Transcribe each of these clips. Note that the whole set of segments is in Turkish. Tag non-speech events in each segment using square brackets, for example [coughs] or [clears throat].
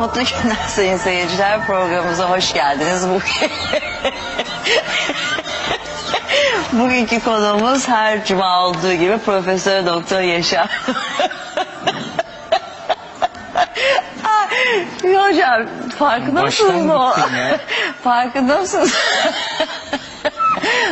Mutlu günler sayın seyirciler. Programımıza hoş geldiniz. Bugün... [laughs] Bugünkü konuğumuz her cuma olduğu gibi Profesör Doktor Yaşar. [laughs] Hocam farkında mısınız o? Farkında mısınız?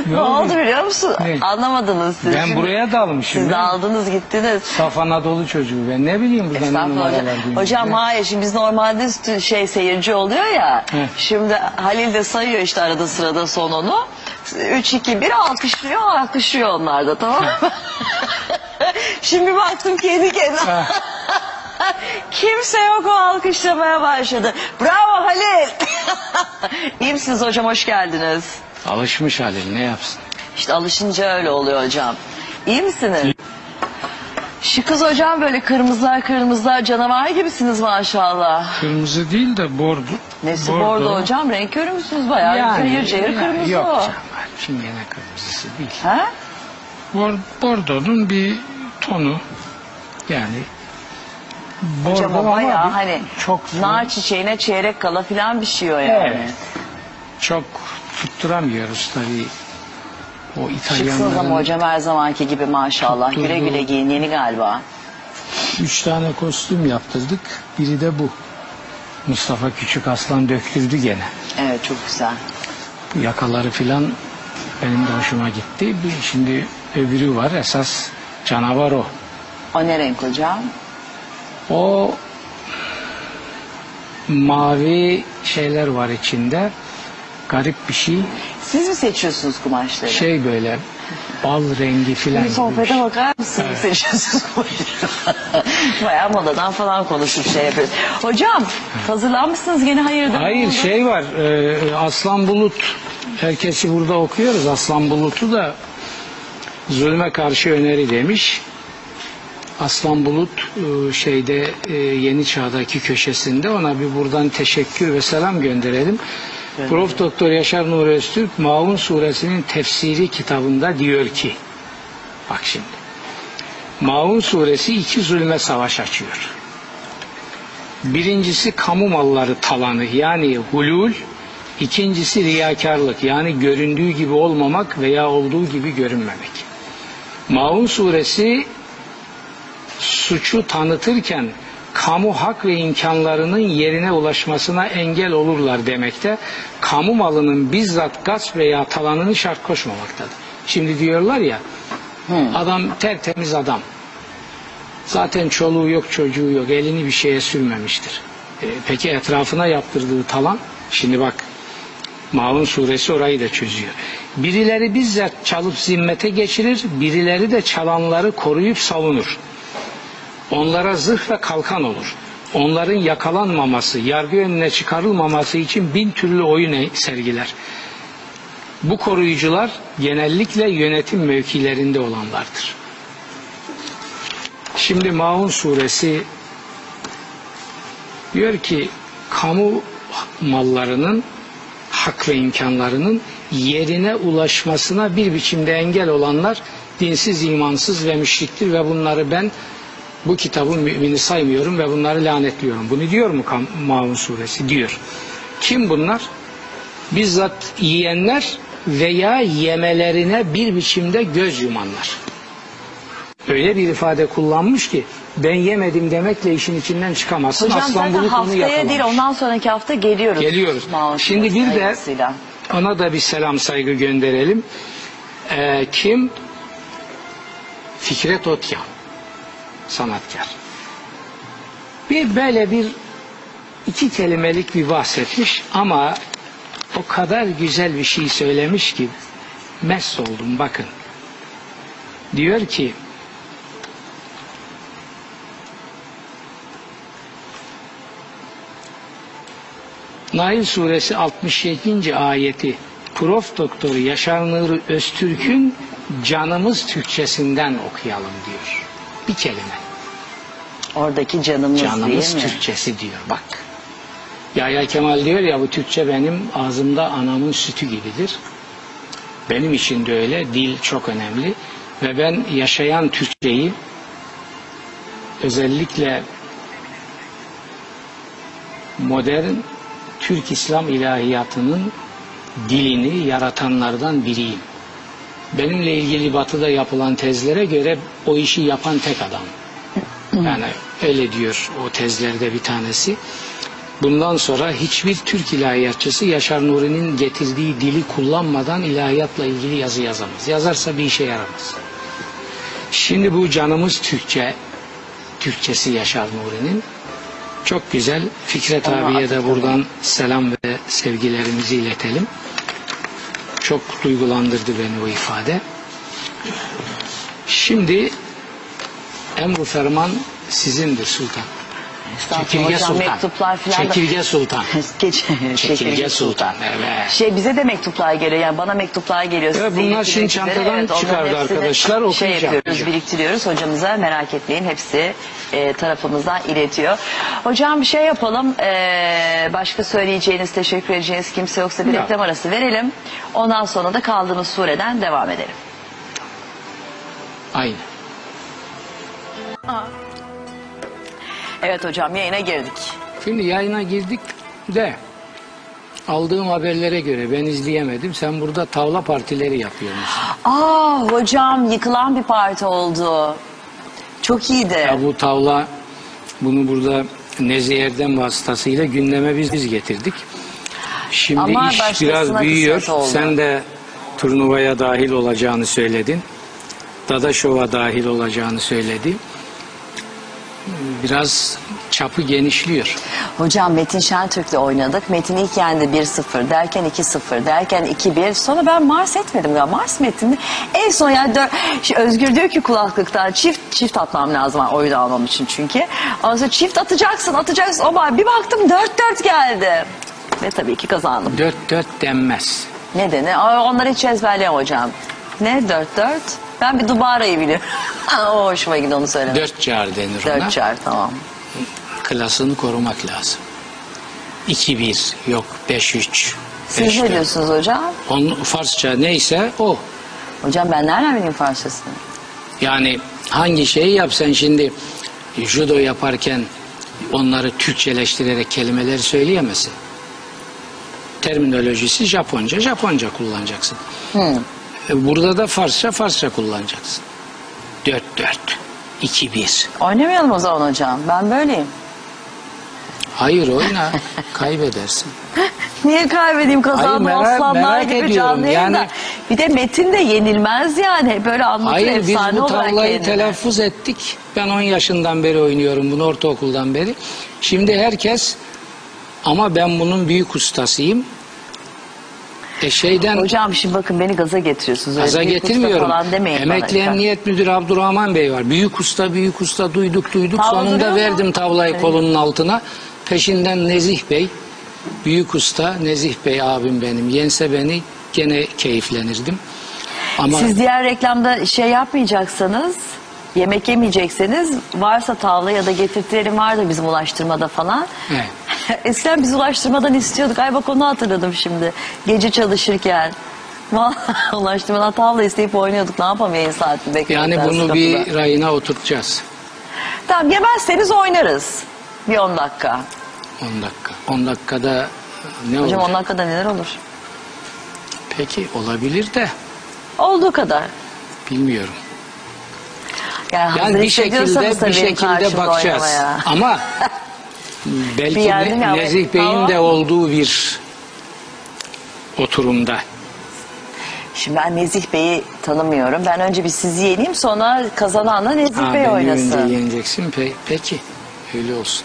Ne, Ne oldu? biliyor musun? Ne? Anlamadınız siz. Ben Şimdi buraya dalmışım. Siz aldınız gittiniz. Saf Anadolu çocuğu. Ben ne bileyim buradan Estağfurullah hocam. Hocam hayır şimdi biz normalde şey seyirci oluyor ya. He. Şimdi Halil de sayıyor işte arada sırada sonunu. 3 2 1 alkışlıyor, alkışlıyor onlar da tamam mı? [laughs] şimdi baktım kendi kendine. [laughs] Kimse yok o alkışlamaya başladı. Bravo Halil. [laughs] İyi misiniz hocam hoş geldiniz. Alışmış Halil ne yapsın? İşte alışınca öyle oluyor hocam. İyi misiniz? Şu kız hocam böyle kırmızılar kırmızılar canavar gibisiniz maşallah. Kırmızı değil de bordo. Nesi bordo, hocam renk körü müsünüz bayağı Yani, cayır cayır yani kırmızı Yok o. canım. Çingene kırmızısı değil. Ha? Bor, bordonun bir tonu. Yani bordo Hocam ama bayağı bir- hani çok nar çiçeğine çeyrek kala filan bir şey o yani. Evet. çok tutturamıyoruz tabii. O Şıksınız ama İtalyanların hocam her zamanki gibi maşallah. Tutturdu. Güle güle giyin yeni galiba. üç tane kostüm yaptırdık. Biri de bu. Mustafa Küçük Aslan döktürdü gene. Evet çok güzel. Bu yakaları filan benim de hoşuma gitti. Bir, şimdi öbürü var esas canavar o. O ne renk hocam? O mavi şeyler var içinde. Garip bir şey. Siz mi seçiyorsunuz kumaşları? Şey böyle bal rengi filan. Bir gibi bir sohbete şey. bakar mısınız? Seçiyorsunuz kumaşları. [laughs] Bayağı modadan falan konuşup şey yapıyoruz. Hocam hazırlanmışsınız gene hayırdır? Hayır şey var e, Aslan Bulut herkesi burada okuyoruz Aslan Bulut'u da zulme karşı öneri demiş. Aslan Bulut e, şeyde e, Yeni Çağ'daki köşesinde ona bir buradan teşekkür ve selam gönderelim. Prof. Doktor Yaşar Nuri Öztürk Maun suresinin tefsiri kitabında diyor ki bak şimdi Maun suresi iki zulme savaş açıyor. Birincisi kamu malları talanı yani hulul, ikincisi riyakarlık yani göründüğü gibi olmamak veya olduğu gibi görünmemek. Maun suresi suçu tanıtırken kamu hak ve imkanlarının yerine ulaşmasına engel olurlar demekte. Kamu malının bizzat gasp veya talanını şart koşmamaktadır. Şimdi diyorlar ya adam tertemiz adam. Zaten çoluğu yok çocuğu yok elini bir şeye sürmemiştir. E, peki etrafına yaptırdığı talan şimdi bak Maun suresi orayı da çözüyor. Birileri bizzat çalıp zimmete geçirir, birileri de çalanları koruyup savunur. Onlara zırh ve kalkan olur. Onların yakalanmaması, yargı önüne çıkarılmaması için bin türlü oyun sergiler. Bu koruyucular genellikle yönetim mevkilerinde olanlardır. Şimdi Maun suresi diyor ki kamu mallarının hak ve imkanlarının yerine ulaşmasına bir biçimde engel olanlar dinsiz, imansız ve müşriktir ve bunları ben bu kitabın mümini saymıyorum ve bunları lanetliyorum. Bunu diyor mu Maun suresi? Diyor. Kim bunlar? Bizzat yiyenler veya yemelerine bir biçimde göz yumanlar. Öyle bir ifade kullanmış ki ben yemedim demekle işin içinden çıkamazsın. Hocam Aslan onu haftaya yakalamış. değil ondan sonraki hafta geliyoruz. Geliyoruz. Maun Şimdi bir de hayırlısıyla. ona da bir selam saygı gönderelim. Ee, kim? Fikret Otyan. Sanatkar. Bir böyle bir iki kelimelik bir bahsetmiş ama o kadar güzel bir şey söylemiş ki mest oldum bakın. Diyor ki Nail suresi 67. ayeti Prof. Doktor Yaşar Nuri Öztürk'ün canımız Türkçesinden okuyalım diyor. Bir kelime. Oradaki canımız, Canımız değil mi? Türkçesi diyor bak. Yahya Kemal diyor ya bu Türkçe benim ağzımda anamın sütü gibidir. Benim için de öyle. Dil çok önemli. Ve ben yaşayan Türkçeyi özellikle modern Türk İslam ilahiyatının dilini yaratanlardan biriyim. Benimle ilgili batıda yapılan tezlere göre o işi yapan tek adam. Yani öyle diyor o tezlerde bir tanesi. Bundan sonra hiçbir Türk ilahiyatçısı Yaşar Nuri'nin getirdiği dili kullanmadan ilahiyatla ilgili yazı yazamaz. Yazarsa bir işe yaramaz. Şimdi bu canımız Türkçe, Türkçesi Yaşar Nuri'nin. Çok güzel. Fikret Allah abiye de buradan selam ve sevgilerimizi iletelim. Çok duygulandırdı beni o ifade. Şimdi emru ferman sizindir sultan. Çekirge hocam, sultan. mektuplar falan da- Çekirge sultan. [laughs] Geç, Çekirge sultan. Evet. Şey bize de mektuplar geliyor. Yani bana mektuplar geliyor. Evet, bunlar şimdi çantadan onların çıkardı arkadaşlar, Şey okuyacağım. yapıyoruz, biriktiriyoruz. Hocamıza merak etmeyin. Hepsi e, tarafımızdan iletiyor. Hocam bir şey yapalım. E, başka söyleyeceğiniz, teşekkür edeceğiniz kimse yoksa bir Yok. reklam arası verelim. Ondan sonra da kaldığımız sureden devam edelim. Aynı. Evet hocam yayına girdik. Şimdi yayına girdik de aldığım haberlere göre ben izleyemedim. Sen burada tavla partileri yapıyormuşsun. Aa hocam yıkılan bir parti oldu. Çok iyiydi. Ya bu tavla bunu burada Nezih Erdem vasıtasıyla gündeme biz, biz getirdik. Şimdi Ama iş biraz büyüyor. Sen de turnuvaya dahil olacağını söyledin. Dadaşov'a dahil olacağını söyledi. Biraz çapı genişliyor. Hocam Metin Şentürk'le oynadık. Metin ilk yendi 1-0 derken 2-0 derken 2-1. Sonra ben Mars etmedim ya. Mars Metin'i en son yani dör... Özgür diyor ki kulaklıktan çift çift atmam lazım oyun almam için çünkü. Ondan sonra çift atacaksın atacaksın. Ama bir baktım 4-4 geldi. Ve tabii ki kazandım. Dört dört denmez. Nedeni? Onları hiç ezberleyemem hocam. Ne 4-4? Ben bir Dubara'yı biliyorum. [laughs] o hoşuma gidiyor onu söylemek. Dört çağır denir ona. 4 çağır tamam. Klasını korumak lazım. 2-1 yok 5-3. Siz ne diyorsunuz hocam? Onun Farsça neyse o. Hocam ben nereden bileyim Farsçasını? Yani hangi şeyi yap sen şimdi judo yaparken onları Türkçeleştirerek kelimeleri söyleyemezsin. Terminolojisi Japonca, Japonca kullanacaksın. Hı. E, Burada da Farsça, Farsça kullanacaksın. 4-4, 2-1. Oynamayalım o zaman hocam. Ben böyleyim. Hayır oyna, [laughs] kaybedersin. [laughs] Niye kaybedeyim kazandım Hayır, merak- aslanlar merak gibi ediyorum. canlı yayında. Yani- Bir de Metin de yenilmez yani. Böyle anlatır Hayır biz efsane bu olarak tavlayı kendini. telaffuz ettik. Ben 10 yaşından beri oynuyorum bunu ortaokuldan beri. Şimdi herkes ama ben bunun büyük ustasıyım. E şeyden Hocam şimdi bakın beni gaza getiriyorsunuz. Öyle gaza büyük usta getirmiyorum. Falan demeyin Emekli bana. Emniyet Müdürü Abdurrahman Bey var. Büyük usta büyük usta duyduk duyduk. Tavla Sonunda duruyor mu? verdim tavlayı kolunun altına. Peşinden Nezih Bey. Büyük usta Nezih Bey abim benim. Yense beni gene keyiflenirdim. Ama Siz diğer reklamda şey yapmayacaksanız yemek yemeyecekseniz varsa tavla ya da getirtilerim vardı bizim ulaştırmada falan. Evet. [laughs] Eskiden biz ulaştırmadan istiyorduk. Ay bak onu hatırladım şimdi. Gece çalışırken. [laughs] Vallahi ulaştırmadan tavla isteyip oynuyorduk. Ne yapalım yayın saati beklemekten yani bunu kapıda. bir rayına oturtacağız. Tamam yemezseniz oynarız. Bir 10 dakika. 10 dakika. 10 dakikada ne Hocam olur? 10 dakikada neler olur? Peki olabilir de Olduğu kadar. bilmiyorum. Yani, Yani bir şekilde bir şekilde bakacağız. oynamaya. Ama [laughs] belki yerdim Ne- Nezih Bey'in tamam. de olduğu bir oturumda. Şimdi ben Nezih Bey'i tanımıyorum. Ben önce bir sizi yeneyim sonra kazananla Nezih Ha, Bey oynasın. önce yeneceksin. Pe- peki öyle olsun.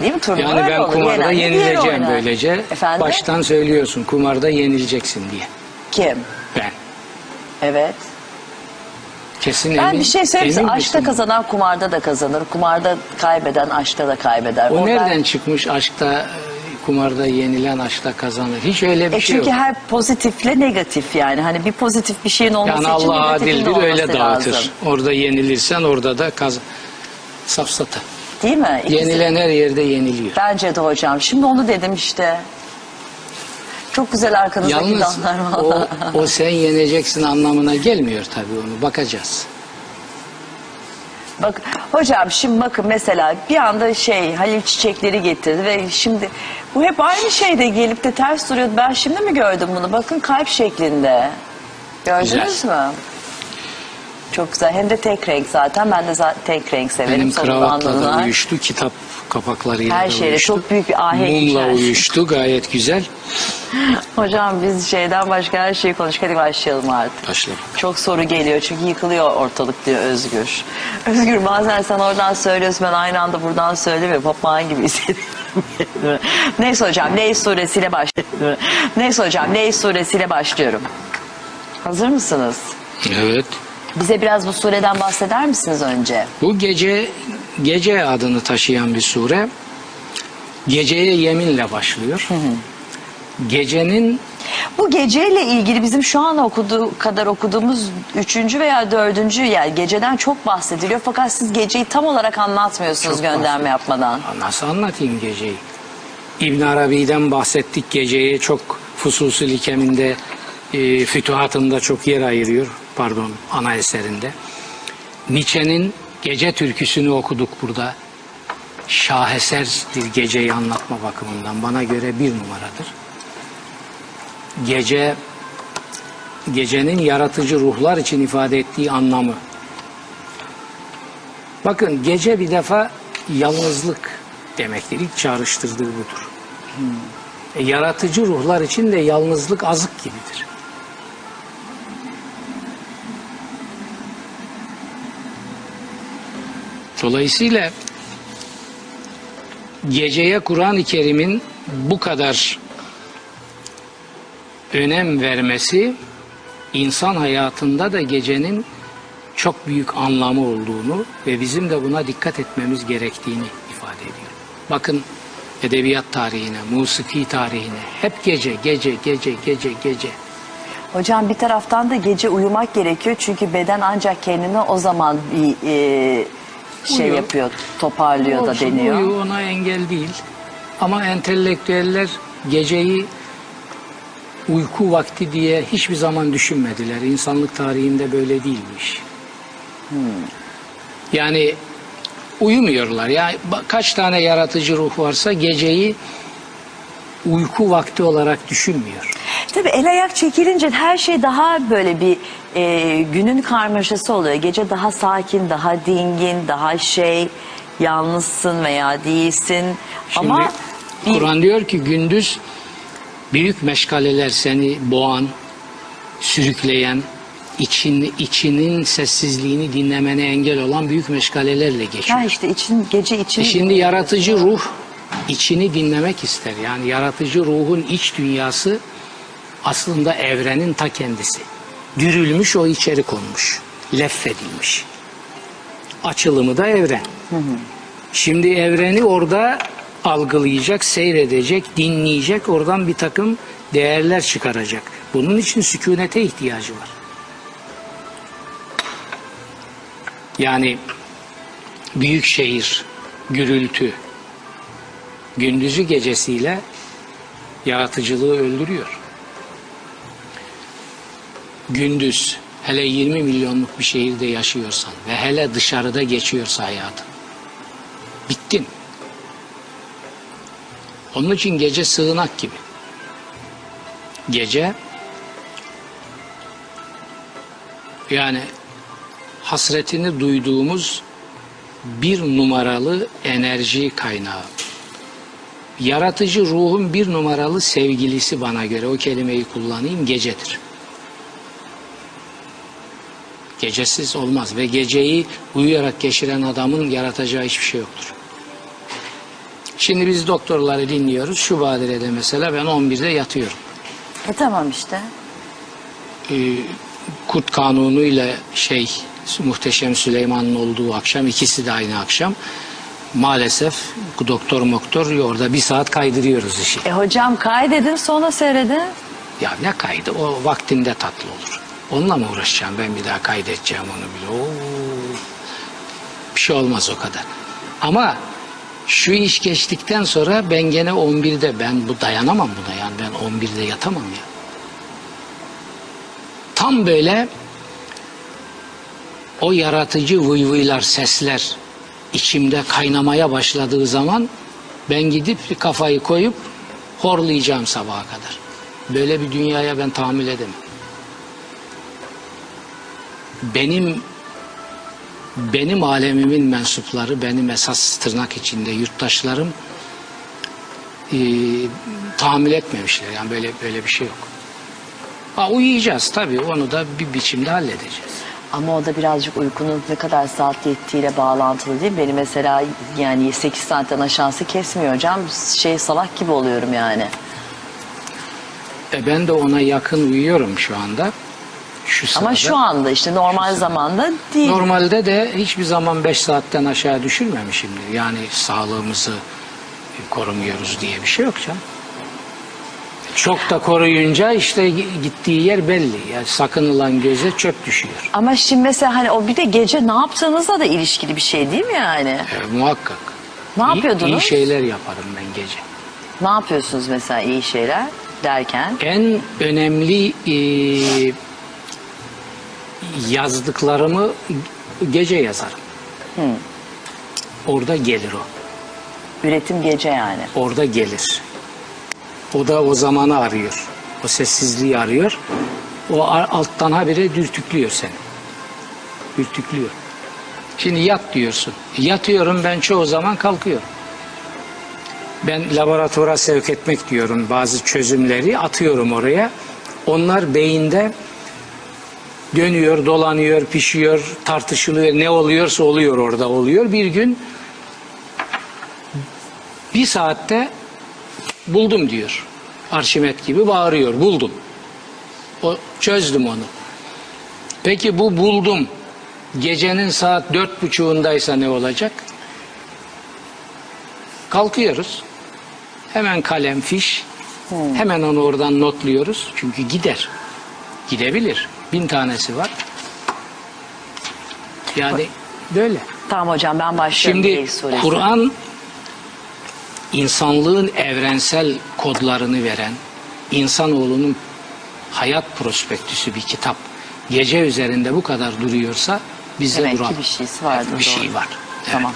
Değil mi turnuva? Yani ben olur. kumarda Yenen yenileceğim böylece. Efendim? Baştan söylüyorsun kumarda yenileceksin diye. Kim? Ben. Evet. Kesin Ben emin, bir şey söyleyeyim Aşkta misin? kazanan kumarda da kazanır. Kumarda kaybeden aşkta da kaybeder. O Oradan- nereden çıkmış aşkta kumarda yenilen aşkta kazanır. Hiç öyle bir E şey çünkü yok. her pozitifle negatif yani. Hani bir pozitif bir şeyin olması Yani için Allah adildir öyle dağıtır. lazım. Orada yenilirsen orada da kaz safsata. Değil mi? İkisi- Yenilen her yerde yeniliyor. Bence de hocam. Şimdi onu dedim işte. Çok güzel arkanızdaki Yalnız damlar o, valla. o sen yeneceksin anlamına gelmiyor tabii onu bakacağız. Bak hocam şimdi bakın mesela bir anda şey Halil çiçekleri getirdi ve şimdi bu hep aynı şeyde gelip de ters duruyordu. Ben şimdi mi gördüm bunu? Bakın kalp şeklinde. Gördünüz Güzel. mü? Çok güzel. Hem de tek renk zaten. Ben de zaten tek renk severim. Benim Sonunda kravatla da anladılar. uyuştu, kitap kapaklarıyla Her şeyle uyuştu. çok büyük bir ahenk Mumla içerisinde. uyuştu, gayet güzel. [laughs] Hocam biz şeyden başka her şeyi konuştuk. Hadi başlayalım artık. Başla. Çok soru geliyor çünkü yıkılıyor ortalık diyor Özgür. [laughs] Özgür bazen sen oradan söylüyorsun ben aynı anda buradan söylemiyorum. Papağan gibi hissediyorum. [laughs] Neyse hocam Ney suresiyle başlıyorum. Neyse hocam Ney suresiyle başlıyorum. Hazır mısınız? Evet. Bize biraz bu sureden bahseder misiniz önce? Bu gece gece adını taşıyan bir sure. Geceye yeminle başlıyor. Gecenin Bu geceyle ilgili bizim şu an okuduğu kadar okuduğumuz üçüncü veya dördüncü yani geceden çok bahsediliyor. Fakat siz geceyi tam olarak anlatmıyorsunuz Çok gönderme yapmadan. nasıl anlatayım geceyi? İbn Arabi'den bahsettik geceye çok Fususul Hikeminde e, fütuhatında çok yer ayırıyor. Pardon ana eserinde. Nietzsche'nin gece türküsünü okuduk burada. Şaheserdir geceyi anlatma bakımından. Bana göre bir numaradır. Gece gecenin yaratıcı ruhlar için ifade ettiği anlamı. Bakın gece bir defa yalnızlık demektir. İlk çağrıştırdığı budur. E, yaratıcı ruhlar için de yalnızlık azık gibidir. Dolayısıyla geceye Kur'an-ı Kerim'in bu kadar önem vermesi insan hayatında da gecenin çok büyük anlamı olduğunu ve bizim de buna dikkat etmemiz gerektiğini ifade ediyor. Bakın edebiyat tarihine, musiki tarihine hep gece, gece, gece, gece, gece. Hocam bir taraftan da gece uyumak gerekiyor çünkü beden ancak kendini o zaman bir e, şey Uyuyor. yapıyor, toparlıyor da Olsun, deniyor. uyu ona engel değil. Ama entelektüeller geceyi uyku vakti diye hiçbir zaman düşünmediler. İnsanlık tarihinde böyle değilmiş. Yani uyumuyorlar. Ya ba- kaç tane yaratıcı ruh varsa geceyi uyku vakti olarak düşünmüyor. Tabii el ayak çekilince her şey daha böyle bir e, günün karmaşası oluyor. Gece daha sakin, daha dingin, daha şey yalnızsın veya değilsin. Şimdi Ama bir- Kur'an diyor ki gündüz büyük meşgaleler seni boğan, sürükleyen, için, içinin sessizliğini dinlemene engel olan büyük meşgalelerle geçiyor. ha işte için gece için E şimdi yaratıcı ruh içini dinlemek ister. Yani yaratıcı ruhun iç dünyası aslında evrenin ta kendisi. Dürülmüş o içeri konmuş. Leffedilmiş. Açılımı da evren. Şimdi evreni orada algılayacak, seyredecek, dinleyecek, oradan bir takım değerler çıkaracak. Bunun için sükunete ihtiyacı var. Yani büyük şehir, gürültü, gündüzü gecesiyle yaratıcılığı öldürüyor. Gündüz hele 20 milyonluk bir şehirde yaşıyorsan ve hele dışarıda geçiyorsa hayatın bittin. Onun için gece sığınak gibi. Gece yani hasretini duyduğumuz bir numaralı enerji kaynağı. Yaratıcı ruhun bir numaralı sevgilisi bana göre o kelimeyi kullanayım gecedir. Gecesiz olmaz ve geceyi uyuyarak geçiren adamın yaratacağı hiçbir şey yoktur. Şimdi biz doktorları dinliyoruz. Şu badirede mesela ben 11'de yatıyorum. E tamam işte. Ee, Kurt Kanunu ile şey Muhteşem Süleyman'ın olduğu akşam ikisi de aynı akşam. Maalesef doktor moktor orada bir saat kaydırıyoruz işi. E hocam kaydedin sonra seyredin. Ya ne kaydı o vaktinde tatlı olur. Onunla mı uğraşacağım ben bir daha kaydedeceğim onu bile. Oo. Bir şey olmaz o kadar. Ama şu iş geçtikten sonra ben gene 11'de ben bu dayanamam buna yani ben 11'de yatamam ya. Tam böyle o yaratıcı vıyvıylar, sesler içimde kaynamaya başladığı zaman ben gidip kafayı koyup horlayacağım sabaha kadar. Böyle bir dünyaya ben tahammül edemem. Benim benim alemimin mensupları, benim esas tırnak içinde yurttaşlarım e, tahammül etmemişler. Yani böyle böyle bir şey yok. Ha, uyuyacağız tabii onu da bir biçimde halledeceğiz. Ama o da birazcık uykunun ne kadar saat yettiğiyle bağlantılı değil mi? Beni mesela yani 8 saatten aşağısı kesmiyor hocam. Şey salak gibi oluyorum yani. E ben de ona yakın uyuyorum şu anda. Şu Ama sırada. şu anda işte normal zamanda değil. Normalde de hiçbir zaman 5 saatten aşağı düşürmemişimdir. Yani sağlığımızı korumuyoruz diye bir şey yok canım. Çok da koruyunca işte gittiği yer belli. Yani sakınılan göze çöp düşüyor. Ama şimdi mesela hani o bir de gece ne yaptığınızla da ilişkili bir şey değil mi yani? E, muhakkak. Ne İyi- yapıyordunuz? İyi şeyler yaparım ben gece. Ne yapıyorsunuz mesela iyi şeyler derken? En önemli e, yazdıklarımı gece yazarım. Orada gelir o. Üretim gece yani. Orada gelir. O da o zamanı arıyor. O sessizliği arıyor. O alttan habire dürtüklüyor seni. Dürtüklüyor. Şimdi yat diyorsun. Yatıyorum ben çoğu zaman kalkıyorum. Ben laboratuvara sevk etmek diyorum bazı çözümleri atıyorum oraya. Onlar beyinde dönüyor, dolanıyor, pişiyor, tartışılıyor. Ne oluyorsa oluyor orada oluyor. Bir gün bir saatte buldum diyor. Arşimet gibi bağırıyor. Buldum. O, çözdüm onu. Peki bu buldum. Gecenin saat dört buçuğundaysa ne olacak? Kalkıyoruz. Hemen kalem, fiş. Hemen onu oradan notluyoruz. Çünkü gider. Gidebilir. Bin tanesi var. Yani böyle. Tamam hocam ben başlıyorum. Şimdi. Kur'an insanlığın evrensel kodlarını veren insanoğlunun hayat prospektüsü bir kitap. Gece üzerinde bu kadar duruyorsa bizde Demek duran bir şeysi vardır, bir şey var. Tamam.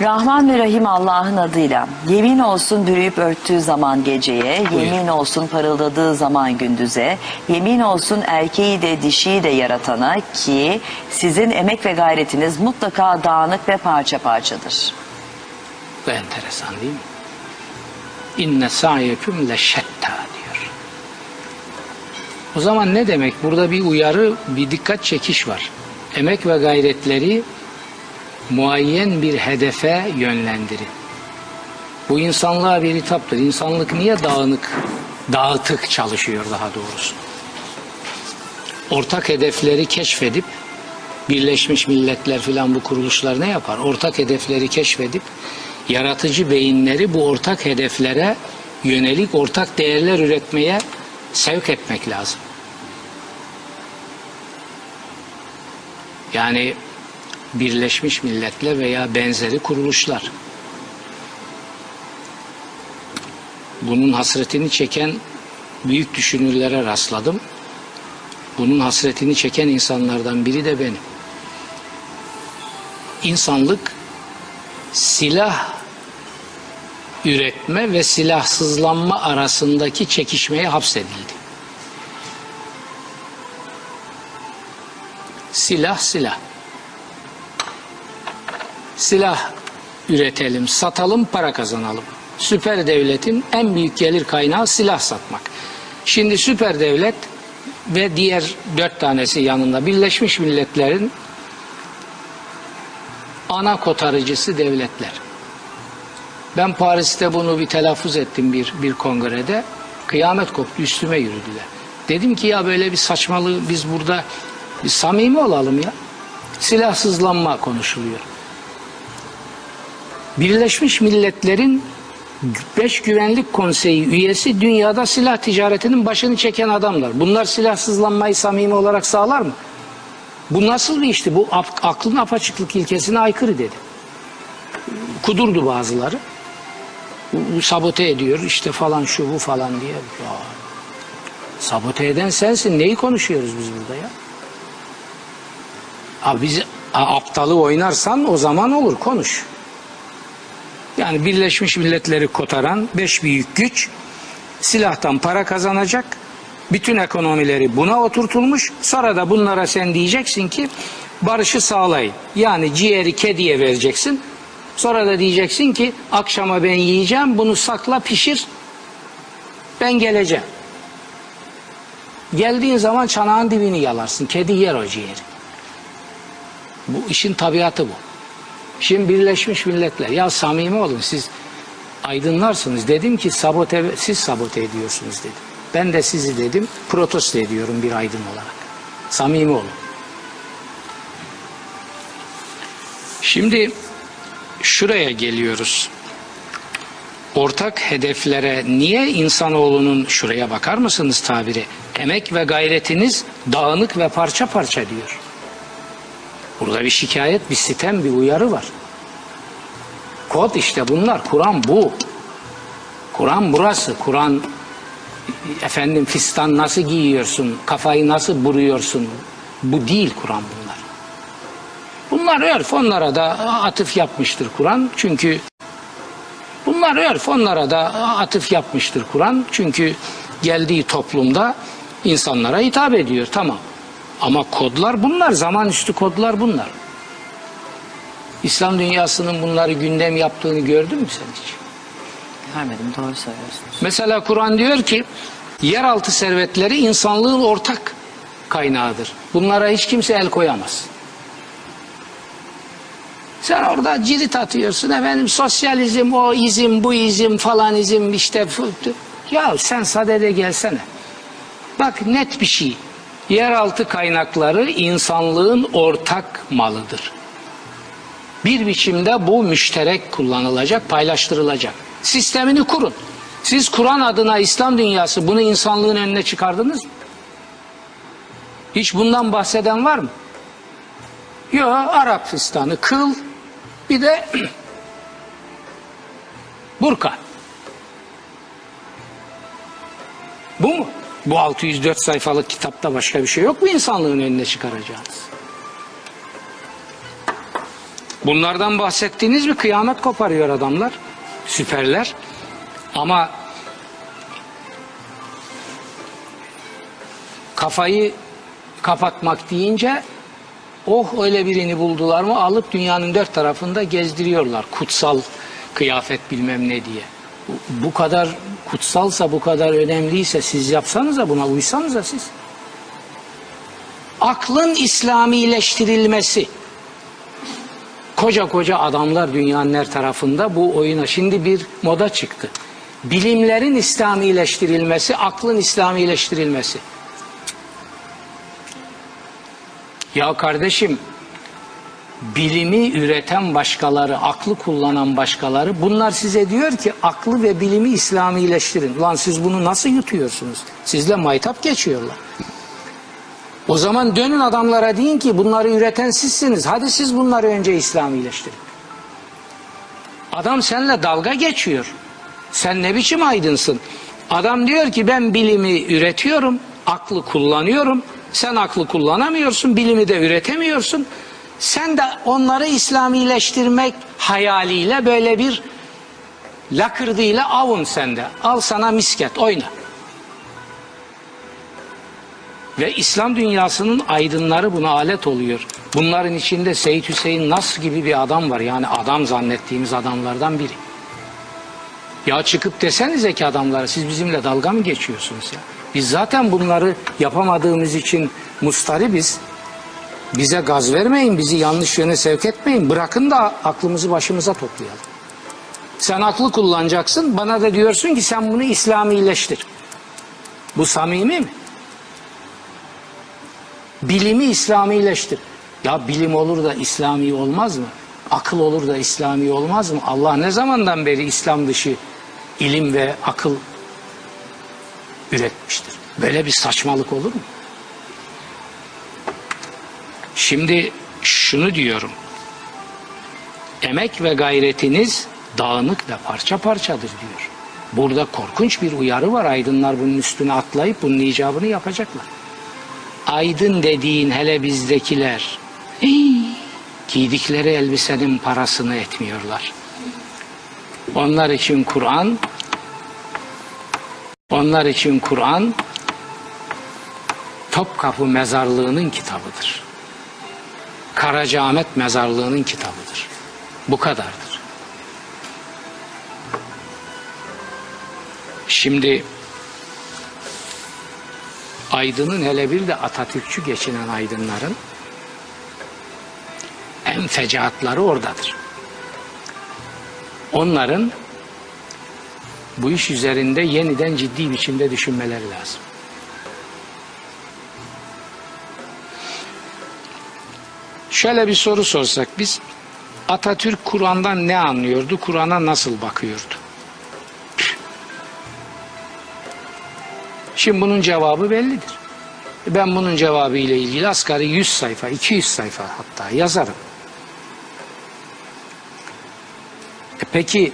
Rahman ve Rahim Allah'ın adıyla. Yemin olsun bürüyüp örttüğü zaman geceye, yemin olsun parıldadığı zaman gündüze, yemin olsun erkeği de dişiyi de yaratana ki sizin emek ve gayretiniz mutlaka dağınık ve parça parçadır. Bu enteresan değil mi? İnne sa'yeküm leşetta diyor. O zaman ne demek? Burada bir uyarı, bir dikkat çekiş var. Emek ve gayretleri muayyen bir hedefe yönlendirin. Bu insanlığa bir hitaptır. İnsanlık niye dağınık, dağıtık çalışıyor daha doğrusu? Ortak hedefleri keşfedip Birleşmiş Milletler filan bu kuruluşlar ne yapar? Ortak hedefleri keşfedip yaratıcı beyinleri bu ortak hedeflere yönelik ortak değerler üretmeye sevk etmek lazım. Yani Birleşmiş Milletler veya benzeri kuruluşlar. Bunun hasretini çeken büyük düşünürlere rastladım. Bunun hasretini çeken insanlardan biri de benim. İnsanlık silah üretme ve silahsızlanma arasındaki çekişmeye hapsedildi. Silah silah. Silah üretelim, satalım, para kazanalım. Süper devletin en büyük gelir kaynağı silah satmak. Şimdi süper devlet ve diğer dört tanesi yanında Birleşmiş Milletler'in ana kotarıcısı devletler. Ben Paris'te bunu bir telaffuz ettim bir, bir kongrede. Kıyamet koptu üstüme yürüdüler. Dedim ki ya böyle bir saçmalığı biz burada bir samimi olalım ya. Silahsızlanma konuşuluyor. Birleşmiş Milletler'in 5 Güvenlik Konseyi üyesi dünyada silah ticaretinin başını çeken adamlar. Bunlar silahsızlanmayı samimi olarak sağlar mı? Bu nasıl bir işti? Bu ak- aklın apaçıklık ilkesine aykırı dedi. Kudurdu bazıları. Sabote ediyor işte falan şu bu falan diye. Ya, sabote eden sensin. Neyi konuşuyoruz biz burada ya? Ha biz aptalı oynarsan o zaman olur konuş. Yani Birleşmiş Milletleri kotaran beş büyük güç silahtan para kazanacak. Bütün ekonomileri buna oturtulmuş. Sonra da bunlara sen diyeceksin ki barışı sağlayın. Yani ciğeri kediye vereceksin. Sonra da diyeceksin ki akşama ben yiyeceğim bunu sakla pişir. Ben geleceğim. Geldiğin zaman çanağın dibini yalarsın. Kedi yer o ciğeri. Bu işin tabiatı bu. Şimdi Birleşmiş Milletler ya samimi olun siz aydınlarsınız. Dedim ki sabote siz sabote ediyorsunuz dedim. Ben de sizi dedim protesto ediyorum bir aydın olarak. Samimi olun. Şimdi şuraya geliyoruz. Ortak hedeflere niye insanoğlunun şuraya bakar mısınız tabiri? Emek ve gayretiniz dağınık ve parça parça diyor. Burada bir şikayet, bir sitem, bir uyarı var. Kod işte bunlar. Kur'an bu. Kur'an burası. Kur'an efendim fistan nasıl giyiyorsun, kafayı nasıl buruyorsun? Bu değil Kur'an bunlar. Bunlar örf onlara da atıf yapmıştır Kur'an. Çünkü bunlar örf onlara da atıf yapmıştır Kur'an. Çünkü geldiği toplumda insanlara hitap ediyor. Tamam. Ama kodlar bunlar. Zamanüstü kodlar bunlar. İslam dünyasının bunları gündem yaptığını gördün mü sen hiç? Görmedim doğru söylüyorsunuz. Mesela Kur'an diyor ki yeraltı servetleri insanlığın ortak kaynağıdır. Bunlara hiç kimse el koyamaz. Sen orada cirit atıyorsun efendim sosyalizm, o izim, bu izim falan izim işte. Ya sen sadede gelsene. Bak net bir şey. Yeraltı kaynakları insanlığın ortak malıdır. Bir biçimde bu müşterek kullanılacak, paylaştırılacak. Sistemini kurun. Siz Kur'an adına İslam dünyası bunu insanlığın önüne çıkardınız mı? Hiç bundan bahseden var mı? Yok Arap fistanı, kıl, bir de [clears throat] burka. Bu mu? Bu 604 sayfalık kitapta başka bir şey yok mu insanlığın önüne çıkaracağınız? Bunlardan bahsettiğiniz bir kıyamet koparıyor adamlar. Süperler. Ama kafayı kapatmak deyince oh öyle birini buldular mı alıp dünyanın dört tarafında gezdiriyorlar. Kutsal kıyafet bilmem ne diye. Bu, kadar kutsalsa bu kadar önemliyse siz yapsanıza buna uysanıza siz. Aklın İslamileştirilmesi koca koca adamlar dünyanın her tarafında bu oyuna şimdi bir moda çıktı. Bilimlerin İslamileştirilmesi, aklın İslamileştirilmesi. Ya kardeşim bilimi üreten başkaları, aklı kullanan başkaları bunlar size diyor ki aklı ve bilimi İslamileştirin. Lan siz bunu nasıl yutuyorsunuz? Sizle maytap geçiyorlar. O zaman dönün adamlara deyin ki bunları üreten sizsiniz. Hadi siz bunları önce İslamileştirin. Adam seninle dalga geçiyor. Sen ne biçim aydınsın? Adam diyor ki ben bilimi üretiyorum, aklı kullanıyorum. Sen aklı kullanamıyorsun, bilimi de üretemiyorsun. Sen de onları İslamileştirmek hayaliyle böyle bir lakırdıyla avun sende. Al sana misket oyna. Ve İslam dünyasının aydınları buna alet oluyor. Bunların içinde Seyit Hüseyin Nasr gibi bir adam var. Yani adam zannettiğimiz adamlardan biri. Ya çıkıp desenize ki adamlara siz bizimle dalga mı geçiyorsunuz ya? Biz zaten bunları yapamadığımız için mustaribiz. Bize gaz vermeyin, bizi yanlış yöne sevk etmeyin. Bırakın da aklımızı başımıza toplayalım. Sen aklı kullanacaksın, bana da diyorsun ki sen bunu İslamileştir. Bu samimi mi? Bilimi İslamileştir. Ya bilim olur da İslami olmaz mı? Akıl olur da İslami olmaz mı? Allah ne zamandan beri İslam dışı ilim ve akıl üretmiştir. Böyle bir saçmalık olur mu? Şimdi şunu diyorum. Emek ve gayretiniz dağınık ve parça parçadır diyor. Burada korkunç bir uyarı var. Aydınlar bunun üstüne atlayıp bunun icabını yapacaklar. Aydın dediğin hele bizdekiler Hii, giydikleri elbisenin parasını etmiyorlar. Onlar için Kur'an onlar için Kur'an Topkapı mezarlığının kitabıdır. Karacaahmet mezarlığının kitabıdır. Bu kadardır. Şimdi aydının hele bir de Atatürkçü geçinen aydınların en fecaatları oradadır. Onların bu iş üzerinde yeniden ciddi biçimde düşünmeleri lazım. Şöyle bir soru sorsak biz Atatürk Kur'an'dan ne anlıyordu? Kur'an'a nasıl bakıyordu? Şimdi bunun cevabı bellidir. Ben bunun cevabı ile ilgili asgari 100 sayfa, 200 sayfa hatta yazarım. E peki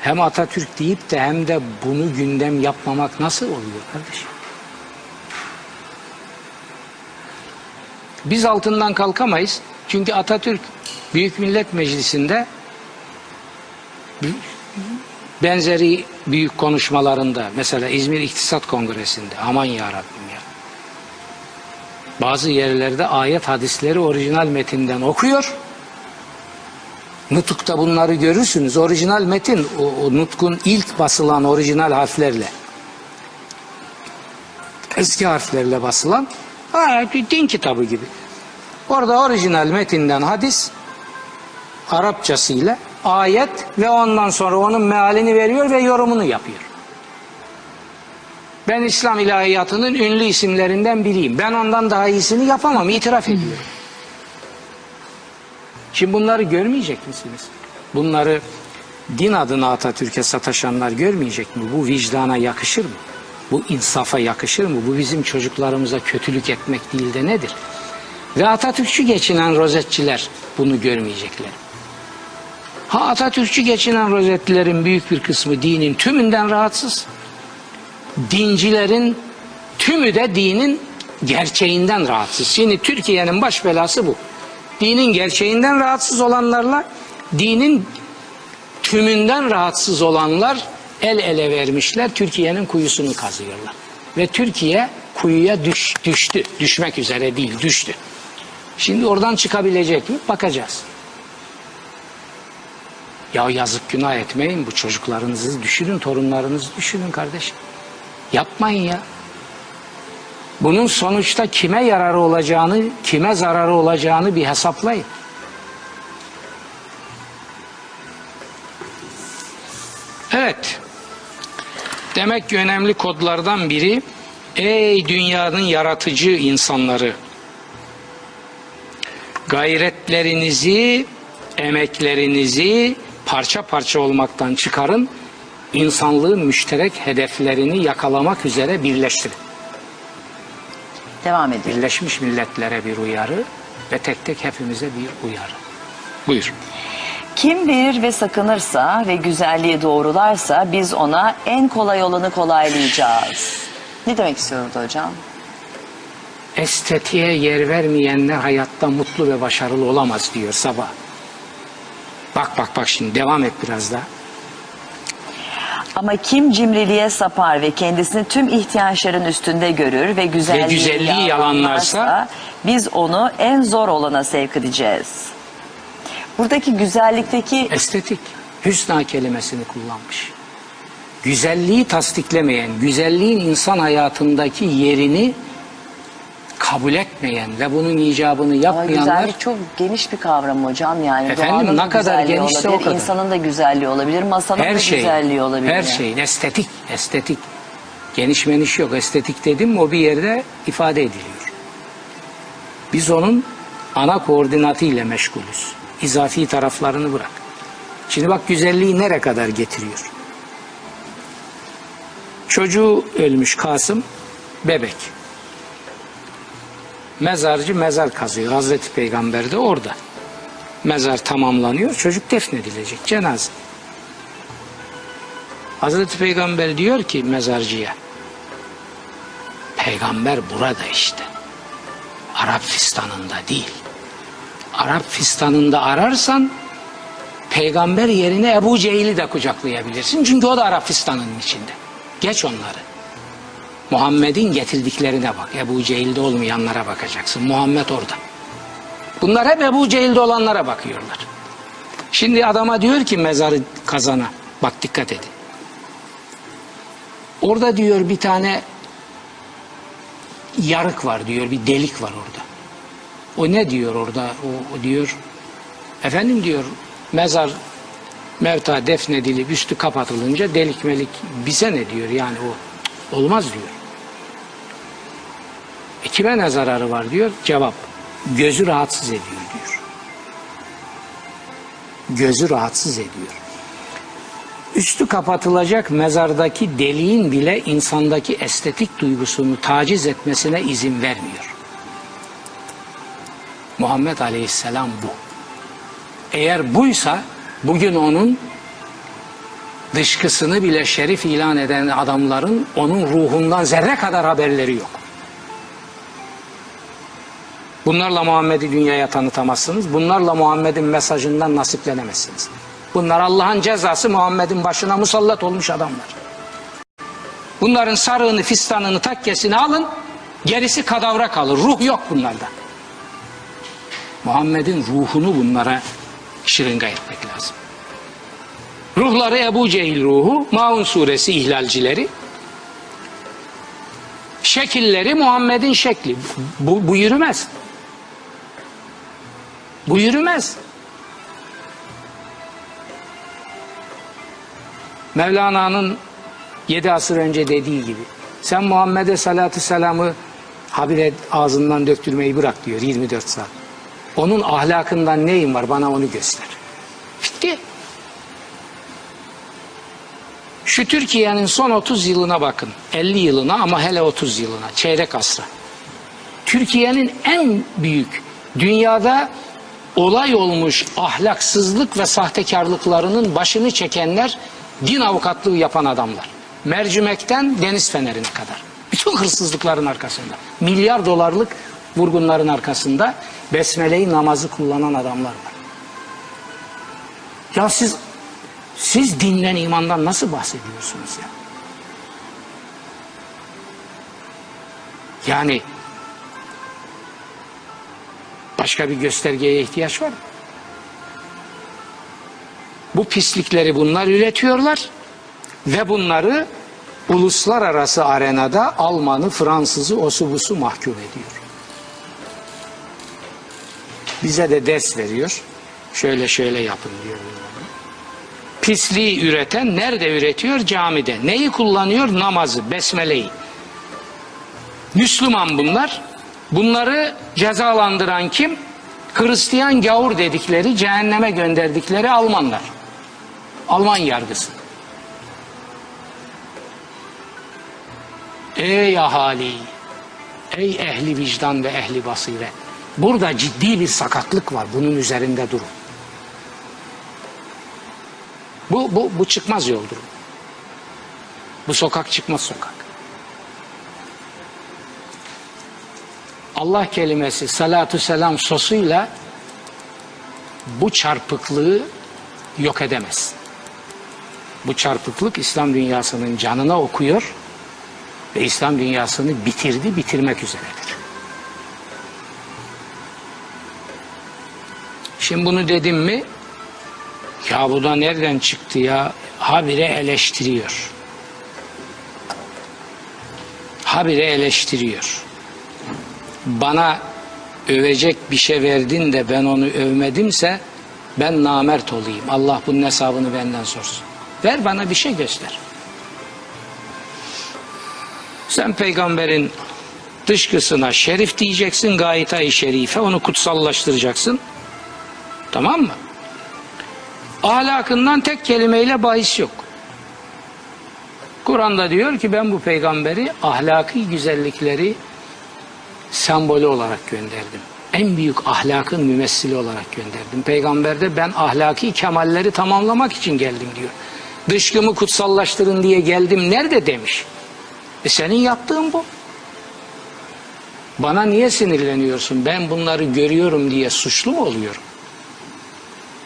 hem Atatürk deyip de hem de bunu gündem yapmamak nasıl oluyor kardeşim? Biz altından kalkamayız. Çünkü Atatürk Büyük Millet Meclisi'nde benzeri büyük konuşmalarında mesela İzmir İktisat Kongresi'nde aman ya Rabbim ya. Bazı yerlerde ayet hadisleri orijinal metinden okuyor. Nutuk'ta bunları görürsünüz. Orijinal metin o, o nutkun ilk basılan orijinal harflerle eski harflerle basılan bir din kitabı gibi. Orada orijinal metinden hadis Arapçasıyla ayet ve ondan sonra onun mealini veriyor ve yorumunu yapıyor. Ben İslam ilahiyatının ünlü isimlerinden biriyim. Ben ondan daha iyisini yapamam, itiraf ediyorum. Şimdi bunları görmeyecek misiniz? Bunları din adına Atatürk'e sataşanlar görmeyecek mi? Bu vicdana yakışır mı? Bu insafa yakışır mı? Bu bizim çocuklarımıza kötülük etmek değil de nedir? Ve Atatürkçü geçinen rozetçiler bunu görmeyecekler. Ha Atatürkçü geçinen rozetlilerin büyük bir kısmı dinin tümünden rahatsız. Dincilerin tümü de dinin gerçeğinden rahatsız. Şimdi Türkiye'nin baş belası bu. Dinin gerçeğinden rahatsız olanlarla dinin tümünden rahatsız olanlar el ele vermişler. Türkiye'nin kuyusunu kazıyorlar. Ve Türkiye kuyuya düş, düştü. Düşmek üzere değil, düştü. Şimdi oradan çıkabilecek mi? Bakacağız. Ya yazık günah etmeyin bu çocuklarınızı düşünün, torunlarınızı düşünün kardeşim. Yapmayın ya. Bunun sonuçta kime yararı olacağını, kime zararı olacağını bir hesaplayın. Evet. Demek ki önemli kodlardan biri ey dünyanın yaratıcı insanları gayretlerinizi, emeklerinizi parça parça olmaktan çıkarın, insanlığın müşterek hedeflerini yakalamak üzere birleştirin. Devam ediyor. Birleşmiş Milletler'e bir uyarı ve tek tek hepimize bir uyarı. Buyur. Kim bilir ve sakınırsa ve güzelliği doğrularsa biz ona en kolay olanı kolaylayacağız. Ne demek istiyordu hocam? Estetiğe yer vermeyenler hayatta mutlu ve başarılı olamaz diyor sabah. Bak bak bak şimdi devam et biraz daha. Ama kim cimriliğe sapar ve kendisini tüm ihtiyaçların üstünde görür ve güzelliği, Ve güzelliği yalanlarsa, biz onu en zor olana sevk edeceğiz. Buradaki güzellikteki Estetik. Hüsna kelimesini kullanmış. Güzelliği tasdiklemeyen, güzelliğin insan hayatındaki yerini kabul etmeyen ve bunun icabını Ama yapmayanlar güzellik çok geniş bir kavram hocam yani. Efendim, ne da kadar genişse o olabilir, kadar. insanın da güzelliği olabilir, masanın her da şey, güzelliği olabilir. her şeyin estetik, estetik. Geniş meniş yok. Estetik dedim mi o bir yerde ifade ediliyor. Biz onun ana koordinatı ile meşgulüz. İzafi taraflarını bırak. Şimdi bak güzelliği nereye kadar getiriyor. Çocuğu ölmüş Kasım, bebek. Mezarcı mezar kazıyor. Hazreti Peygamber de orada. Mezar tamamlanıyor, çocuk defnedilecek, cenaze. Hazreti Peygamber diyor ki mezarcıya, Peygamber burada işte. Arap fistanında değil. Arap fistanında ararsan peygamber yerine Ebu Cehil'i de kucaklayabilirsin. Çünkü o da Arap fistanının içinde. Geç onları. Muhammed'in getirdiklerine bak. Ebu Cehil'de olmayanlara bakacaksın. Muhammed orada. Bunlar hep Ebu Cehil'de olanlara bakıyorlar. Şimdi adama diyor ki mezarı kazana. Bak dikkat edin. Orada diyor bir tane yarık var diyor. Bir delik var orada. O ne diyor orada? O, o diyor efendim diyor mezar mevta defnedilip üstü kapatılınca delik melik bize ne diyor yani o olmaz diyor. E kime ne zararı var diyor. Cevap gözü rahatsız ediyor diyor. Gözü rahatsız ediyor. Üstü kapatılacak mezardaki deliğin bile insandaki estetik duygusunu taciz etmesine izin vermiyor. Muhammed Aleyhisselam bu. Eğer buysa bugün onun dışkısını bile şerif ilan eden adamların onun ruhundan zerre kadar haberleri yok. Bunlarla Muhammed'i dünyaya tanıtamazsınız. Bunlarla Muhammed'in mesajından nasiplenemezsiniz. Bunlar Allah'ın cezası Muhammed'in başına musallat olmuş adamlar. Bunların sarığını, fistanını, takkesini alın, gerisi kadavra kalır. Ruh yok bunlarda. Muhammed'in ruhunu bunlara şırınga etmek lazım. Ruhları Ebu Cehil ruhu, Maun suresi ihlalcileri, şekilleri Muhammed'in şekli. Bu, bu yürümez. Bu yürümez. Mevlana'nın yedi asır önce dediği gibi sen Muhammed'e salatü selamı habire ağzından döktürmeyi bırak diyor 24 saat. Onun ahlakından neyin var bana onu göster. Bitti. Şu Türkiye'nin son 30 yılına bakın. 50 yılına ama hele 30 yılına. Çeyrek asra. Türkiye'nin en büyük dünyada olay olmuş ahlaksızlık ve sahtekarlıklarının başını çekenler din avukatlığı yapan adamlar. Mercimekten deniz fenerine kadar. Bütün hırsızlıkların arkasında. Milyar dolarlık vurgunların arkasında besmeleyi namazı kullanan adamlar var. Ya siz siz dinden imandan nasıl bahsediyorsunuz ya? Yani başka bir göstergeye ihtiyaç var mı? Bu pislikleri bunlar üretiyorlar ve bunları uluslararası arenada Almanı, Fransızı, osu busu mahkum ediyor. Bize de ders veriyor. Şöyle şöyle yapın diyor. Pisliği üreten nerede üretiyor? Camide. Neyi kullanıyor? Namazı, besmeleyi. Müslüman bunlar. Bunları cezalandıran kim? Hristiyan gavur dedikleri, cehenneme gönderdikleri Almanlar. Alman yargısı. Ey ahali, ey ehli vicdan ve ehli basiret. Burada ciddi bir sakatlık var. Bunun üzerinde durun. Bu, bu, bu çıkmaz yoldur. Bu sokak çıkmaz sokak. Allah kelimesi salatü selam sosuyla bu çarpıklığı yok edemez. Bu çarpıklık İslam dünyasının canına okuyor ve İslam dünyasını bitirdi, bitirmek üzeredir. Şimdi bunu dedim mi ya bu da nereden çıktı ya? Habire eleştiriyor. Habire eleştiriyor. Bana övecek bir şey verdin de ben onu övmedimse ben namert olayım. Allah bunun hesabını benden sorsun. Ver bana bir şey göster. Sen peygamberin dışkısına şerif diyeceksin, gayet-i şerife, onu kutsallaştıracaksın. Tamam mı? Ahlakından tek kelimeyle bahis yok. Kur'an'da diyor ki ben bu peygamberi ahlaki güzellikleri sembolü olarak gönderdim. En büyük ahlakın mümessili olarak gönderdim. Peygamberde ben ahlaki kemalleri tamamlamak için geldim diyor. Dışkımı kutsallaştırın diye geldim nerede demiş. E senin yaptığın bu. Bana niye sinirleniyorsun? Ben bunları görüyorum diye suçlu mu oluyorum?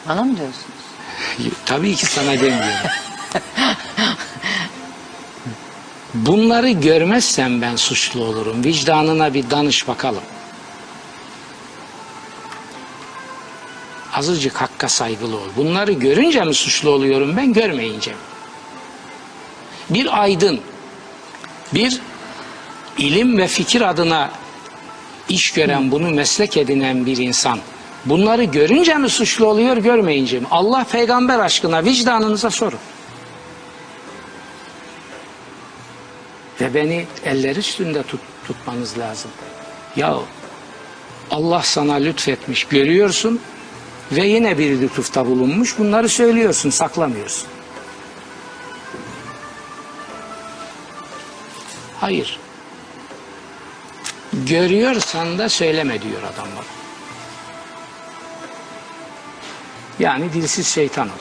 Bana mı diyorsunuz? Tabii ki sana demiyorum. Bunları görmezsem ben suçlu olurum. Vicdanına bir danış bakalım. Azıcık hakka saygılı ol. Bunları görünce mi suçlu oluyorum ben görmeyince mi? Bir aydın, bir ilim ve fikir adına iş gören, bunu meslek edinen bir insan bunları görünce mi suçlu oluyor, görmeyince mi? Allah peygamber aşkına vicdanınıza sorun. Ve beni eller üstünde tut, tutmanız lazım. Ya Allah sana lütfetmiş, görüyorsun ve yine bir lütufta bulunmuş. Bunları söylüyorsun, saklamıyorsun. Hayır. Görüyorsan da söyleme diyor adam bana. Yani dilsiz şeytan ol.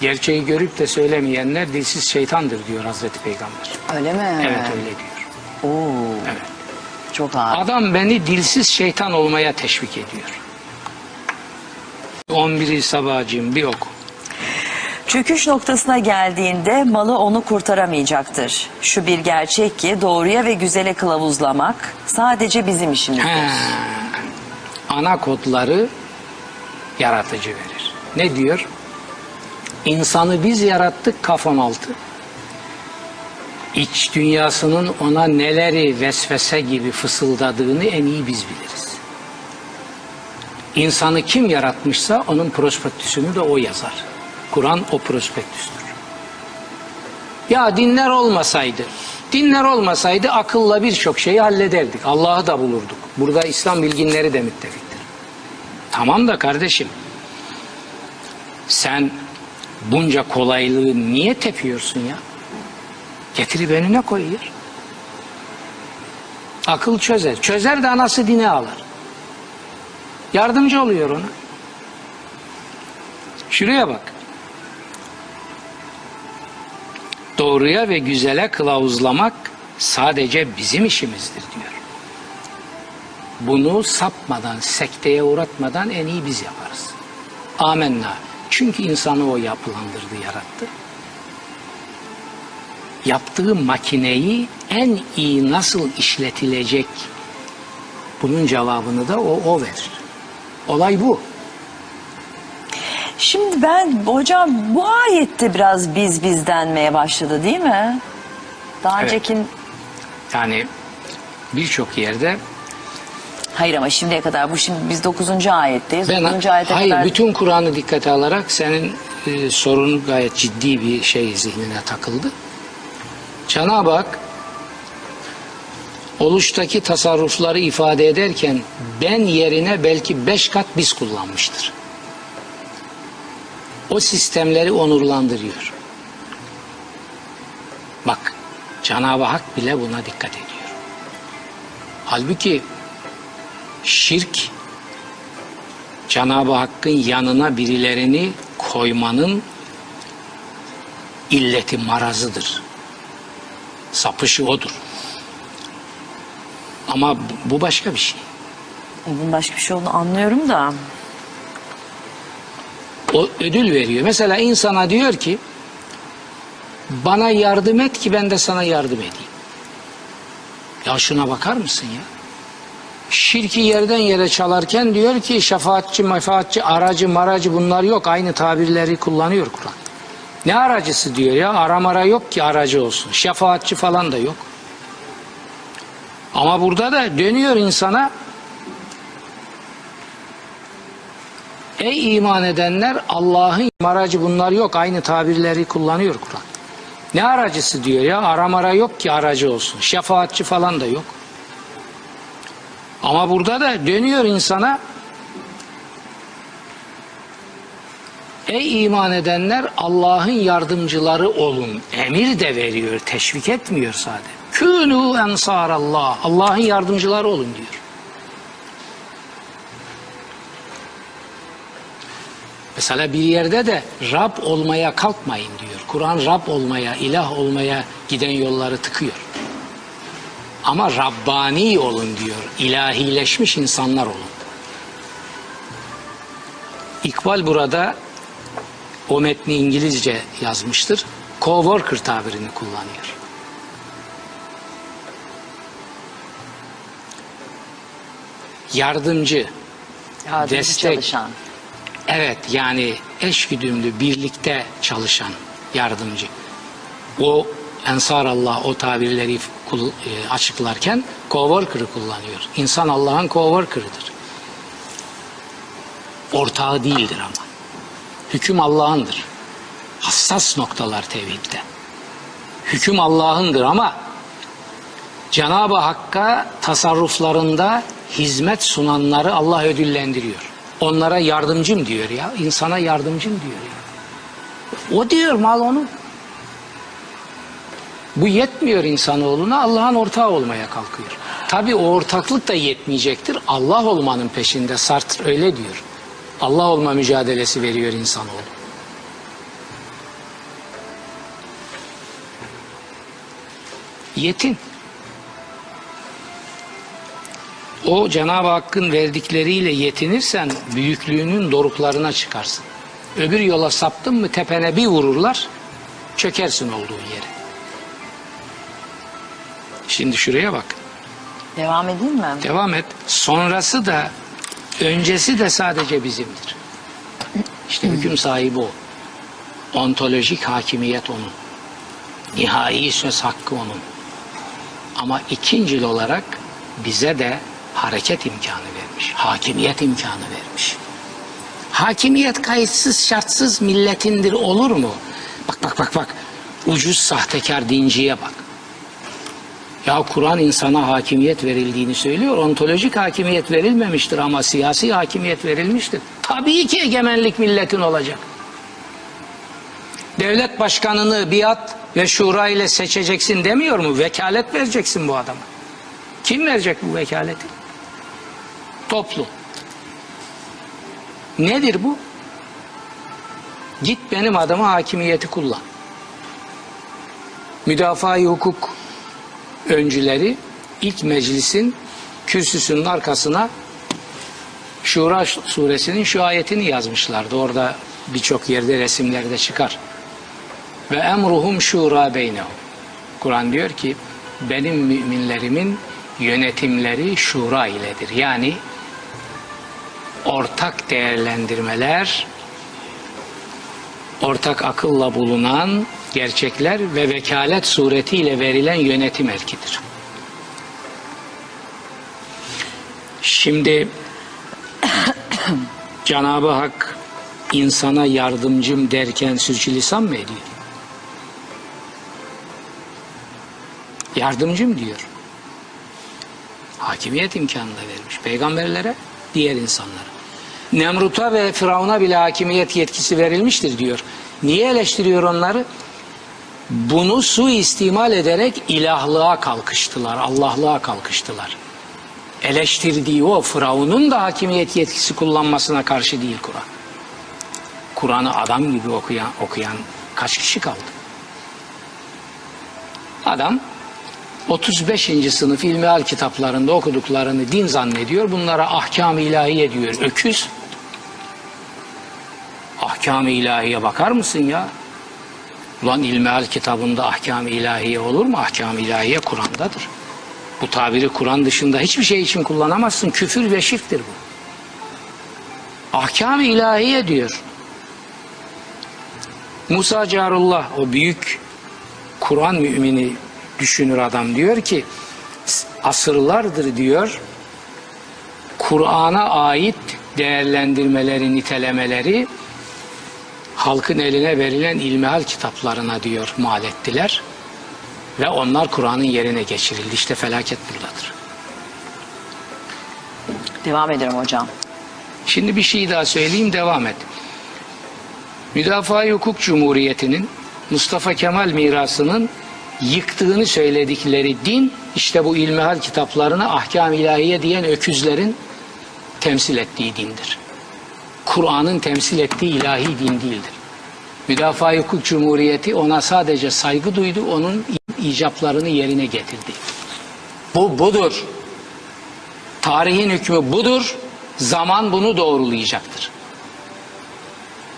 Gerçeği görüp de söylemeyenler dilsiz şeytandır diyor Hazreti Peygamber. Öyle mi? Evet öyle diyor. Oo, Evet. çok ağır. Adam beni dilsiz şeytan olmaya teşvik ediyor. 11. sabahcığım bir oku. Çöküş noktasına geldiğinde malı onu kurtaramayacaktır. Şu bir gerçek ki doğruya ve güzele kılavuzlamak sadece bizim işimizdir. He. Ana kodları yaratıcı verir. Ne diyor? İnsanı biz yarattık kafan altı. İç dünyasının ona neleri vesvese gibi fısıldadığını en iyi biz biliriz. İnsanı kim yaratmışsa onun prospektüsünü de o yazar. Kur'an o prospektüstür. Ya dinler olmasaydı, dinler olmasaydı akılla birçok şeyi hallederdik. Allah'ı da bulurduk. Burada İslam bilginleri de müttefiktir. Tamam da kardeşim, sen bunca kolaylığı niye tepiyorsun ya? Getirip önüne koyuyor. Akıl çözer. Çözer de anası dine alır. Yardımcı oluyor ona. Şuraya bak. Doğruya ve güzele kılavuzlamak sadece bizim işimizdir diyor. Bunu sapmadan, sekteye uğratmadan en iyi biz yaparız. Amenna. Çünkü insanı o yapılandırdı, yarattı. Yaptığı makineyi en iyi nasıl işletilecek bunun cevabını da o, o verir. Olay bu. Şimdi ben hocam bu ayette biraz biz biz denmeye başladı değil mi? Daha Evet. önceki Yani birçok yerde hayır ama şimdiye kadar bu şimdi biz 9. ayetteyiz. Ben 9. ayete hayır kadar bütün Kur'an'ı dikkate alarak senin e, sorunun gayet ciddi bir şey zihnine takıldı. Cenab-ı Hak oluştaki tasarrufları ifade ederken ben yerine belki beş kat biz kullanmıştır. O sistemleri onurlandırıyor. Bak Cenab-ı Hak bile buna dikkat ediyor. Halbuki şirk Cenab-ı Hakk'ın yanına birilerini koymanın illeti marazıdır. Sapışı odur. Ama bu başka bir şey. bunun başka bir şey olduğunu anlıyorum da. O ödül veriyor. Mesela insana diyor ki bana yardım et ki ben de sana yardım edeyim. Ya şuna bakar mısın ya? Şirki yerden yere çalarken diyor ki şefaatçi, mefaatçi, aracı, maracı bunlar yok. Aynı tabirleri kullanıyor Kur'an. Ne aracısı diyor ya? Aramara yok ki aracı olsun. Şefaatçi falan da yok. Ama burada da dönüyor insana Ey iman edenler Allah'ın aracı bunlar yok. Aynı tabirleri kullanıyor Kur'an. Ne aracısı diyor ya? Aramara yok ki aracı olsun. Şefaatçi falan da yok. Ama burada da dönüyor insana Ey iman edenler Allah'ın yardımcıları olun. Emir de veriyor, teşvik etmiyor sadece. Künü ensarallah. Allah'ın yardımcıları olun diyor. Mesela bir yerde de Rab olmaya kalkmayın diyor. Kur'an Rab olmaya, ilah olmaya giden yolları tıkıyor. Ama Rabbani olun diyor. İlahileşmiş insanlar olun. İkbal burada o metni İngilizce yazmıştır. Coworker tabirini kullanıyor. Yardımcı, Yardımcı Destek. çalışan. Evet yani eşgüdümlü birlikte çalışan yardımcı. O Ensar Allah o tabirleri e, açıklarken coworker'ı kullanıyor. İnsan Allah'ın coworker'ıdır. Ortağı değildir ama. Hüküm Allah'ındır. Hassas noktalar tevhidde. Hüküm Allah'ındır ama Cenab-ı Hakk'a tasarruflarında hizmet sunanları Allah ödüllendiriyor. Onlara yardımcım diyor ya. insana yardımcım diyor ya. O diyor mal onun. Bu yetmiyor insanoğluna Allah'ın ortağı olmaya kalkıyor. Tabi o ortaklık da yetmeyecektir. Allah olmanın peşinde Sartre öyle diyor. Allah olma mücadelesi veriyor insanoğlu. Yetin. O Cenab-ı Hakk'ın verdikleriyle yetinirsen büyüklüğünün doruklarına çıkarsın. Öbür yola saptın mı tepene bir vururlar, çökersin olduğu yere. Şimdi şuraya bak. Devam edeyim mi? Devam et. Sonrası da öncesi de sadece bizimdir. İşte hüküm sahibi o. Ontolojik hakimiyet onun. Nihai söz hakkı onun. Ama ikincil olarak bize de hareket imkanı vermiş. Hakimiyet imkanı vermiş. Hakimiyet kayıtsız şartsız milletindir olur mu? Bak bak bak bak. Ucuz sahtekar dinciye bak. Ya Kur'an insana hakimiyet verildiğini söylüyor. Ontolojik hakimiyet verilmemiştir ama siyasi hakimiyet verilmiştir. Tabii ki egemenlik milletin olacak. Devlet başkanını biat ve şura ile seçeceksin demiyor mu? Vekalet vereceksin bu adama. Kim verecek bu vekaleti? Toplum. Nedir bu? Git benim adıma hakimiyeti kullan. Müdafaa-i hukuk öncüleri ilk meclisin kürsüsünün arkasına Şura suresinin şu ayetini yazmışlardı. Orada birçok yerde resimlerde çıkar. Ve emruhum şura beynehum. Kur'an diyor ki benim müminlerimin yönetimleri şura iledir. Yani ortak değerlendirmeler, ortak akılla bulunan gerçekler ve vekalet suretiyle verilen yönetim erkidir. Şimdi [coughs] Cenab-ı Hak insana yardımcım derken sürçülisan mı ediyor? Yardımcım diyor. Hakimiyet imkanı da vermiş. Peygamberlere, diğer insanlara. Nemrut'a ve Firavun'a bile hakimiyet yetkisi verilmiştir diyor. Niye eleştiriyor onları? Bunu suistimal ederek ilahlığa kalkıştılar, Allah'lığa kalkıştılar. Eleştirdiği o Firavun'un da hakimiyet yetkisi kullanmasına karşı değil Kur'an. Kur'an'ı adam gibi okuyan, okuyan kaç kişi kaldı? Adam 35. sınıf ilmihal kitaplarında okuduklarını din zannediyor. Bunlara ahkam-ı ilahiye diyor. Öküz. Ahkam-ı ilahiye bakar mısın ya? Ulan ilmihal kitabında ahkam-ı ilahiye olur mu? Ahkam-ı ilahiye Kur'an'dadır. Bu tabiri Kur'an dışında hiçbir şey için kullanamazsın. Küfür ve şirktir bu. Ahkam-ı ilahiye diyor. Musa Carullah o büyük Kur'an mümini düşünür adam diyor ki asırlardır diyor Kur'an'a ait değerlendirmeleri, nitelemeleri halkın eline verilen ilmihal kitaplarına diyor mal ettiler ve onlar Kur'an'ın yerine geçirildi. İşte felaket buradadır. Devam ederim hocam. Şimdi bir şey daha söyleyeyim devam et. Müdafaa-i Hukuk Cumhuriyeti'nin Mustafa Kemal mirasının yıktığını söyledikleri din işte bu ilmihal kitaplarına ahkam ilahiye diyen öküzlerin temsil ettiği dindir. Kur'an'ın temsil ettiği ilahi din değildir. Müdafaa-i Hukuk Cumhuriyeti ona sadece saygı duydu, onun icaplarını yerine getirdi. Bu budur. Tarihin hükmü budur. Zaman bunu doğrulayacaktır.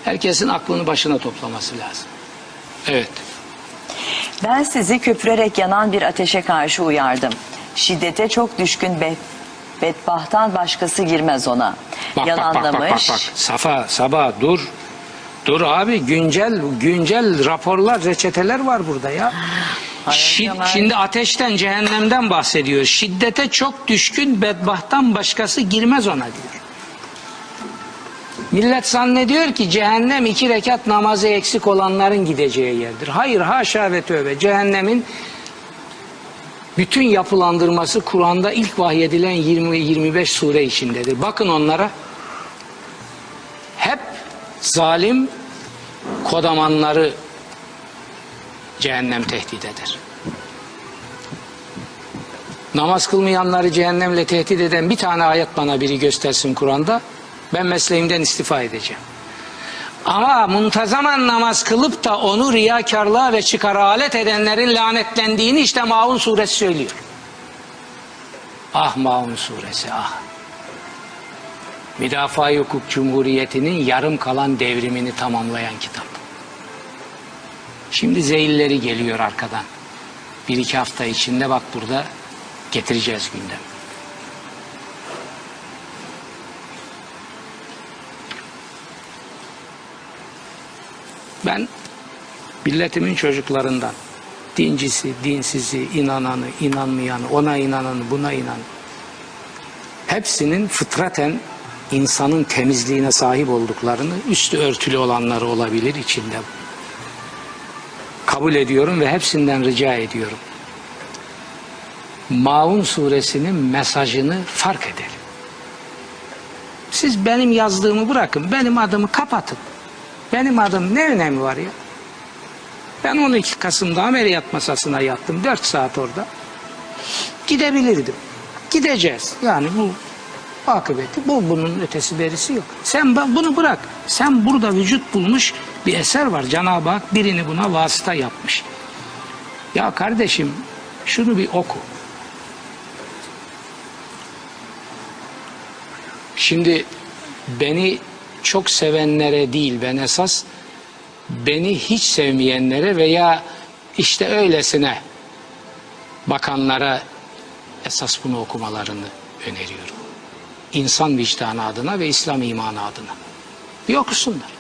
Herkesin aklını başına toplaması lazım. Evet. Ben sizi köpürerek yanan bir ateşe karşı uyardım. Şiddete çok düşkün be bedbahttan başkası girmez ona. Bak, bak, bak, bak, bak, Yalanlamış. bak. Safa, Sabah dur. Dur abi güncel güncel raporlar, reçeteler var burada ya. Şid- şimdi ateşten, cehennemden bahsediyor. Şiddete çok düşkün bedbahttan başkası girmez ona diyor. Millet zannediyor ki cehennem iki rekat namazı eksik olanların gideceği yerdir. Hayır haşa ve tövbe. Cehennemin bütün yapılandırması Kur'an'da ilk vahyedilen 20-25 sure içindedir. Bakın onlara. Hep zalim kodamanları cehennem tehdit eder. Namaz kılmayanları cehennemle tehdit eden bir tane ayet bana biri göstersin Kur'an'da. Ben mesleğimden istifa edeceğim. Ama muntazaman namaz kılıp da onu riyakarlığa ve çıkara alet edenlerin lanetlendiğini işte Maun suresi söylüyor. Ah Maun suresi ah. Müdafaa Hukuk Cumhuriyeti'nin yarım kalan devrimini tamamlayan kitap. Şimdi zeyilleri geliyor arkadan. Bir iki hafta içinde bak burada getireceğiz gündem. Ben milletimin çocuklarından dincisi, dinsizi, inananı, inanmayanı, ona inananı, buna inan. Hepsinin fıtraten insanın temizliğine sahip olduklarını, üstü örtülü olanları olabilir içinde. Kabul ediyorum ve hepsinden rica ediyorum. Maun suresinin mesajını fark edelim. Siz benim yazdığımı bırakın, benim adımı kapatın. Benim adım ne önemi var ya? Ben 12 Kasım'da ameliyat masasına yattım. 4 saat orada. Gidebilirdim. Gideceğiz. Yani bu akıbeti bu bunun ötesi berisi yok. Sen bunu bırak. Sen burada vücut bulmuş bir eser var. Cenab-ı Hak birini buna vasıta yapmış. Ya kardeşim şunu bir oku. Şimdi beni çok sevenlere değil ben esas beni hiç sevmeyenlere veya işte öylesine bakanlara esas bunu okumalarını öneriyorum. İnsan vicdanı adına ve İslam imanı adına. Bir okusunlar.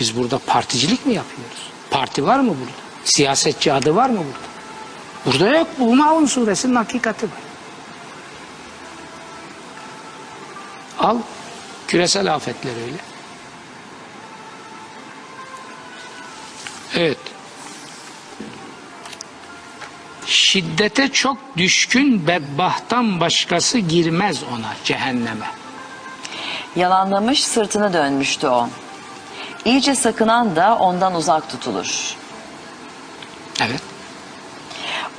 Biz burada particilik mi yapıyoruz? Parti var mı burada? Siyasetçi adı var mı burada? Burada yok. Bu Maun suresinin hakikati var. Al. Küresel afetler öyle. Evet. Şiddete çok düşkün bedbahttan başkası girmez ona cehenneme. Yalanlamış sırtını dönmüştü o. İyice sakınan da ondan uzak tutulur. Evet.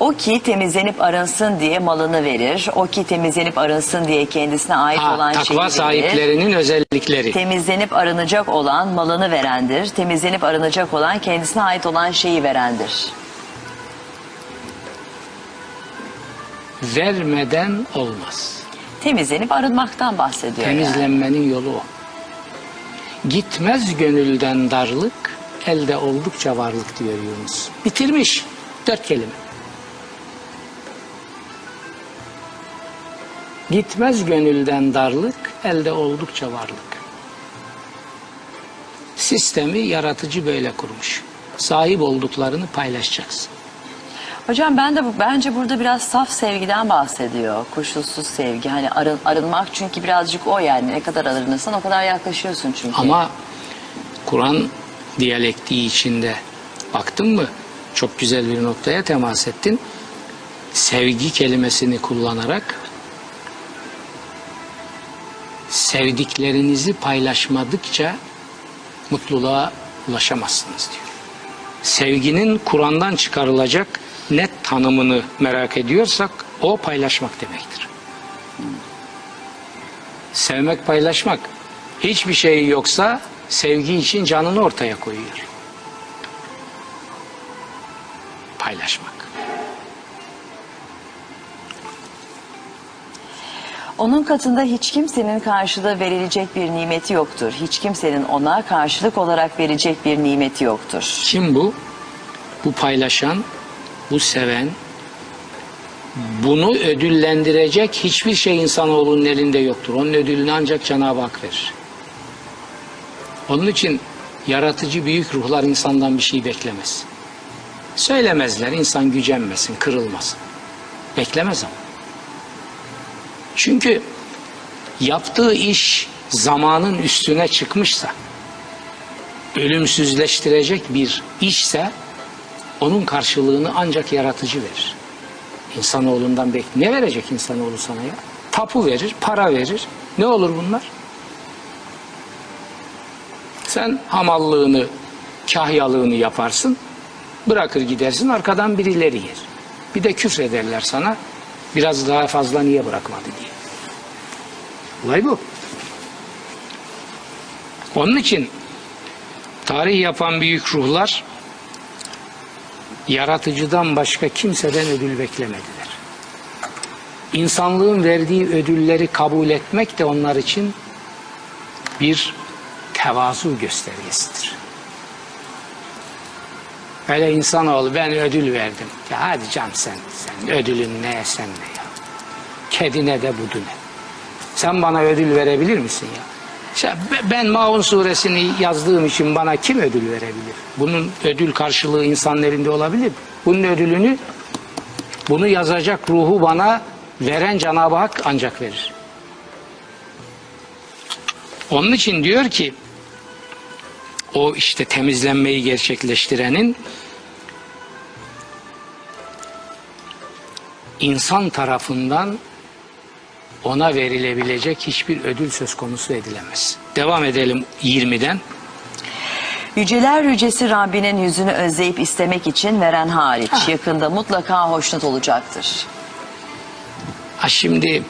O ki temizlenip arınsın diye malını verir. O ki temizlenip arınsın diye kendisine ait Ha, olan şeyi takva verir. sahiplerinin özellikleri. Temizlenip arınacak olan malını verendir. Temizlenip arınacak olan kendisine ait olan şeyi verendir. Vermeden olmaz. Temizlenip arınmaktan bahsediyor yani. Temizlenmenin yolu o. Gitmez gönülden darlık, elde oldukça varlık diyor Yunus. Bitirmiş. Dört kelime. Gitmez gönülden darlık, elde oldukça varlık. Sistemi yaratıcı böyle kurmuş. Sahip olduklarını paylaşacaksın. Hocam ben de bu, bence burada biraz saf sevgiden bahsediyor. Koşulsuz sevgi. Hani arın, arınmak çünkü birazcık o yani. Ne kadar arınırsan o kadar yaklaşıyorsun çünkü. Ama Kur'an diyalektiği içinde baktın mı çok güzel bir noktaya temas ettin. Sevgi kelimesini kullanarak sevdiklerinizi paylaşmadıkça mutluluğa ulaşamazsınız diyor. Sevginin Kur'an'dan çıkarılacak net tanımını merak ediyorsak o paylaşmak demektir. Sevmek paylaşmak. Hiçbir şey yoksa sevgi için canını ortaya koyuyor. Paylaşmak. Onun katında hiç kimsenin karşılığı verilecek bir nimeti yoktur. Hiç kimsenin ona karşılık olarak verecek bir nimeti yoktur. Kim bu? Bu paylaşan, bu seven, bunu ödüllendirecek hiçbir şey insanoğlunun elinde yoktur. Onun ödülünü ancak Cenab-ı Hak verir. Onun için yaratıcı büyük ruhlar insandan bir şey beklemez. Söylemezler, insan gücenmesin, kırılmasın. Beklemez ama. Çünkü yaptığı iş zamanın üstüne çıkmışsa, ölümsüzleştirecek bir işse onun karşılığını ancak yaratıcı verir. İnsanoğlundan bek ne verecek insanoğlu sana ya? Tapu verir, para verir. Ne olur bunlar? Sen hamallığını, kahyalığını yaparsın, bırakır gidersin arkadan birileri yer. Bir de küfrederler sana, biraz daha fazla niye bırakmadı diye. Olay bu. Onun için tarih yapan büyük ruhlar yaratıcıdan başka kimseden ödül beklemediler. İnsanlığın verdiği ödülleri kabul etmek de onlar için bir tevazu göstergesidir. Öyle insanoğlu ben ödül verdim. Ya hadi can sen, sen ödülün ne sen ne ya. Kedine de budu ne. Sen bana ödül verebilir misin ya? İşte be- ben Maun suresini yazdığım için bana kim ödül verebilir? Bunun ödül karşılığı insanın elinde olabilir. mi? Bunun ödülünü bunu yazacak ruhu bana veren Cenab-ı Hak ancak verir. Onun için diyor ki o işte temizlenmeyi gerçekleştirenin insan tarafından ona verilebilecek hiçbir ödül söz konusu edilemez. Devam edelim 20'den. Yüceler yücesi Rabbinin yüzünü özleyip istemek için veren hariç yakında mutlaka hoşnut olacaktır. Ha şimdi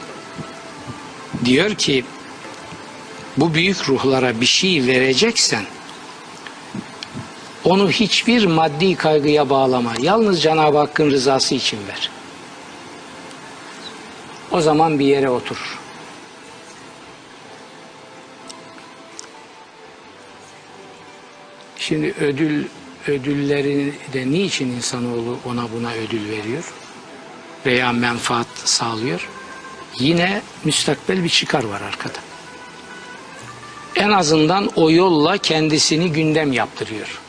diyor ki bu büyük ruhlara bir şey vereceksen onu hiçbir maddi kaygıya bağlama. Yalnız Cenab-ı Hakk'ın rızası için ver. O zaman bir yere otur. Şimdi ödül ödülleri de niçin insanoğlu ona buna ödül veriyor? veya menfaat sağlıyor. Yine müstakbel bir çıkar var arkada. En azından o yolla kendisini gündem yaptırıyor.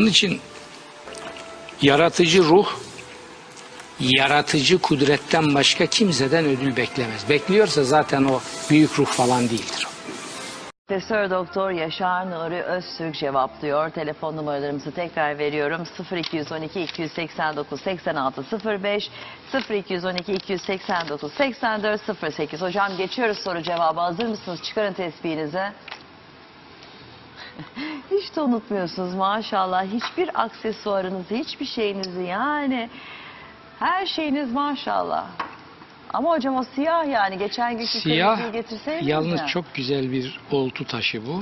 Onun için yaratıcı ruh yaratıcı kudretten başka kimseden ödül beklemez. Bekliyorsa zaten o büyük ruh falan değildir. Profesör Doktor Yaşar Nuri Öztürk cevaplıyor. Telefon numaralarımızı tekrar veriyorum. 0212 289 86 05 0212 289 84 08. Hocam geçiyoruz soru cevabı. Hazır mısınız? Çıkarın tesbihinizi. [laughs] Hiç de unutmuyorsunuz maşallah. Hiçbir aksesuarınızı, hiçbir şeyinizi yani her şeyiniz maşallah. Ama hocam o siyah yani. Geçen günkü Siyah getirseydiniz yalnız ya. çok güzel bir oltu taşı bu.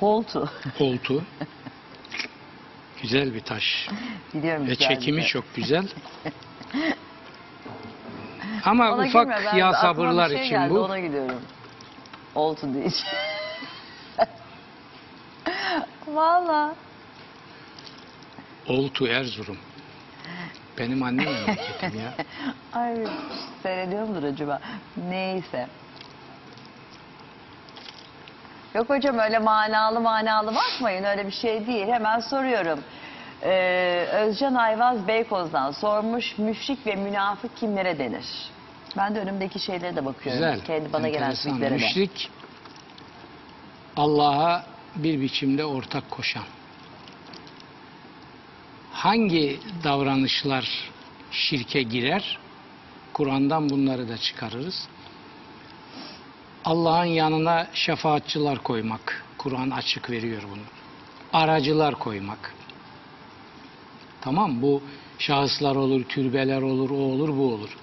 Holtu. Oltu. [laughs] güzel bir taş. Biliyorum Ve çekimi bir şey. çok güzel. [laughs] Ama Ona ufak gülme, ben- yağ sabırlar şey için geldi, bu. Ona gidiyorum. Oltu diye. Valla. Oltu Erzurum. Benim annem memleketim ya. [laughs] Ay seyrediyor mudur acaba? Neyse. Yok hocam öyle manalı manalı bakmayın öyle bir şey değil. Hemen soruyorum. Ee, Özcan Ayvaz Beykoz'dan sormuş müşrik ve münafık kimlere denir? Ben de önümdeki şeylere de bakıyorum. Güzel. Kendi bana gelen enteresan. tweetlere de. Müşrik Allah'a bir biçimde ortak koşan. Hangi davranışlar şirke girer? Kur'an'dan bunları da çıkarırız. Allah'ın yanına şefaatçılar koymak. Kur'an açık veriyor bunu. Aracılar koymak. Tamam bu şahıslar olur, türbeler olur, o olur, bu olur.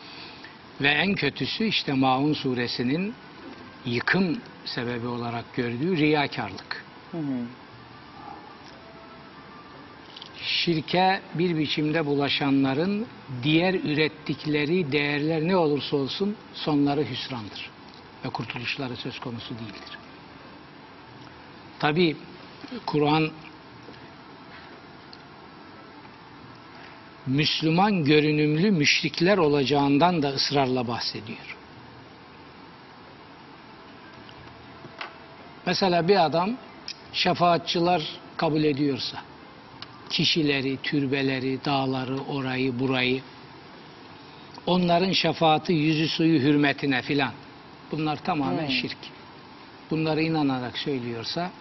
Ve en kötüsü işte Maun suresinin yıkım sebebi olarak gördüğü riyakarlık. Hı şirke bir biçimde bulaşanların diğer ürettikleri değerler ne olursa olsun sonları hüsrandır ve kurtuluşları söz konusu değildir. Tabi Kur'an Müslüman görünümlü müşrikler olacağından da ısrarla bahsediyor. Mesela bir adam şefaatçılar kabul ediyorsa, kişileri, türbeleri, dağları, orayı, burayı, onların şefaati yüzü suyu hürmetine filan. Bunlar tamamen Hmm. şirk. Bunları inanarak söylüyorsa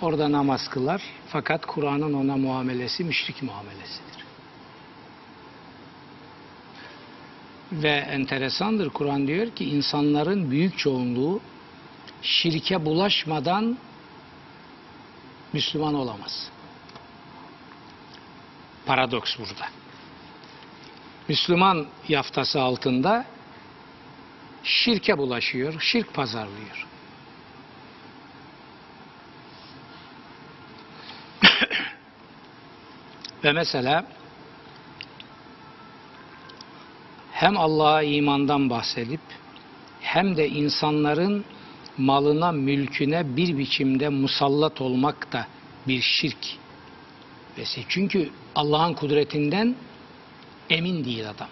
orada namaz kılar fakat Kur'an'ın ona muamelesi müşrik muamelesidir. Ve enteresandır Kur'an diyor ki insanların büyük çoğunluğu şirke bulaşmadan Müslüman olamaz. Paradoks burada. Müslüman yaftası altında şirke bulaşıyor, şirk pazarlıyor. [coughs] Ve mesela hem Allah'a imandan bahsedip hem de insanların malına, mülküne bir biçimde musallat olmak da bir şirk. Çünkü Allah'ın kudretinden emin değil adam.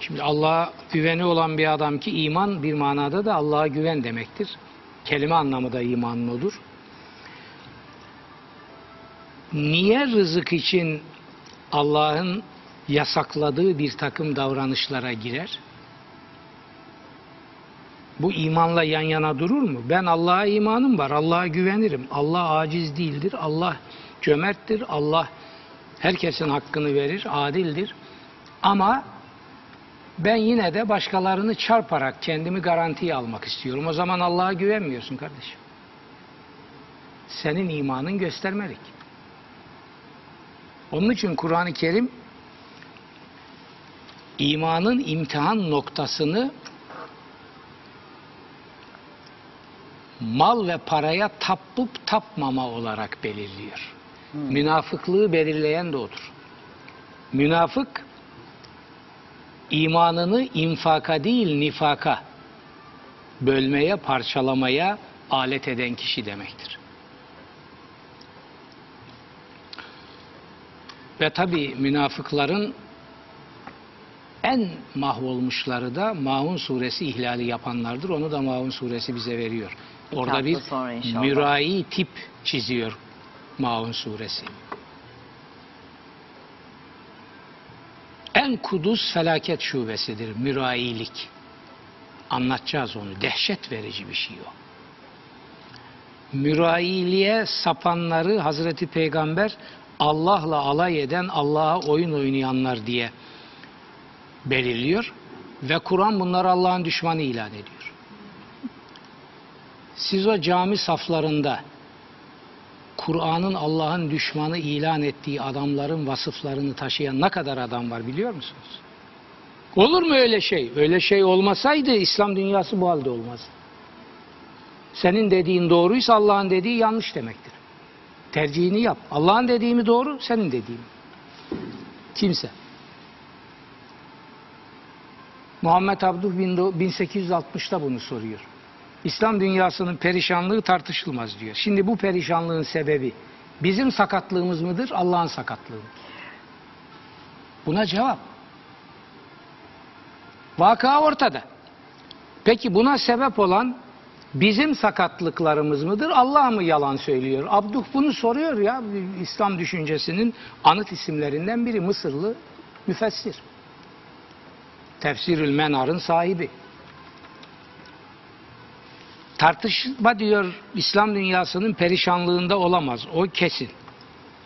Şimdi Allah'a güveni olan bir adam ki iman bir manada da Allah'a güven demektir. Kelime anlamı da imanın olur. Niye rızık için Allah'ın yasakladığı bir takım davranışlara girer? Bu imanla yan yana durur mu? Ben Allah'a imanım var, Allah'a güvenirim. Allah aciz değildir, Allah cömerttir, Allah herkesin hakkını verir, adildir. Ama ben yine de başkalarını çarparak kendimi garantiye almak istiyorum. O zaman Allah'a güvenmiyorsun kardeşim. Senin imanın göstermelik. Onun için Kur'an-ı Kerim imanın imtihan noktasını mal ve paraya tapıp tapmama olarak belirliyor. Münafıklığı belirleyen de odur. Münafık imanını infaka değil nifaka bölmeye, parçalamaya alet eden kişi demektir. Ve tabi münafıkların en mahvolmuşları da Maun suresi ihlali yapanlardır. Onu da Maun suresi bize veriyor. Orada bir mürai tip çiziyor Maun suresi. En kuduz felaket şubesidir mürailik. Anlatacağız onu. Dehşet verici bir şey o. Mürailiğe sapanları Hazreti Peygamber Allah'la alay eden, Allah'a oyun oynayanlar diye belirliyor. Ve Kur'an bunları Allah'ın düşmanı ilan ediyor. Siz o cami saflarında Kur'an'ın Allah'ın düşmanı ilan ettiği adamların vasıflarını taşıyan ne kadar adam var biliyor musunuz? Olur mu öyle şey? Öyle şey olmasaydı İslam dünyası bu halde olmazdı. Senin dediğin doğruysa Allah'ın dediği yanlış demektir. Tercihini yap. Allah'ın dediği mi doğru, senin dediğin? Kimse. Muhammed Abduh 1860'da bunu soruyor. İslam dünyasının perişanlığı tartışılmaz diyor. Şimdi bu perişanlığın sebebi bizim sakatlığımız mıdır, Allah'ın sakatlığı mıdır? Buna cevap. Vaka ortada. Peki buna sebep olan bizim sakatlıklarımız mıdır? Allah mı yalan söylüyor? Abduh bunu soruyor ya İslam düşüncesinin anıt isimlerinden biri Mısırlı müfessir. Tefsirül Menar'ın sahibi. Tartışma diyor İslam dünyasının perişanlığında olamaz. O kesin.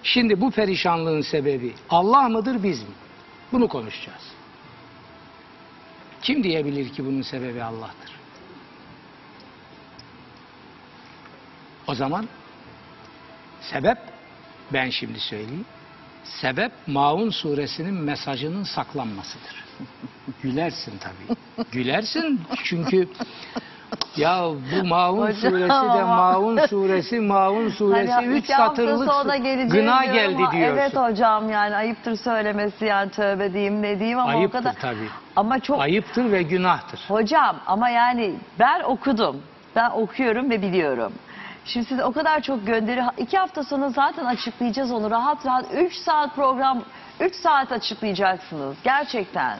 Şimdi bu perişanlığın sebebi Allah mıdır biz mi? Bunu konuşacağız. Kim diyebilir ki bunun sebebi Allah'tır? O zaman sebep ben şimdi söyleyeyim. Sebep Maun suresinin mesajının saklanmasıdır. [laughs] Gülersin tabii. Gülersin çünkü Ya bu Maun Hocam suresi de ama- Maun suresi, Maun suresi Hani üç iki hafta satırlık sonra geleceğim gına diyorum geldi ama diyorsun. Evet hocam yani ayıptır söylemesi yani tövbe diyeyim ne diyeyim ama Ayıptır o kadar. tabii. Ama çok Ayıptır ve günahtır. Hocam ama yani ben okudum. Ben okuyorum ve biliyorum. Şimdi siz o kadar çok gönderi... iki hafta sonra zaten açıklayacağız onu. Rahat rahat 3 saat program... 3 saat açıklayacaksınız. Gerçekten.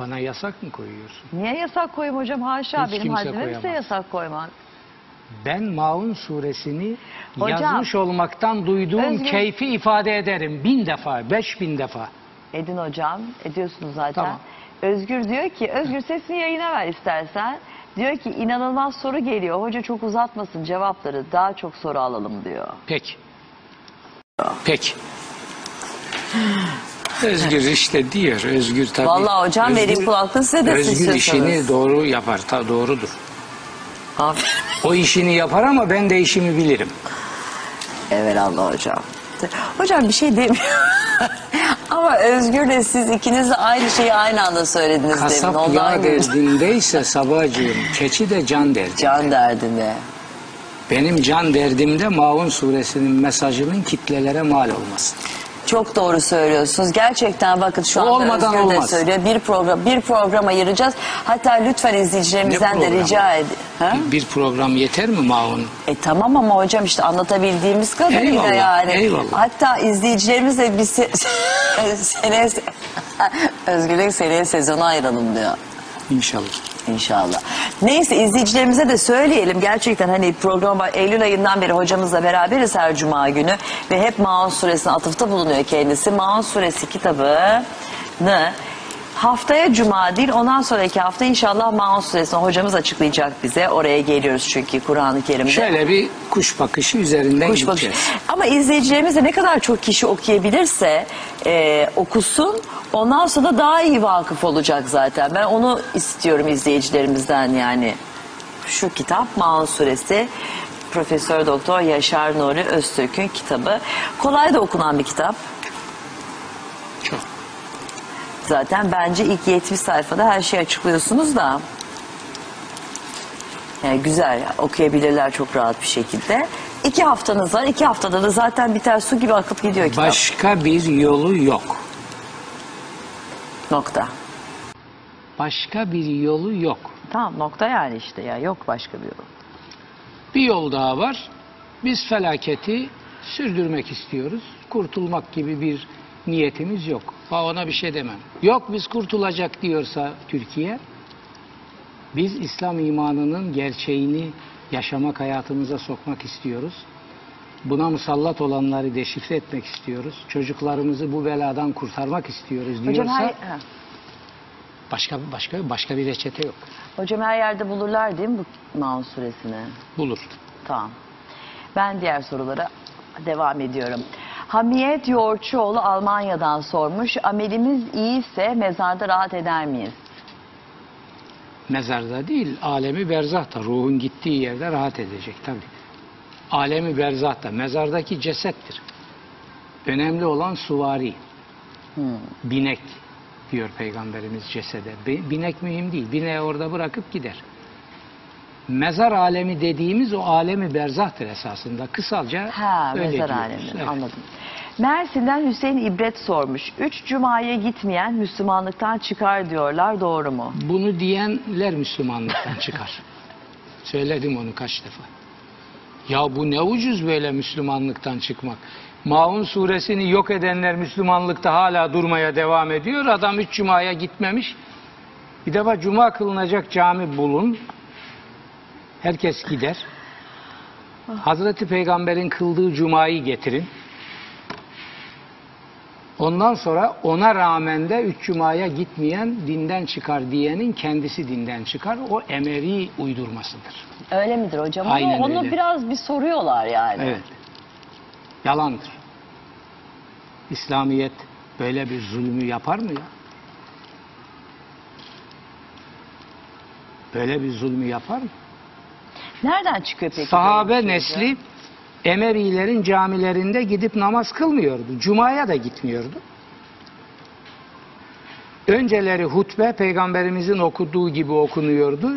Bana yasak mı koyuyorsun? Niye yasak koyayım hocam? Haşa Hiç benim haddime koyamaz. yasak koymak. Ben Maun suresini Hocam, yazmış olmaktan duyduğum Özgür- keyfi ifade ederim. Bin defa, beş bin defa. Edin hocam. Ediyorsunuz zaten. Tamam. Özgür diyor ki, Özgür sesini yayına ver istersen. Diyor ki inanılmaz soru geliyor. Hoca çok uzatmasın cevapları. Daha çok soru alalım diyor. Peki. Peki. Özgür işte diyor. Özgür tabii. Vallahi hocam vereyim Özgür- kulaklığı size de Özgür işini doğru yapar. Ta doğrudur. Aferin. O işini yapar ama ben de işimi bilirim. Evelallah hocam. Hocam bir şey demiyorum. [laughs] Ama Özgür'le siz ikiniz de aynı şeyi aynı anda söylediniz demin. Kasap yağ [laughs] derdindeyse sabahcığım keçi de can derdi. Can derdinde. Benim can derdimde Maun suresinin mesajının kitlelere mal olması. Çok doğru söylüyorsunuz. Gerçekten bakın şu anda olmadan Özgür de olmaz. söylüyor. Bir program bir program ayıracağız. Hatta lütfen izleyicilerimizden Ne de programı? rica edin. Ha? Bir program yeter mi Maun? E tamam ama hocam işte anlatabildiğimiz kadarıyla Eyvallah, yani. eyvallah. Hatta izleyicilerimiz de bir se [laughs] seneye [laughs] Özgür'ün seneye sezonu ayıralım diyor. İnşallah. İnşallah. Neyse izleyicilerimize de söyleyelim. Gerçekten hani program. Eylül ayından beri hocamızla beraberiz her cuma günü. Ve hep Maun suresine atıfta bulunuyor kendisi. Maun suresi kitabını haftaya cuma değil ondan sonraki hafta inşallah Maun suresini hocamız açıklayacak bize. Oraya geliyoruz çünkü Kur'an-ı Kerim'de. Şöyle bir kuş bakışı üzerinden Kuş bakışı. gideceğiz. Ama izleyicilerimiz de ne kadar çok kişi okuyabilirse e, okusun ondan sonra daha iyi vakıf olacak zaten. Ben onu istiyorum izleyicilerimizden yani. Şu kitap Maun Suresi Profesör Doktor Yaşar Nuri Öztürk'ün kitabı. Kolay da okunan bir kitap. Zaten bence ilk 70 sayfada her şeyi açıklıyorsunuz da. Yani güzel okuyabilirler çok rahat bir şekilde. İki haftanız var. İki haftada da zaten biter su gibi akıp gidiyor kitap. Başka bir yolu yok. Nokta. Başka bir yolu yok. Tamam nokta yani işte ya yok başka bir yol. Bir yol daha var. Biz felaketi sürdürmek istiyoruz. Kurtulmak gibi bir niyetimiz yok. Ha ona bir şey demem. Yok biz kurtulacak diyorsa Türkiye, biz İslam imanının gerçeğini yaşamak hayatımıza sokmak istiyoruz. Buna musallat olanları deşifre etmek istiyoruz. Çocuklarımızı bu beladan kurtarmak istiyoruz Hocam diyorsa her, ha. başka başka başka bir reçete yok. Hocam her yerde bulurlar değil mi bu Maun suresini? Bulur. Tamam. Ben diğer sorulara devam ediyorum. Hamiyet Yoğurtçuoğlu Almanya'dan sormuş. Amelimiz iyiyse mezarda rahat eder miyiz? Mezarda değil, alemi berzahta. Ruhun gittiği yerde rahat edecek tabii. Alemi berzahta. Mezardaki cesettir. Önemli olan suvari. Binek diyor Peygamberimiz cesede. Bi- Binek mühim değil. Bineği orada bırakıp gider. Mezar alemi dediğimiz o alemi berzahtır esasında. Kısaca Ha öyle mezar diyoruz. alemi Evet. anladım. Mersin'den Hüseyin İbret sormuş. Üç cumaya gitmeyen Müslümanlıktan çıkar diyorlar doğru mu? Bunu diyenler Müslümanlıktan çıkar. [laughs] Söyledim onu kaç defa. Ya bu ne ucuz böyle Müslümanlıktan çıkmak. Maun suresini yok edenler Müslümanlıkta hala durmaya devam ediyor. Adam üç cumaya gitmemiş. Bir defa cuma kılınacak cami bulun. Herkes gider. Hazreti Peygamber'in kıldığı cumayı getirin. Ondan sonra ona rağmen de üç cumaya gitmeyen dinden çıkar diyenin kendisi dinden çıkar. O emeri uydurmasıdır. Öyle midir hocam? Aynen Onu, onu öyle. biraz bir soruyorlar yani. Evet. Yalandır. İslamiyet böyle bir zulmü yapar mı ya? Böyle bir zulmü yapar mı? Nereden çıkıyor peki? Sahabe şey nesli Emevilerin camilerinde gidip namaz kılmıyordu. Cuma'ya da gitmiyordu. Önceleri hutbe peygamberimizin okuduğu gibi okunuyordu.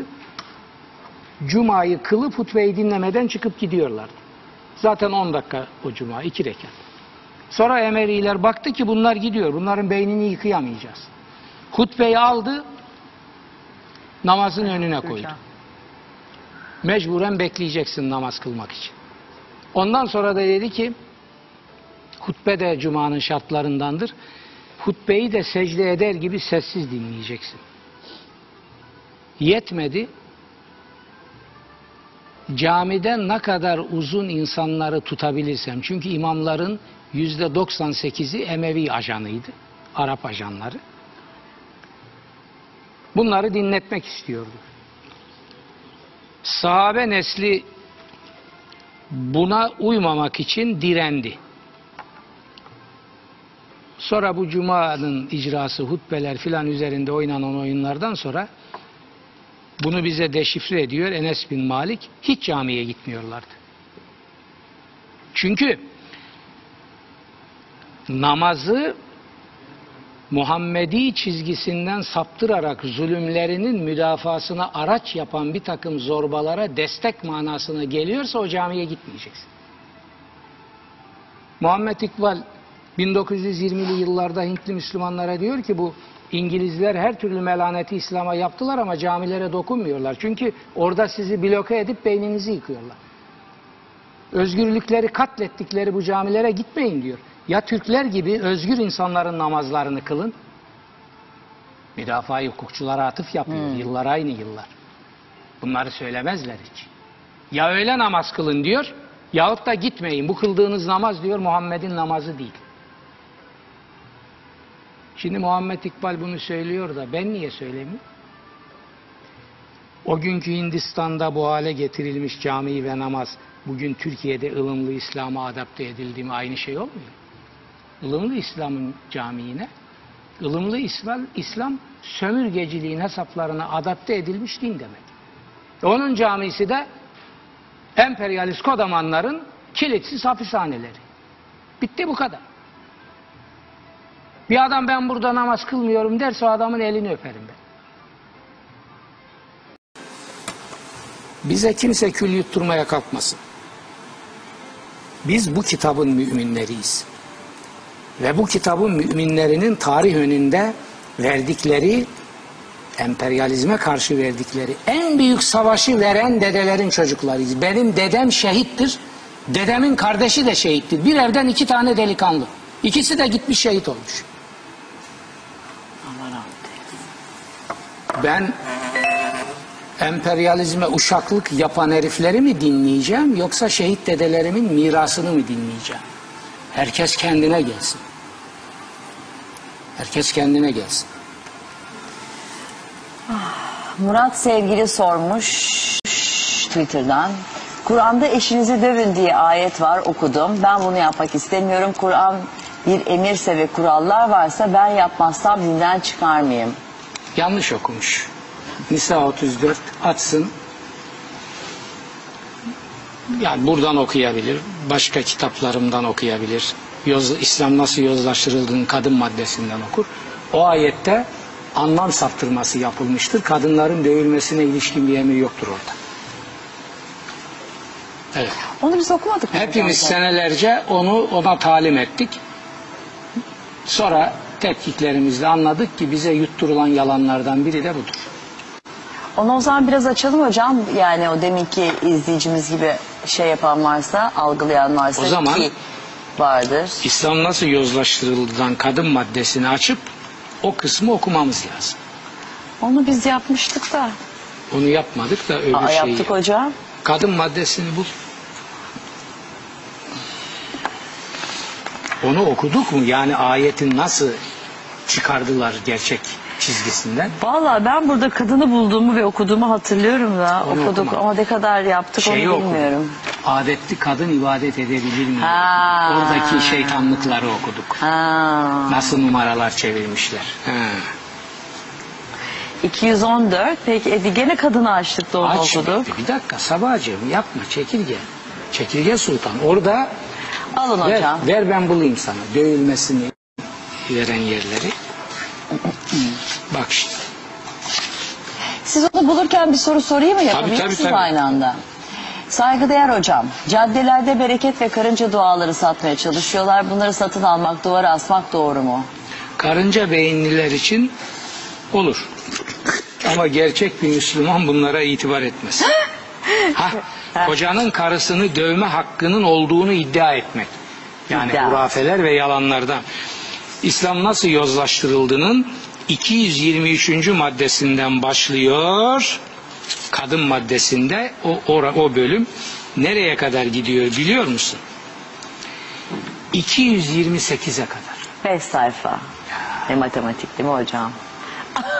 Cuma'yı kılıp hutbeyi dinlemeden çıkıp gidiyorlardı. Zaten 10 dakika o cuma, 2 rekat. Sonra Emeviler baktı ki bunlar gidiyor. Bunların beynini yıkayamayacağız. Hutbeyi aldı, namazın önüne koydu. Mecburen bekleyeceksin namaz kılmak için. Ondan sonra da dedi ki, hutbe de Cuma'nın şartlarındandır. Hutbeyi de secde eder gibi sessiz dinleyeceksin. Yetmedi. Camiden ne kadar uzun insanları tutabilirsem, çünkü imamların yüzde 98'i Emevi ajanıydı, Arap ajanları. Bunları dinletmek istiyordu. Sahabe nesli buna uymamak için direndi. Sonra bu cumanın icrası, hutbeler filan üzerinde oynanan oyunlardan sonra bunu bize deşifre ediyor Enes bin Malik. Hiç camiye gitmiyorlardı. Çünkü namazı Muhammedi çizgisinden saptırarak zulümlerinin müdafasına araç yapan bir takım zorbalara destek manasına geliyorsa o camiye gitmeyeceksin. Muhammed İkbal 1920'li yıllarda Hintli Müslümanlara diyor ki bu İngilizler her türlü melaneti İslam'a yaptılar ama camilere dokunmuyorlar. Çünkü orada sizi bloke edip beyninizi yıkıyorlar. Özgürlükleri katlettikleri bu camilere gitmeyin diyor. Ya Türkler gibi özgür insanların namazlarını kılın. Müdafaa hukukçulara atıf yapıyor. Yıllar aynı yıllar. Bunları söylemezler hiç. Ya öyle namaz kılın diyor yahut da gitmeyin. Bu kıldığınız namaz diyor Muhammed'in namazı değil. Şimdi Muhammed İkbal bunu söylüyor da ben niye söylemiyorum? O günkü Hindistan'da bu hale getirilmiş cami ve namaz bugün Türkiye'de ılımlı İslam'a adapte edildi mi aynı şey olmuyor. Ilımlı İslam'ın camiine, ılımlı İslam, İslam sömürgeciliğin hesaplarına adapte edilmiş din demek. Onun camisi de emperyalist kodamanların kilitsiz hapishaneleri. Bitti bu kadar. Bir adam ben burada namaz kılmıyorum derse o adamın elini öperim ben. Bize kimse kül yutturmaya kalkmasın. Biz bu kitabın müminleriyiz. Ve bu kitabın müminlerinin tarih önünde verdikleri, emperyalizme karşı verdikleri en büyük savaşı veren dedelerin çocuklarıyız. Benim dedem şehittir, dedemin kardeşi de şehittir. Bir evden iki tane delikanlı. İkisi de gitmiş şehit olmuş. Ben emperyalizme uşaklık yapan herifleri mi dinleyeceğim yoksa şehit dedelerimin mirasını mı dinleyeceğim? Herkes kendine gelsin. Herkes kendine gelsin. Murat sevgili sormuş Twitter'dan. Kur'an'da eşinizi dövün diye ayet var okudum. Ben bunu yapmak istemiyorum. Kur'an bir emirse ve kurallar varsa ben yapmazsam dinden çıkar mıyım? Yanlış okumuş. Nisa 34 açsın. Yani buradan okuyabilir. Başka kitaplarımdan okuyabilir. Yoz, İslam nasıl yozlaştırıldığını kadın maddesinden okur. O ayette anlam saptırması yapılmıştır. Kadınların dövülmesine ilişkin bir emir yoktur orada. Evet. Onu biz okumadık mı? Hepimiz hocam? senelerce onu ona talim ettik. Sonra tetkiklerimizle anladık ki bize yutturulan yalanlardan biri de budur. Onu o zaman biraz açalım hocam. Yani o deminki izleyicimiz gibi şey yapan varsa, algılayan varsa O zaman- ki vardır. İslam nasıl yozlaştırıldıdan kadın maddesini açıp o kısmı okumamız lazım. Onu biz yapmıştık da. Onu yapmadık da öbür Aa, şeyi. yaptık hocam. Kadın maddesini bul. Onu okuduk mu? Yani ayetin nasıl çıkardılar gerçek çizgisinden? Valla ben burada kadını bulduğumu ve okuduğumu hatırlıyorum da Onu okuduk okuma. ama ne kadar yaptık Şeyi onu bilmiyorum. Adetli kadın ibadet edebilir mi? Ha. Oradaki şeytanlıkları okuduk. Ha. Nasıl numaralar çevirmişler. Ha. 214 peki e, gene kadını açtık da onu Aç okuduk. bir dakika sabahcığım yapma çekirge. Çekirge sultan. Orada Alın ver, hocam. ver ben bulayım sana. Dövülmesini veren yerleri. Bak şimdi. Siz onu bulurken bir soru sorayım mı? Yapabilir tabii, misiniz tabii. aynı anda? Saygıdeğer hocam, caddelerde bereket ve karınca duaları satmaya çalışıyorlar. Bunları satın almak, duvara asmak doğru mu? Karınca beyinliler için olur. Ama gerçek bir Müslüman bunlara itibar etmez. [laughs] ha, kocanın karısını dövme hakkının olduğunu iddia etmek. Yani İddia. hurafeler ve yalanlardan. İslam nasıl yozlaştırıldığının 223. maddesinden başlıyor. Kadın maddesinde o, o, o bölüm nereye kadar gidiyor biliyor musun? 228'e kadar. Beş sayfa. Ne matematik değil mi hocam? [laughs]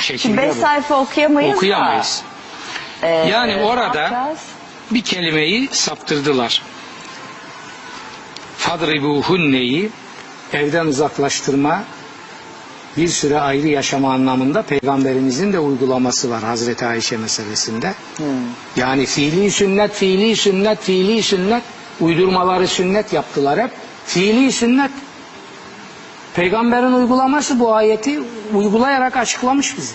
Şimdi Şekilde beş bu. sayfa okuyamayız da, Okuyamayız. e, Yani orada bir kelimeyi saptırdılar. Fadribuhunneyi evden uzaklaştırma bir süre ayrı yaşama anlamında peygamberimizin de uygulaması var Hazreti Ayşe meselesinde. Hmm. Yani fiili sünnet, fiili sünnet, fiili sünnet uydurmaları sünnet yaptılar hep. Fiili sünnet. Peygamberin uygulaması bu ayeti uygulayarak açıklamış bize.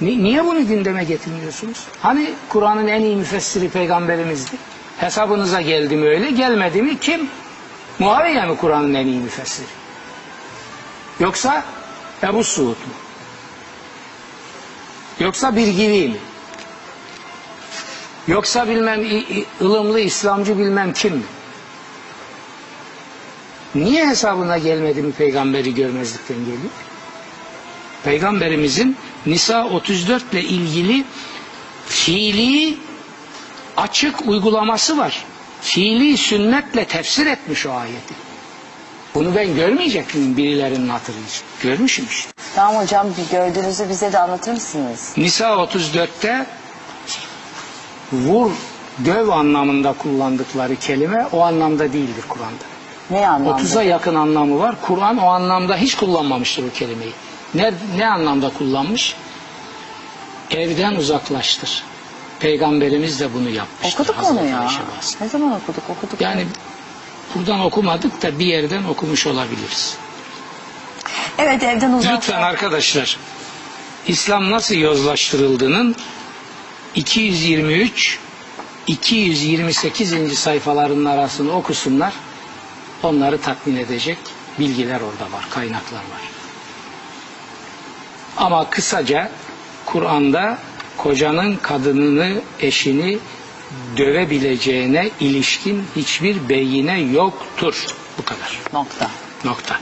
Ni- niye bunu gündeme getirmiyorsunuz? Hani Kur'an'ın en iyi müfessiri peygamberimizdi. Hesabınıza geldi mi öyle, gelmedi mi kim? Muaviye mi Kur'an'ın en iyi müfessiri? Yoksa Ebu Suud mu? Yoksa bir gibi mi? Yoksa bilmem ılımlı İslamcı bilmem kim mi? Niye hesabına gelmedi mi peygamberi görmezlikten geliyor? Peygamberimizin Nisa 34 ile ilgili fiili açık uygulaması var. Fiili sünnetle tefsir etmiş o ayeti. Bunu ben görmeyecek miyim birilerinin hatırı için? Görmüşüm işte. Tamam hocam bir gördüğünüzü bize de anlatır mısınız? Nisa 34'te vur, döv anlamında kullandıkları kelime o anlamda değildir Kur'an'da. Ne anlamda? 30'a yakın anlamı var. Kur'an o anlamda hiç kullanmamıştır o kelimeyi. Ne, ne anlamda kullanmış? Evden uzaklaştır. Peygamberimiz de bunu yapmıştır. Okuduk Hazreti onu ya. Bahsediyor. Ne zaman okuduk? Okuduk. Yani buradan okumadık da bir yerden okumuş olabiliriz. Evet evden uzak. Lütfen arkadaşlar İslam nasıl yozlaştırıldığının 223 228. sayfalarının arasını okusunlar. Onları tatmin edecek bilgiler orada var, kaynaklar var. Ama kısaca Kur'an'da kocanın kadınını, eşini dövebileceğine ilişkin hiçbir beyine yoktur. Bu kadar. Nokta. Nokta.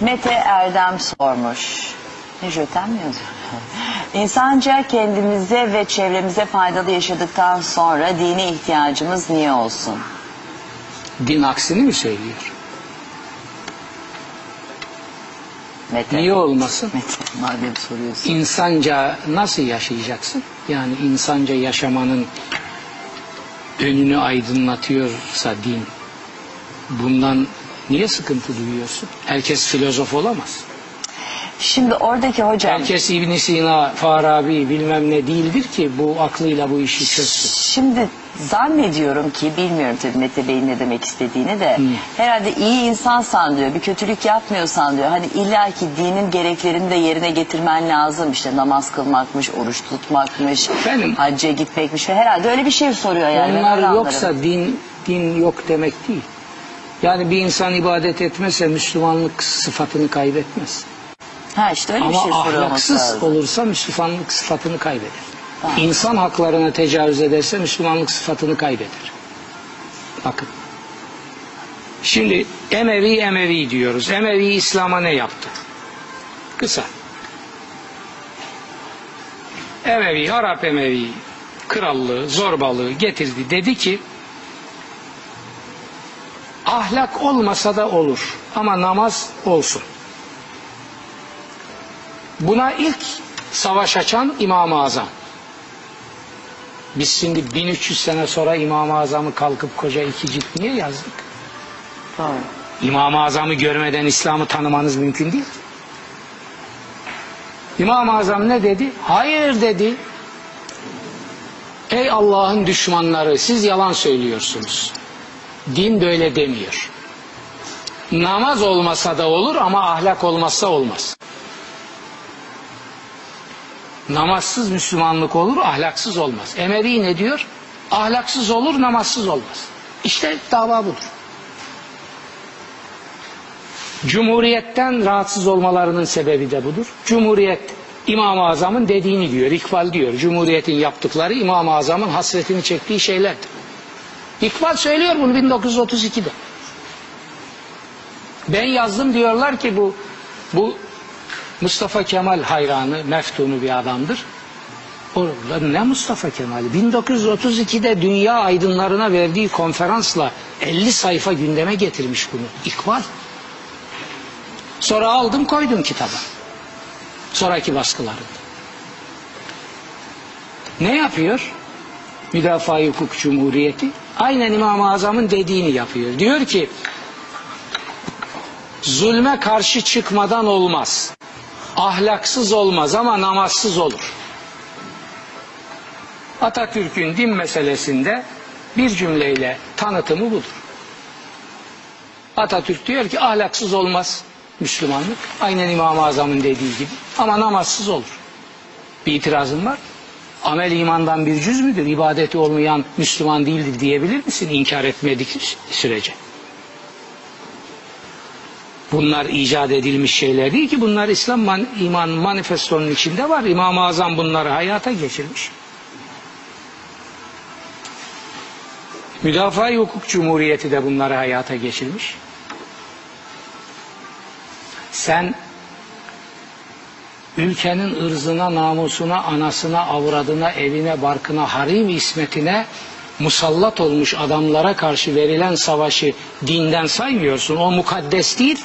Mete Erdem sormuş. Ne jöten mi yazıyor? [laughs] İnsanca kendimize ve çevremize faydalı yaşadıktan sonra dini ihtiyacımız niye olsun? Din aksini mi söylüyor? Mete. Niye olmasın? Mete madem soruyorsun. İnsanca nasıl yaşayacaksın? Yani insanca yaşamanın önünü aydınlatıyorsa din bundan niye sıkıntı duyuyorsun? Herkes filozof olamaz. Şimdi oradaki hocam. Herkes İbn Sina, Farabi bilmem ne değildir ki bu aklıyla bu işi çözsün. Şimdi zannediyorum ki bilmiyorum tabii Mete Bey'in ne demek istediğini de herhalde iyi insan diyor bir kötülük yapmıyorsan diyor hani illaki dinin gereklerini de yerine getirmen lazım işte namaz kılmakmış oruç tutmakmış Efendim? hacca gitmekmiş ve herhalde öyle bir şey soruyor yani. Onlar anlarım. yoksa din din yok demek değil. Yani bir insan ibadet etmezse Müslümanlık sıfatını kaybetmez. Ha işte öyle bir Ama şey ahlaksız lazım. olursa Müslümanlık sıfatını kaybeder. Tamam. İnsan haklarına tecavüz ederse Müslümanlık sıfatını kaybeder. Bakın. Şimdi Emevi Emevi diyoruz. Emevi İslam'a ne yaptı? Kısa. Emevi, Arap Emevi krallığı, zorbalığı getirdi. Dedi ki ahlak olmasa da olur ama namaz olsun. Buna ilk savaş açan İmam-ı Azam. Biz şimdi 1300 sene sonra İmam-ı Azam'ı kalkıp koca iki cilt niye yazdık? Doğru. İmam-ı Azam'ı görmeden İslam'ı tanımanız mümkün değil. İmam-ı Azam ne dedi? Hayır dedi. Ey Allah'ın düşmanları siz yalan söylüyorsunuz. Din böyle demiyor. namaz olmasa da olur ama ahlak olmazsa olmaz. Namazsız Müslümanlık olur, ahlaksız olmaz. Emevi ne diyor? Ahlaksız olur, namazsız olmaz. İşte dava budur. Cumhuriyetten rahatsız olmalarının sebebi de budur. Cumhuriyet İmam-ı Azam'ın dediğini diyor, İkbal diyor. Cumhuriyetin yaptıkları İmam-ı Azam'ın hasretini çektiği şeylerdir. İkbal söylüyor bunu 1932'de. Ben yazdım diyorlar ki bu bu Mustafa Kemal hayranı, meftunu bir adamdır. O, lan ne Mustafa Kemal? 1932'de dünya aydınlarına verdiği konferansla 50 sayfa gündeme getirmiş bunu. İkbal. Sonra aldım koydum kitaba. Sonraki baskılarında. Ne yapıyor? Müdafaa Hukuk Cumhuriyeti. Aynen İmam-ı Azam'ın dediğini yapıyor. Diyor ki zulme karşı çıkmadan olmaz. Ahlaksız olmaz ama namazsız olur. Atatürk'ün din meselesinde bir cümleyle tanıtımı budur. Atatürk diyor ki ahlaksız olmaz Müslümanlık. Aynen İmam-ı Azam'ın dediği gibi. Ama namazsız olur. Bir itirazın var. Amel imandan bir cüz müdür? İbadeti olmayan Müslüman değildir diyebilir misin inkar etmedik sürece? Bunlar icat edilmiş şeyler değil ki bunlar İslam man, iman manifestonun içinde var. İmam-ı Azam bunları hayata geçirmiş. Müdafaa Hukuk Cumhuriyeti de bunları hayata geçirmiş. Sen ülkenin ırzına, namusuna, anasına, avradına, evine, barkına, harim ismetine musallat olmuş adamlara karşı verilen savaşı dinden saymıyorsun. O mukaddes değil.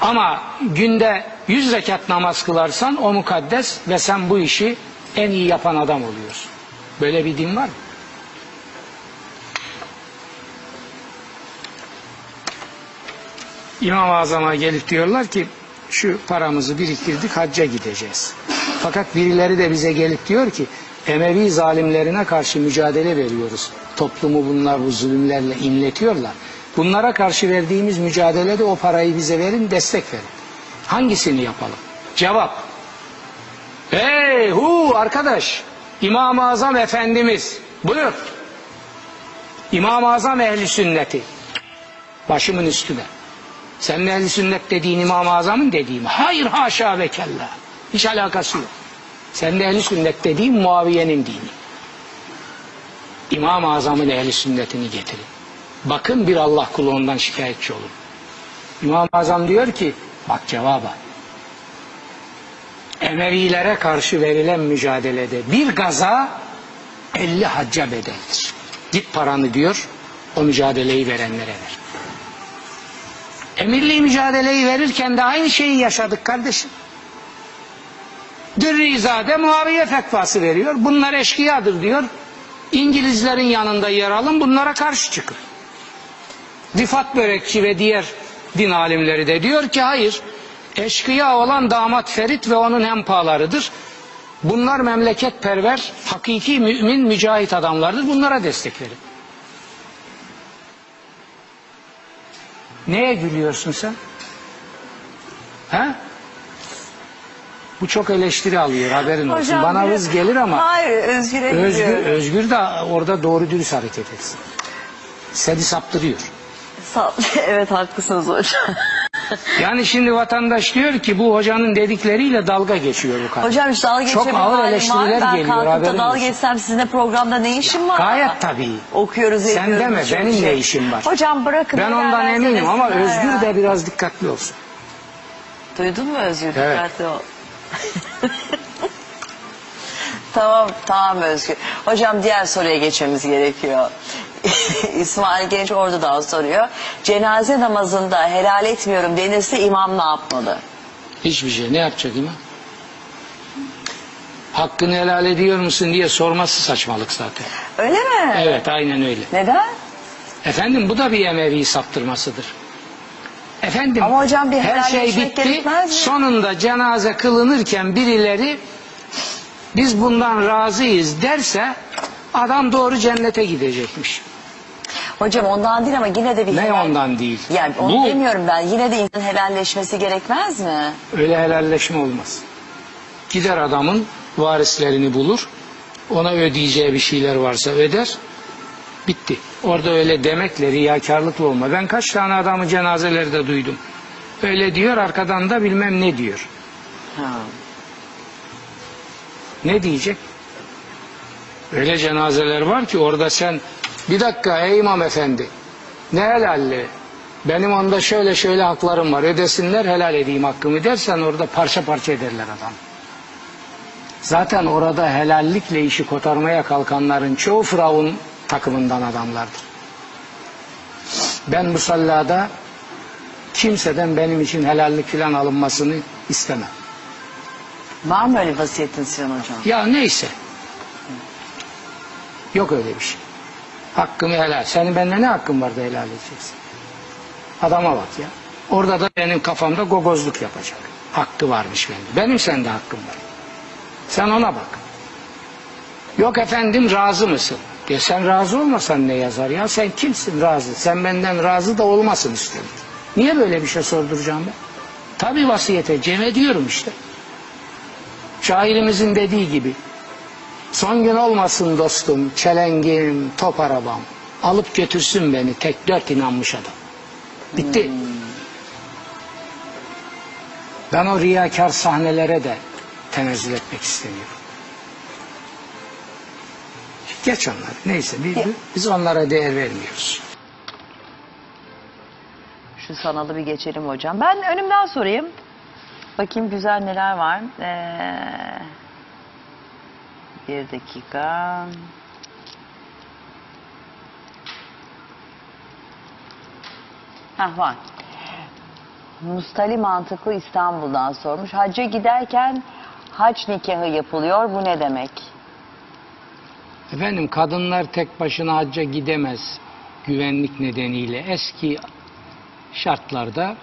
Ama günde yüz rekat namaz kılarsan o mukaddes ve sen bu işi en iyi yapan adam oluyorsun. Böyle bir din var mı? İmam-ı Azam'a gelip diyorlar ki şu paramızı biriktirdik hacca gideceğiz. Fakat birileri de bize gelip diyor ki Emevi zalimlerine karşı mücadele veriyoruz. Toplumu bunlar bu zulümlerle inletiyorlar. Bunlara karşı verdiğimiz mücadelede o parayı bize verin, destek verin. Hangisini yapalım? Cevap. Hey hu arkadaş, İmam-ı Azam Efendimiz buyur. İmam-ı Azam ehli sünneti. Başımın üstüne. Senin ehli sünnet dediğin İmam-ı Azam'ın dediği? Hayır haşa ve kella. Hiç alakası yok. Senin ehli sünnet dediğin Muaviye'nin dini. İmam-ı Azam'ın ehli sünnetini getirin. Bakın bir Allah kulu ondan şikayetçi olun. İmam-ı Azam diyor ki, bak cevaba. Emevilere karşı verilen mücadelede bir gaza 50 hacca bedeldir. Git paranı diyor, o mücadeleyi verenlere ver. Emirli mücadeleyi verirken de aynı şeyi yaşadık kardeşim. Dürrizade Muaviye fetvası veriyor. Bunlar eşkıyadır diyor. İngilizlerin yanında yer alın bunlara karşı çıkın. Rifat Börekçi ve diğer din alimleri de diyor ki hayır eşkıya olan damat Ferit ve onun hempalarıdır. Bunlar memleketperver, hakiki mümin, mücahit adamlardır. Bunlara destek verin. Neye gülüyorsun sen? Ha? Bu çok eleştiri alıyor haberin olsun. Hocam, Bana hız gelir ama Hayır Özgür. Özgür de orada doğru dürüst hareket etsin. Seni saptırıyor. Sağ- [laughs] evet haklısınız hocam. [laughs] Yani şimdi vatandaş diyor ki bu hocanın dedikleriyle dalga geçiyor bu kadar. Hocam hiç dalga Çok geçebilme ağır halim var. eleştiriler Ben geliyor, kalkıp da haberin dalga olsun. geçsem sizinle programda ne işim var? Gayet tabii. Okuyoruz Sen ediyoruz. deme benim şey. ne işim var. Hocam bırakın. Ben ondan eminim ama neler Özgür ya. de biraz dikkatli olsun. Duydun mu Özgür? Evet. Dikkatli ol. [laughs] tamam tamam Özgür. Hocam diğer soruya geçmemiz gerekiyor. [laughs] İsmail Genç Ordu'dan soruyor. Cenaze namazında helal etmiyorum denirse imam ne yapmalı? Hiçbir şey. Ne yapacak imam? Hakkını helal ediyor musun diye sorması saçmalık zaten. Öyle mi? Evet aynen öyle. Neden? Efendim bu da bir Emevi saptırmasıdır. Efendim Ama hocam bir her şey bitti. Sonunda cenaze kılınırken birileri biz bundan razıyız derse adam doğru cennete gidecekmiş. Hocam ondan değil ama yine de bir Ne helal- ondan değil? Yani onu Bu- demiyorum ben. Yine de insan helalleşmesi gerekmez mi? Öyle helalleşme olmaz. Gider adamın varislerini bulur. Ona ödeyeceği bir şeyler varsa öder. Bitti. Orada öyle demekle riyakarlıkla olma. Ben kaç tane adamı cenazelerde duydum. Öyle diyor arkadan da bilmem ne diyor. Ha. Ne diyecek? Öyle cenazeler var ki orada sen bir dakika ey imam efendi ne helalli? Benim onda şöyle şöyle haklarım var ödesinler helal edeyim hakkımı dersen orada parça parça ederler adam. Zaten orada helallikle işi kotarmaya kalkanların çoğu Firavun takımından adamlardır. Ben musallada kimseden benim için helallik filan alınmasını istemem. Var mı öyle vasiyetin Sinan Hocam? Ya neyse. Yok öyle bir şey. Hakkımı helal. Senin bende ne hakkın var da helal edeceksin? Adama bak ya. Orada da benim kafamda gogozluk yapacak. Hakkı varmış bende. Benim sende hakkım var. Sen ona bak. Yok efendim razı mısın? Ya sen razı olmasan ne yazar ya? Sen kimsin razı? Sen benden razı da olmasın üstelik. Niye böyle bir şey sorduracağım ben? Tabii vasiyete cem ediyorum işte. Şairimizin dediği gibi son gün olmasın dostum çelengim top arabam alıp götürsün beni tek dört inanmış adam. Bitti. Ben o riyakar sahnelere de tenezzül etmek istemiyorum. Geç onları. Neyse biz, biz onlara değer vermiyoruz. Şu sanalı bir geçelim hocam. Ben önümden sorayım. Bakayım güzel neler var. Ee, bir dakika. Hah var. Mustali Mantıklı İstanbul'dan sormuş. Hacca giderken hac nikahı yapılıyor. Bu ne demek? Efendim kadınlar tek başına hacca gidemez güvenlik nedeniyle. Eski şartlarda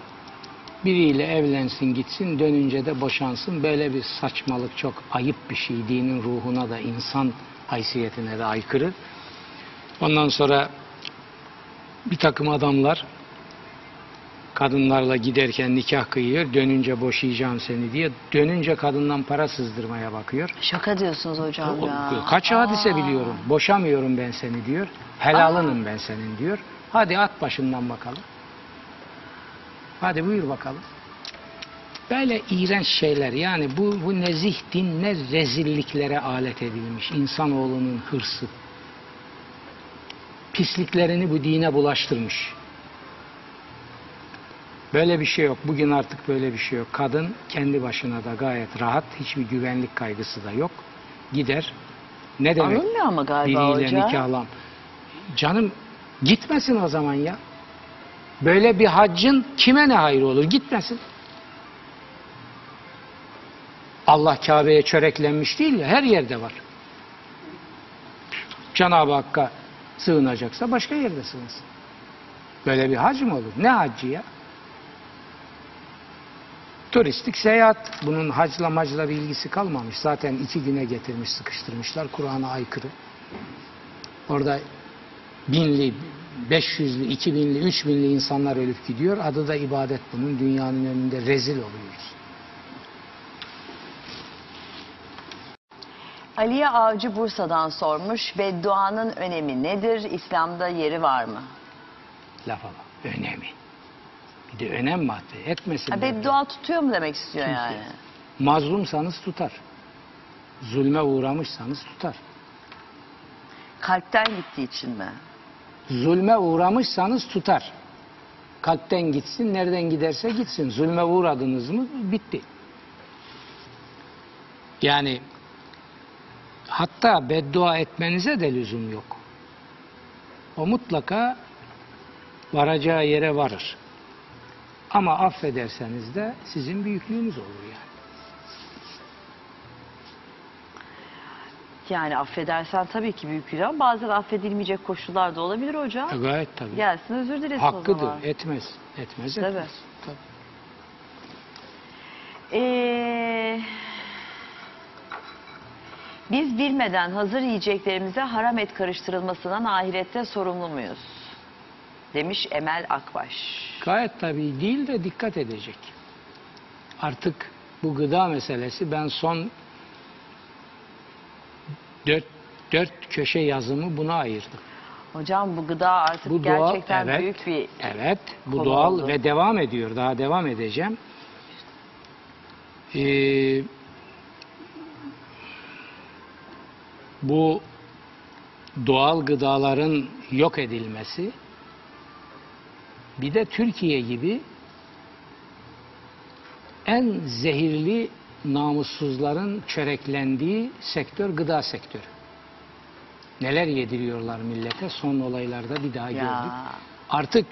biriyle evlensin gitsin dönünce de boşansın. Böyle bir saçmalık çok ayıp bir şey. Dinin ruhuna da insan haysiyetine de aykırı. Ondan sonra bir takım adamlar kadınlarla giderken nikah kıyıyor. Dönünce boşayacağım seni diye. Dönünce kadından para sızdırmaya bakıyor. Şaka diyorsunuz hocam ya. Kaç hadise biliyorum. Boşamıyorum ben seni diyor. Helalınım ben senin diyor. Hadi at başından bakalım. Hadi buyur bakalım. Böyle iğrenç şeyler yani bu, bu nezih din ne rezilliklere alet edilmiş. İnsanoğlunun hırsı. Pisliklerini bu dine bulaştırmış. Böyle bir şey yok. Bugün artık böyle bir şey yok. Kadın kendi başına da gayet rahat. Hiçbir güvenlik kaygısı da yok. Gider. Ne demek? Alınmıyor ama galiba Biriyle hocam. nikahlan. Canım gitmesin o zaman ya. Böyle bir haccın kime ne hayrı olur? Gitmesin. Allah Kabe'ye çöreklenmiş değil ya her yerde var. Cenab-ı Hakk'a sığınacaksa başka yerde sığınsın. Böyle bir hac mı olur? Ne hacı ya? Turistik seyahat. Bunun hacla macla bir ilgisi kalmamış. Zaten iki güne getirmiş, sıkıştırmışlar. Kur'an'a aykırı. Orada binli, 500'lü, 2000'li, 3000'li insanlar ölüp gidiyor. Adı da ibadet bunun. Dünyanın önünde rezil oluyoruz. Aliye Avcı Bursa'dan sormuş. Bedduanın önemi nedir? İslam'da yeri var mı? Lafa bak. Önemi. Bir de önem madde. Etmesin. Ha, beddua tutuyor mu demek istiyor yani? Mazlumsanız tutar. Zulme uğramışsanız tutar. Kalpten gittiği için mi? Zulme uğramışsanız tutar. Kalpten gitsin, nereden giderse gitsin. Zulme uğradınız mı bitti. Yani hatta beddua etmenize de lüzum yok. O mutlaka varacağı yere varır. Ama affederseniz de sizin büyüklüğünüz olur yani. Yani affedersen tabii ki büyük günah bazen affedilmeyecek koşullar da olabilir hocam. E, Gayet tabii. Gelsin özür dilesin o Hakkıdır. zaman. Etmez. Etmez Tabii. etmez. Tabii. Ee, biz bilmeden hazır yiyeceklerimize haram et karıştırılmasından ahirette sorumlu muyuz? demiş Emel Akbaş. Gayet tabii değil de dikkat edecek. Artık bu gıda meselesi ben son dört, dört köşe yazımı buna ayırdım. Hocam bu gıda artık Bu doğal, gerçekten evet, büyük bir evet, bu doğal oldu. ve devam ediyor. Daha devam edeceğim. Ee, bu doğal gıdaların yok edilmesi bir de Türkiye gibi en zehirli namussuzların çöreklendiği sektör gıda sektörü. Neler yediriyorlar millete son olaylarda bir daha Ya. gördük. Artık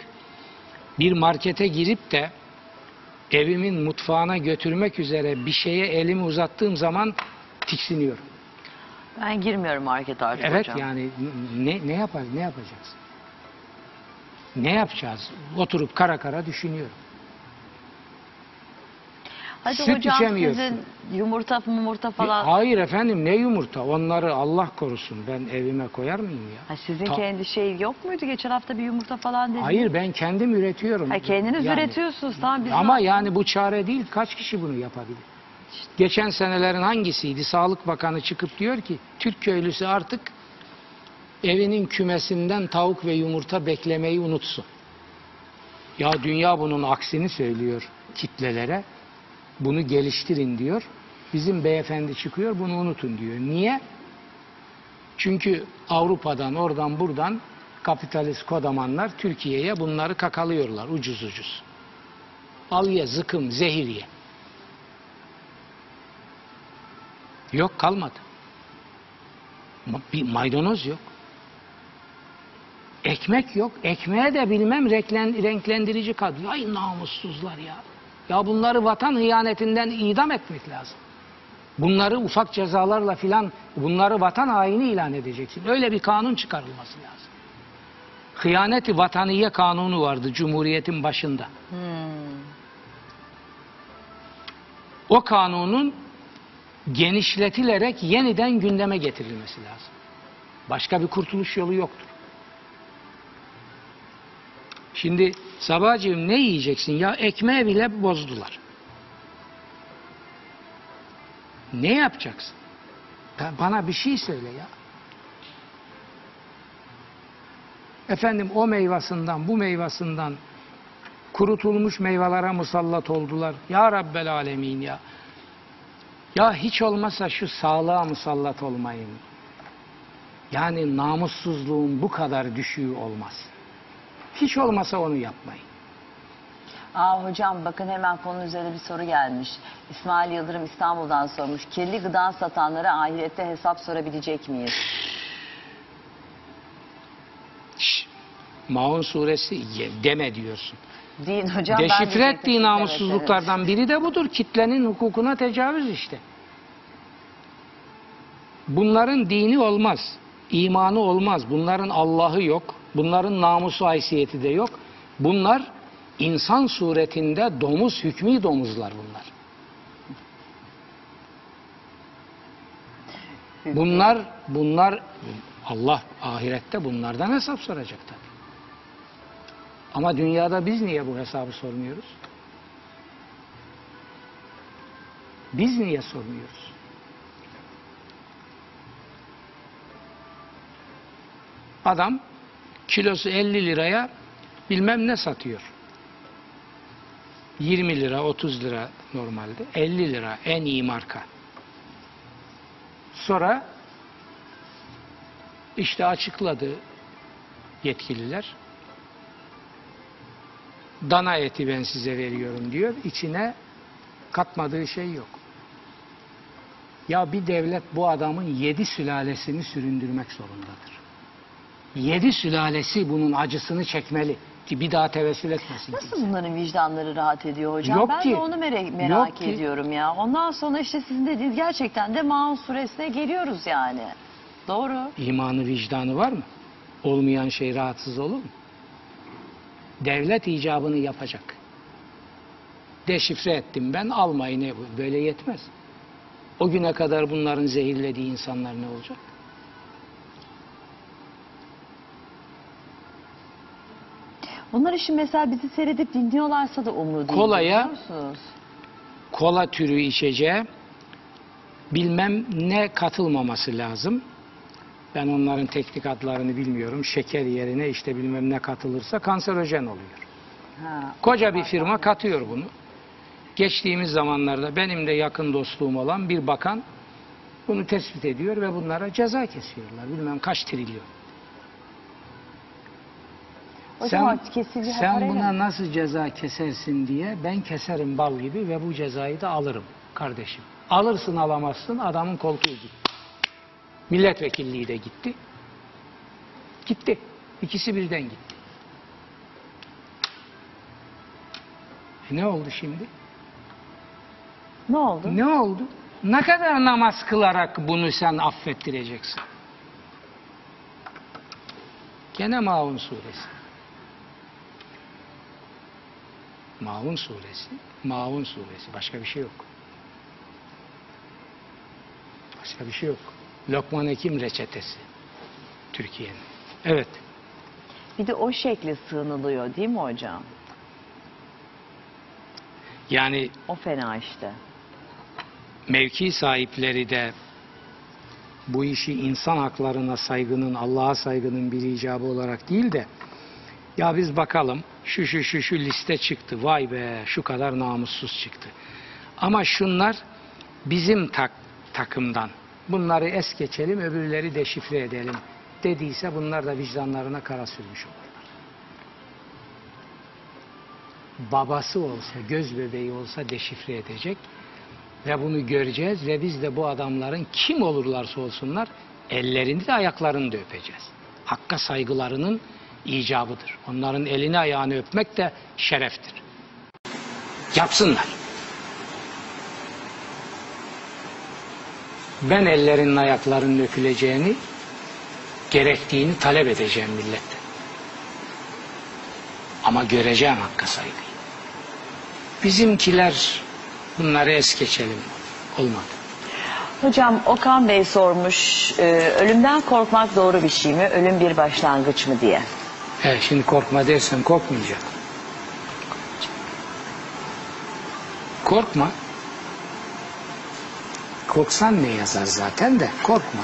bir markete girip de evimin mutfağına götürmek üzere bir şeye elimi uzattığım zaman tiksiniyorum. Ben girmiyorum markete artık Evet hocam. yani ne ne yapar ne yapacağız? Ne yapacağız? Oturup kara kara düşünüyorum. Hadi Süt hocam içemiyorsun. sizin yumurta mumurta falan. Hayır efendim ne yumurta? Onları Allah korusun. Ben evime koyar mıyım ya? Ha, sizin Ta- kendi şey yok muydu? Geçen hafta bir yumurta falan dediniz. Hayır ben kendim üretiyorum. Ha, kendiniz Yani- üretiyorsunuz. Tamam biz Ama ne- yani bu çare değil. Kaç kişi bunu yapabilir? Geçen senelerin hangisiydi? Sağlık Bakanı çıkıp diyor ki Türk köylüsü artık evinin kümesinden tavuk ve yumurta beklemeyi unutsun. Ya dünya bunun aksini söylüyor kitlelere. Bunu geliştirin diyor. Bizim beyefendi çıkıyor bunu unutun diyor. Niye? Çünkü Avrupa'dan oradan buradan kapitalist kodamanlar Türkiye'ye bunları kakalıyorlar ucuz ucuz. Al ye, zıkım, zehir ye. Yok kalmadı. Ma- Bir maydanoz yok. Ekmek yok. Ekmeğe de bilmem renklen- renklendirici kat. Ay namussuzlar ya. Ya bunları vatan hıyanetinden idam etmek lazım. Bunları ufak cezalarla filan bunları vatan haini ilan edeceksin. Öyle bir kanun çıkarılması lazım. Hıyaneti vataniye kanunu vardı Cumhuriyet'in başında. Hmm. o kanunun genişletilerek yeniden gündeme getirilmesi lazım. Başka bir kurtuluş yolu yoktur. Şimdi sabahcığım ne yiyeceksin ya ekmeği bile bozdular. Ne yapacaksın? Bana bir şey söyle ya. Efendim o meyvasından bu meyvasından kurutulmuş meyvelere musallat oldular. Ya Rabbel Alemin ya. Ya hiç olmasa şu sağlığa musallat olmayın. Yani namussuzluğun bu kadar düşüğü olmaz. Hiç olmasa onu yapmayın. Aa hocam bakın hemen konu üzerine bir soru gelmiş. İsmail Yıldırım İstanbul'dan sormuş. Kirli gıda satanlara ahirette hesap sorabilecek miyiz? Maun suresi ye- deme diyorsun. Değil hocam ben Deşifre diyecektim. ettiği Evet, namussuzluklardan biri de budur. Kitlenin hukukuna tecavüz işte. Bunların dini olmaz. imanı olmaz. Bunların Allah'ı yok. Bunların namusu haysiyeti de yok. Bunlar insan suretinde domuz, hükmü domuzlar bunlar. Bunlar, bunlar Allah ahirette bunlardan hesap soracak tabii. Ama dünyada biz niye bu hesabı sormuyoruz? Biz niye sormuyoruz? Adam kilosu 50 liraya bilmem ne satıyor. 20 lira, 30 lira normalde. 50 lira en iyi marka. Sonra işte açıkladı yetkililer. Dana eti ben size veriyorum diyor. İçine katmadığı şey yok. Ya bir devlet bu adamın yedi sülalesini süründürmek zorundadır. Yedi sülalesi bunun acısını çekmeli ki bir daha tevessül etmesin. Nasıl kimse. bunların vicdanları rahat ediyor hocam? Yok ben ki. de onu merak, merak Yok ki. ediyorum ya. Ondan sonra işte sizin dediğiniz gerçekten de Maun suresine geliyoruz yani. Doğru. İmanı vicdanı var mı? Olmayan şey rahatsız olur mu? Devlet icabını yapacak. Deşifre ettim ben almayın? Böyle yetmez. O güne kadar bunların zehirlediği insanlar ne olacak? Bunlar için mesela bizi seyredip dinliyorlarsa da umru değil. Kolaya-? Kola türü içeceğe bilmem ne katılmaması lazım. Ben onların teknik adlarını bilmiyorum. Şeker yerine işte bilmem ne katılırsa kanserojen oluyor. Ha. Koca bir firma katıyor bunu. Geçtiğimiz zamanlarda benim de yakın dostluğum olan bir bakan bunu tespit ediyor ve bunlara ceza kesiyorlar. Bilmem kaç trilyon. Hocam Sen, kesici sen buna mı? nasıl ceza kesersin diye ben keserim bal gibi ve bu cezayı da alırım kardeşim. Alırsın alamazsın adamın koltuğu gitti. Milletvekilliği de gitti. Gitti. İkisi birden gitti. E ne oldu şimdi? Ne oldu? Ne oldu? Ne kadar namaz kılarak bunu sen affettireceksin? Gene Maun suresi. Maun suresi. Maun suresi. Başka bir şey yok. Başka bir şey yok. Lokman Hekim reçetesi. Türkiye'nin. Evet. Bir de o şekle sığınılıyor değil mi hocam? Yani O fena işte. mevki sahipleri de bu işi insan haklarına saygının, Allah'a saygının bir icabı olarak değil de ya biz bakalım şu şu şu şu liste çıktı. Vay be şu kadar namussuz çıktı. Ama şunlar bizim tak, takımdan. Bunları es geçelim, öbürleri deşifre edelim dediyse bunlar da vicdanlarına kara sürmüş olurlar. Babası olsa, göz bebeği olsa deşifre edecek ve bunu göreceğiz ve biz de bu adamların kim olurlarsa olsunlar ellerini de ayaklarını da öpeceğiz. Hakka saygılarının icabıdır. Onların elini ayağını öpmek de şereftir. Yapsınlar. Ben ellerinin ayaklarının öpüleceğini gerektiğini talep edeceğim milletten. Ama göreceğim hakka saygıyı. Bizimkiler bunları es geçelim. Olmadı. Hocam Okan Bey sormuş, e, ölümden korkmak doğru bir şey mi, ölüm bir başlangıç mı diye. He, şimdi korkma dersen korkmayacak. Korkma. Korksan ne yazar zaten de korkma.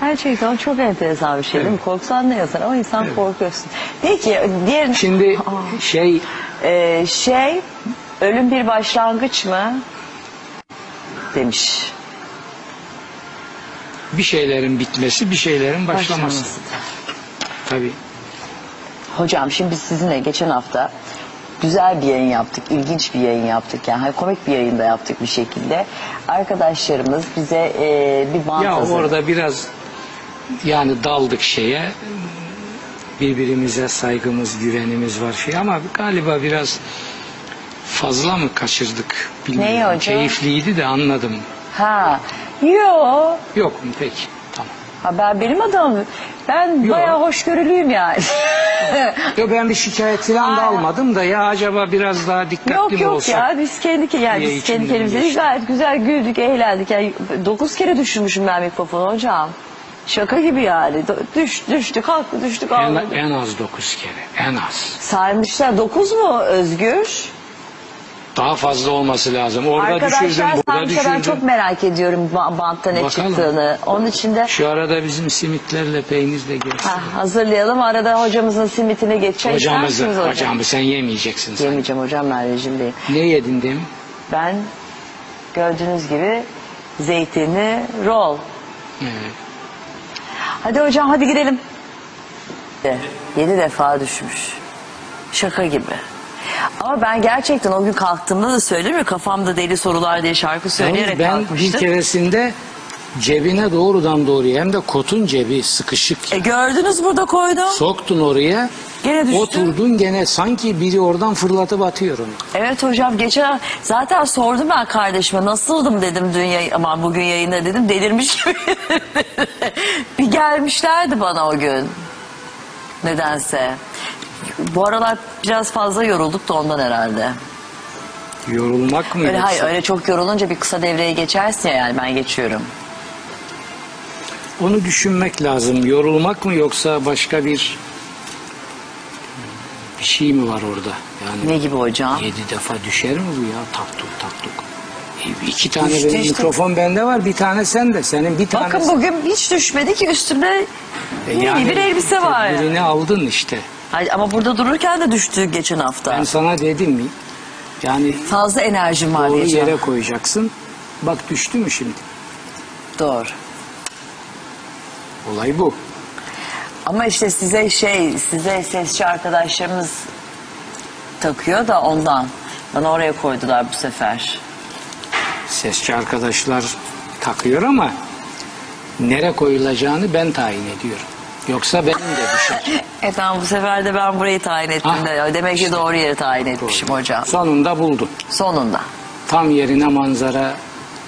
Gerçekten çok enteresan bir şey değil mi? Evet. Korksan ne yazar ama insan korkuyorsun. Peki diğer Şimdi Aa. şey e, şey ölüm bir başlangıç mı demiş. bir şeylerin bitmesi bir şeylerin başlaması. Başlaması. Tabii. Hocam şimdi biz sizinle geçen hafta güzel bir yayın yaptık, ilginç bir yayın yaptık. Yani hani komik bir yayın da yaptık bir şekilde. Arkadaşlarımız bize e, bir bant Ya hazırladı. orada biraz yani daldık şeye birbirimize saygımız, güvenimiz var şey ama galiba biraz fazla mı kaçırdık bilmiyorum. Neyi hocam? Keyifliydi de anladım. Ha, yo. Yok mu peki? Ha ben benim adamım. Ben Yo. bayağı hoşgörülüyüm yani. [laughs] Yok ben bir şikayet falan da Aynen. almadım da ya acaba biraz daha dikkatli yok mi yok olsak? ya biz kendi yani biz kendi kendimize geçti. gayet güzel güldük, eğlendik. Yani dokuz kere düşürmüşüm ben mikrofonu hocam. Şaka gibi yani. Do- Düş, düştü, kalktı, düştü, En, kalktı. en az dokuz kere. En az. Saymışlar. Dokuz mu Özgür? Daha fazla olması lazım. Orada düşürdüm, Arkadaşlar burada saymışlar ben düşürdüm. çok merak ediyorum ba- bantta ne Bakalım. çıktığını. Onun için de Şu arada bizim simitlerle peynirle gelsin. ha, hazırlayalım. Arada hocamızın simitini geç. Çay ister Hocamızı, misiniz hocam? hocamı sen yemeyeceksin sen. Yemeyeceğim hocam ben rejimdeyim. Ne yedin demin? Ben gördüğünüz gibi zeytinli rol. Evet. Hadi hocam hadi gidelim. Yedi defa düşmüş. Şaka gibi. Ama ben gerçekten o gün kalktığımda da söyledim ya kafamda deli sorular diye şarkı söyleyerek ben bir kalkmıştım. keresinde cebine doğrudan doğruya hem de kotun cebi sıkışık. E gördünüz burada koydum. Soktun oraya. Gene düştü. Oturdun gene sanki biri oradan fırlatıp atıyor onu. Evet hocam geçen zaten sordum ben kardeşime nasıldım dedim dün yayın, aman bugün yayında dedim delirmiş [laughs] gibi. bir gelmişlerdi bana o gün. Nedense. Bu aralar biraz fazla yorulduk da ondan herhalde. Yorulmak mı Öyle yoksa? hayır öyle çok yorulunca bir kısa devreye geçersin ya yani ben geçiyorum. Onu düşünmek lazım. Yorulmak mı yoksa başka bir Bir şey mi var orada? Yani Ne gibi hocam? yedi defa düşer mi bu ya? Taktuk taktuk. E, İki tane Düştü benim işte. mikrofon bende var. Bir tane sende. Senin bir tane. Bakın bugün hiç düşmedi ki üstümde yeni bir elbise var. yani. Tedbirini aldın işte. Hayır, ama burada dururken de düştü geçen hafta. Ben sana dedim mi? Yani Fazla enerjim var doğru diyeceğim. yere koyacaksın. Bak düştü mü şimdi? Doğru. Olay bu. Ama işte size şey, size sesçi arkadaşlarımız takıyor da ondan. Bana oraya koydular bu sefer. Sesçi arkadaşlar takıyor ama nere koyulacağını ben tayin ediyorum. Yoksa benim de düşer. [laughs] E tamam bu sefer de ben burayı tayin ettim Ha, de. Demek ki doğru yeri tayin etmişim hocam. Sonunda buldum. Sonunda. Tam yerine manzara,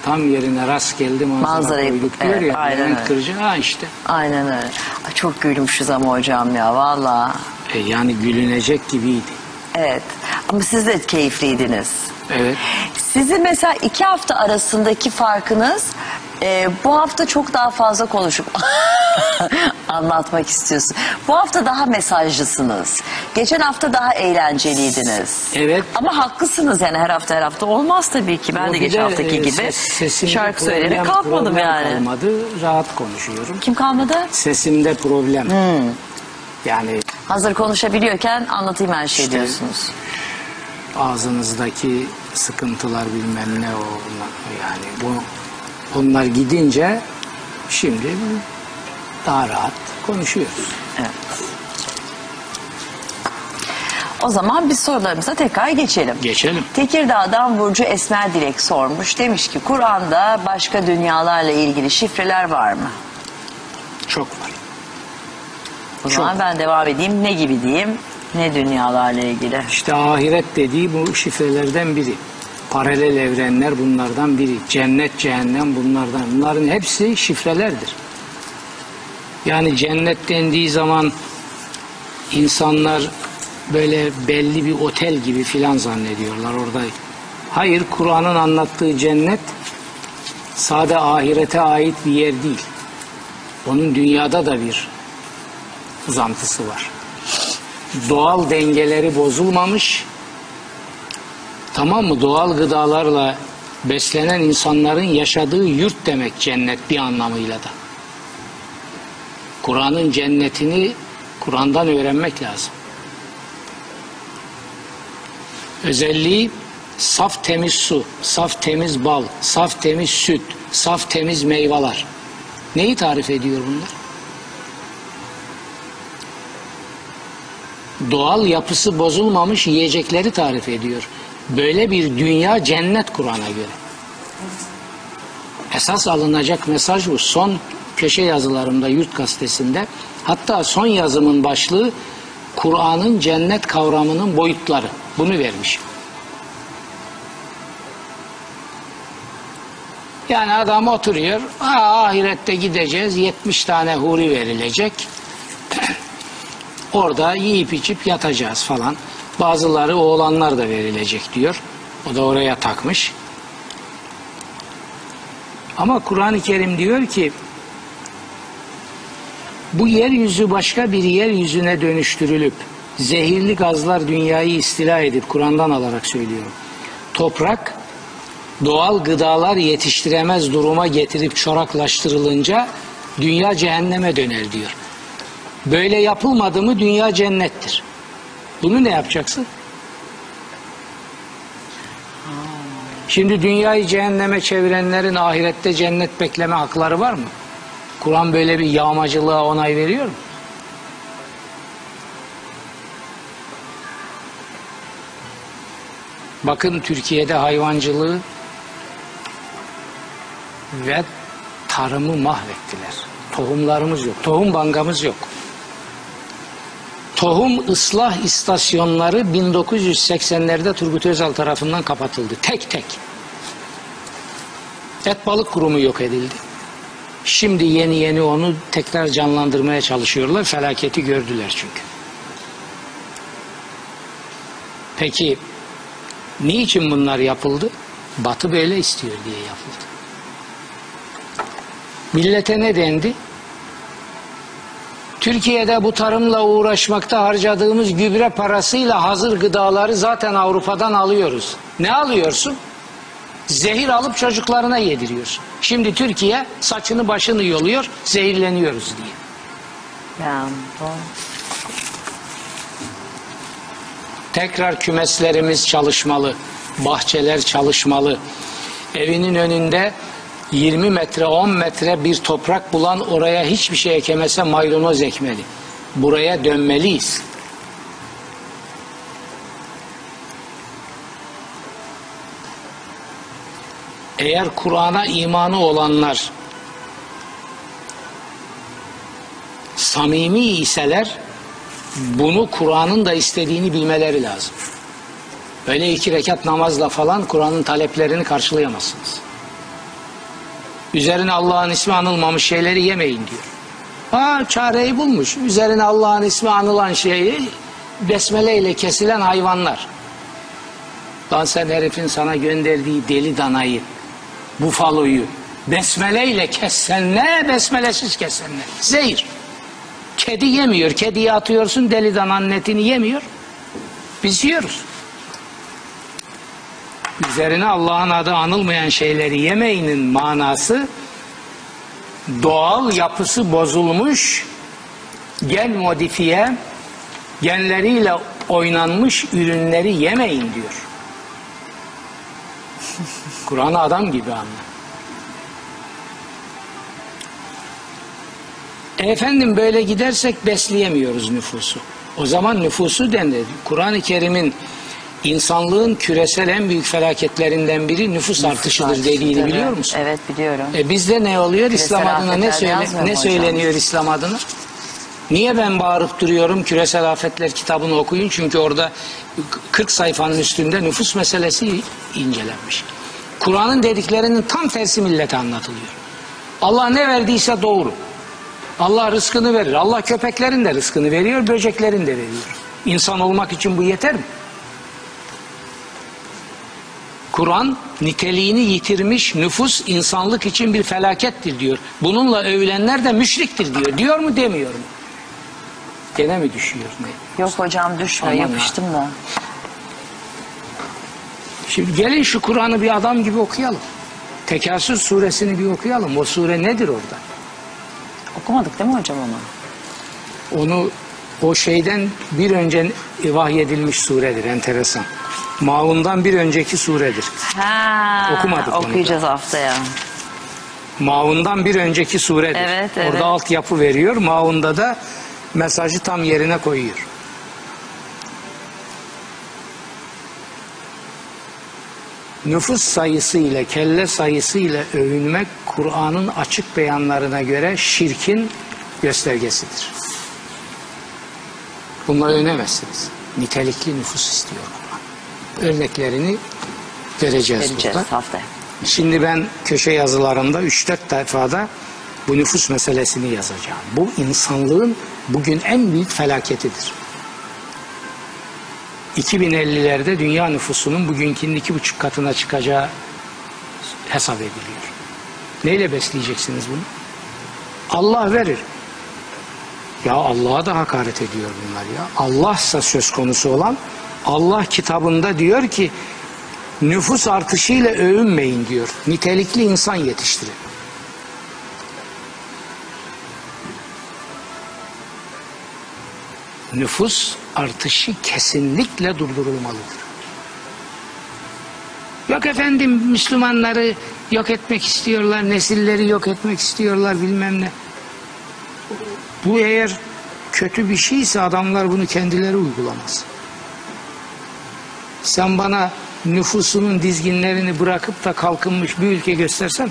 tam yerine rast geldi manzara Manzarayı- koyduk diyor evet, ya. aynen öyle. Kırcı, ha işte. Aynen öyle. Ay, çok gülmüşüz ama hocam ya valla. E, yani gülünecek gibiydi. Evet. Ama siz de keyifliydiniz. Evet. Sizin mesela iki hafta arasındaki farkınız e, bu hafta çok daha fazla konuşup [laughs] anlatmak istiyorsun. Bu hafta daha mesajlısınız. Geçen hafta daha eğlenceliydiniz. Evet. Ama haklısınız yani her hafta her hafta olmaz tabii ki. Ben O de geçen de, haftaki e, gibi ses- şarkı söyleyerek kalkmadım yani. kalmadı. Rahat konuşuyorum. Kim kalmadı? Sesimde problem. Hmm. Yani Hazır konuşabiliyorken anlatayım her şey İşte- diyorsunuz. Ağzınızdaki sıkıntılar bilmem ne o yani bu onlar gidince şimdi daha rahat konuşuyoruz. Evet. O zaman biz sorularımıza tekrar geçelim. Geçelim. Tekirdağ'dan Burcu Esmer Dilek sormuş. Demiş ki Kur'an'da başka dünyalarla ilgili şifreler var mı? Çok var. O zaman ben devam edeyim. Ne gibi diyeyim? Ne dünyalarla ilgili? İşte ahiret dediği bu şifrelerden biri. Paralel evrenler bunlardan biri. Cennet, cehennem bunlardan. Bunların hepsi şifrelerdir. Yani cennet dendiği zaman insanlar böyle belli bir otel gibi filan zannediyorlar orada. Hayır, Kur'an'ın anlattığı cennet sade ahirete ait bir yer değil. Onun dünyada da bir uzantısı var doğal dengeleri bozulmamış. Tamam mı? Doğal gıdalarla beslenen insanların yaşadığı yurt demek cennet bir anlamıyla da. Kur'an'ın cennetini Kur'an'dan öğrenmek lazım. Özelliği saf temiz su, saf temiz bal, saf temiz süt, saf temiz meyveler. Neyi tarif ediyor bunlar? Doğal yapısı bozulmamış yiyecekleri tarif ediyor. Böyle bir dünya cennet Kur'an'a göre. Esas alınacak mesaj bu. Son köşe yazılarımda Yurt Gazetesi'nde hatta son yazımın başlığı Kur'an'ın cennet kavramının boyutları. Bunu vermiş. Yani adam oturuyor, ahirette gideceğiz, 70 tane huri verilecek. Orada yiyip içip yatacağız falan. Bazıları oğlanlar da verilecek diyor. O da oraya takmış. Ama Kur'an-ı Kerim diyor ki bu yeryüzü başka bir yeryüzüne dönüştürülüp zehirli gazlar dünyayı istila edip Kur'an'dan alarak söylüyorum. Toprak doğal gıdalar yetiştiremez duruma getirip çoraklaştırılınca dünya cehenneme döner diyor. Böyle yapılmadı mı dünya cennettir. Bunu ne yapacaksın? Şimdi dünyayı cehenneme çevirenlerin ahirette cennet bekleme hakları var mı? Kur'an böyle bir yağmacılığa onay veriyor mu? Bakın Türkiye'de hayvancılığı ve tarımı mahvettiler. Tohumlarımız yok. Tohum bankamız yok. Tohum ıslah istasyonları 1980'lerde Turgut Özal tarafından kapatıldı. Tek tek. Et balık kurumu yok edildi. Şimdi yeni yeni onu tekrar canlandırmaya çalışıyorlar. Felaketi gördüler çünkü. Peki niçin bunlar yapıldı? Batı böyle istiyor diye yapıldı. Millete ne dendi? Türkiye'de bu tarımla uğraşmakta harcadığımız gübre parasıyla hazır gıdaları zaten Avrupa'dan alıyoruz. Ne alıyorsun? Zehir alıp çocuklarına yediriyorsun. Şimdi Türkiye saçını başını yoluyor, zehirleniyoruz diye. Tekrar kümeslerimiz çalışmalı, bahçeler çalışmalı. Evinin önünde 20 metre 10 metre bir toprak bulan oraya hiçbir şey ekemese maydanoz ekmeli. Buraya dönmeliyiz. Eğer Kur'an'a imanı olanlar samimi iseler bunu Kur'an'ın da istediğini bilmeleri lazım. Öyle iki rekat namazla falan Kur'an'ın taleplerini karşılayamazsınız. Üzerine Allah'ın ismi anılmamış şeyleri yemeyin diyor. Ha çareyi bulmuş. Üzerine Allah'ın ismi anılan şeyi besmele ile kesilen hayvanlar. Lan sen herifin sana gönderdiği deli danayı, bufaloyu besmele ile kessen ne, besmelesiz kessen ne? Zehir. Kedi yemiyor. Kediyi atıyorsun deli dananın etini yemiyor. Biz yiyoruz. Üzerine Allah'ın adı anılmayan şeyleri yemeyinin manası doğal yapısı bozulmuş gen modifiye genleriyle oynanmış ürünleri yemeyin diyor. [laughs] Kur'an'ı adam gibi anla. Efendim böyle gidersek besleyemiyoruz nüfusu. O zaman nüfusu denir. Kur'an-ı Kerim'in insanlığın küresel en büyük felaketlerinden biri nüfus, artışıdır dediğini Tabii. biliyor musun? Evet biliyorum. E bizde ne oluyor? Küresel İslam adına ne söyle ne hocam? söyleniyor İslam adına? Niye ben bağırıp duruyorum küresel afetler kitabını okuyun çünkü orada 40 sayfanın üstünde nüfus meselesi incelenmiş. Kur'an'ın dediklerinin tam tersi millete anlatılıyor. Allah ne verdiyse doğru. Allah rızkını verir. Allah köpeklerin de rızkını veriyor, böceklerin de veriyor. İnsan olmak için bu yeter mi? Kur'an niteliğini yitirmiş nüfus insanlık için bir felakettir diyor. Bununla övülenler de müşriktir diyor. Diyor mu demiyor mu? Gene mi düşüyor? Ne? Yok hocam düşme yapıştım da. Şimdi gelin şu Kur'an'ı bir adam gibi okuyalım. Tekasür suresini bir okuyalım. O sure nedir orada? Okumadık değil mi hocam onu? Onu o şeyden bir önce vahyedilmiş suredir. Enteresan. Maun'dan bir önceki suredir. Ha, Okumadık da. Okuyacağız haftaya. Maun'dan bir önceki suredir. Evet, evet. Orada altyapı veriyor. Maun'da da mesajı tam yerine koyuyor. Nüfus sayısı ile kelle sayısı ile övünmek Kur'an'ın açık beyanlarına göre şirkin göstergesidir. Bunları övünemezsiniz. Nitelikli nüfus istiyor Kur'an. Örneklerini vereceğiz, Vereceğiz burada. haftaya. Şimdi ben köşe yazılarımda 3-4 defada bu nüfus meselesini yazacağım. Bu insanlığın bugün en büyük felaketidir. 2050'lerde dünya nüfusunun bugünkünün iki buçuk katına çıkacağı hesap ediliyor. Neyle besleyeceksiniz bunu? Allah verir. Ya Allah'a da hakaret ediyor bunlar ya. Allah'sa söz konusu olan Allah kitabında diyor ki nüfus artışıyla övünmeyin diyor. Nitelikli insan yetiştirin. Nüfus artışı kesinlikle durdurulmalıdır. Yok efendim Müslümanları yok etmek istiyorlar, nesilleri yok etmek istiyorlar bilmem ne. Bu eğer kötü bir şeyse adamlar bunu kendileri uygulamaz. Sen bana nüfusunun dizginlerini bırakıp da kalkınmış bir ülke göstersen.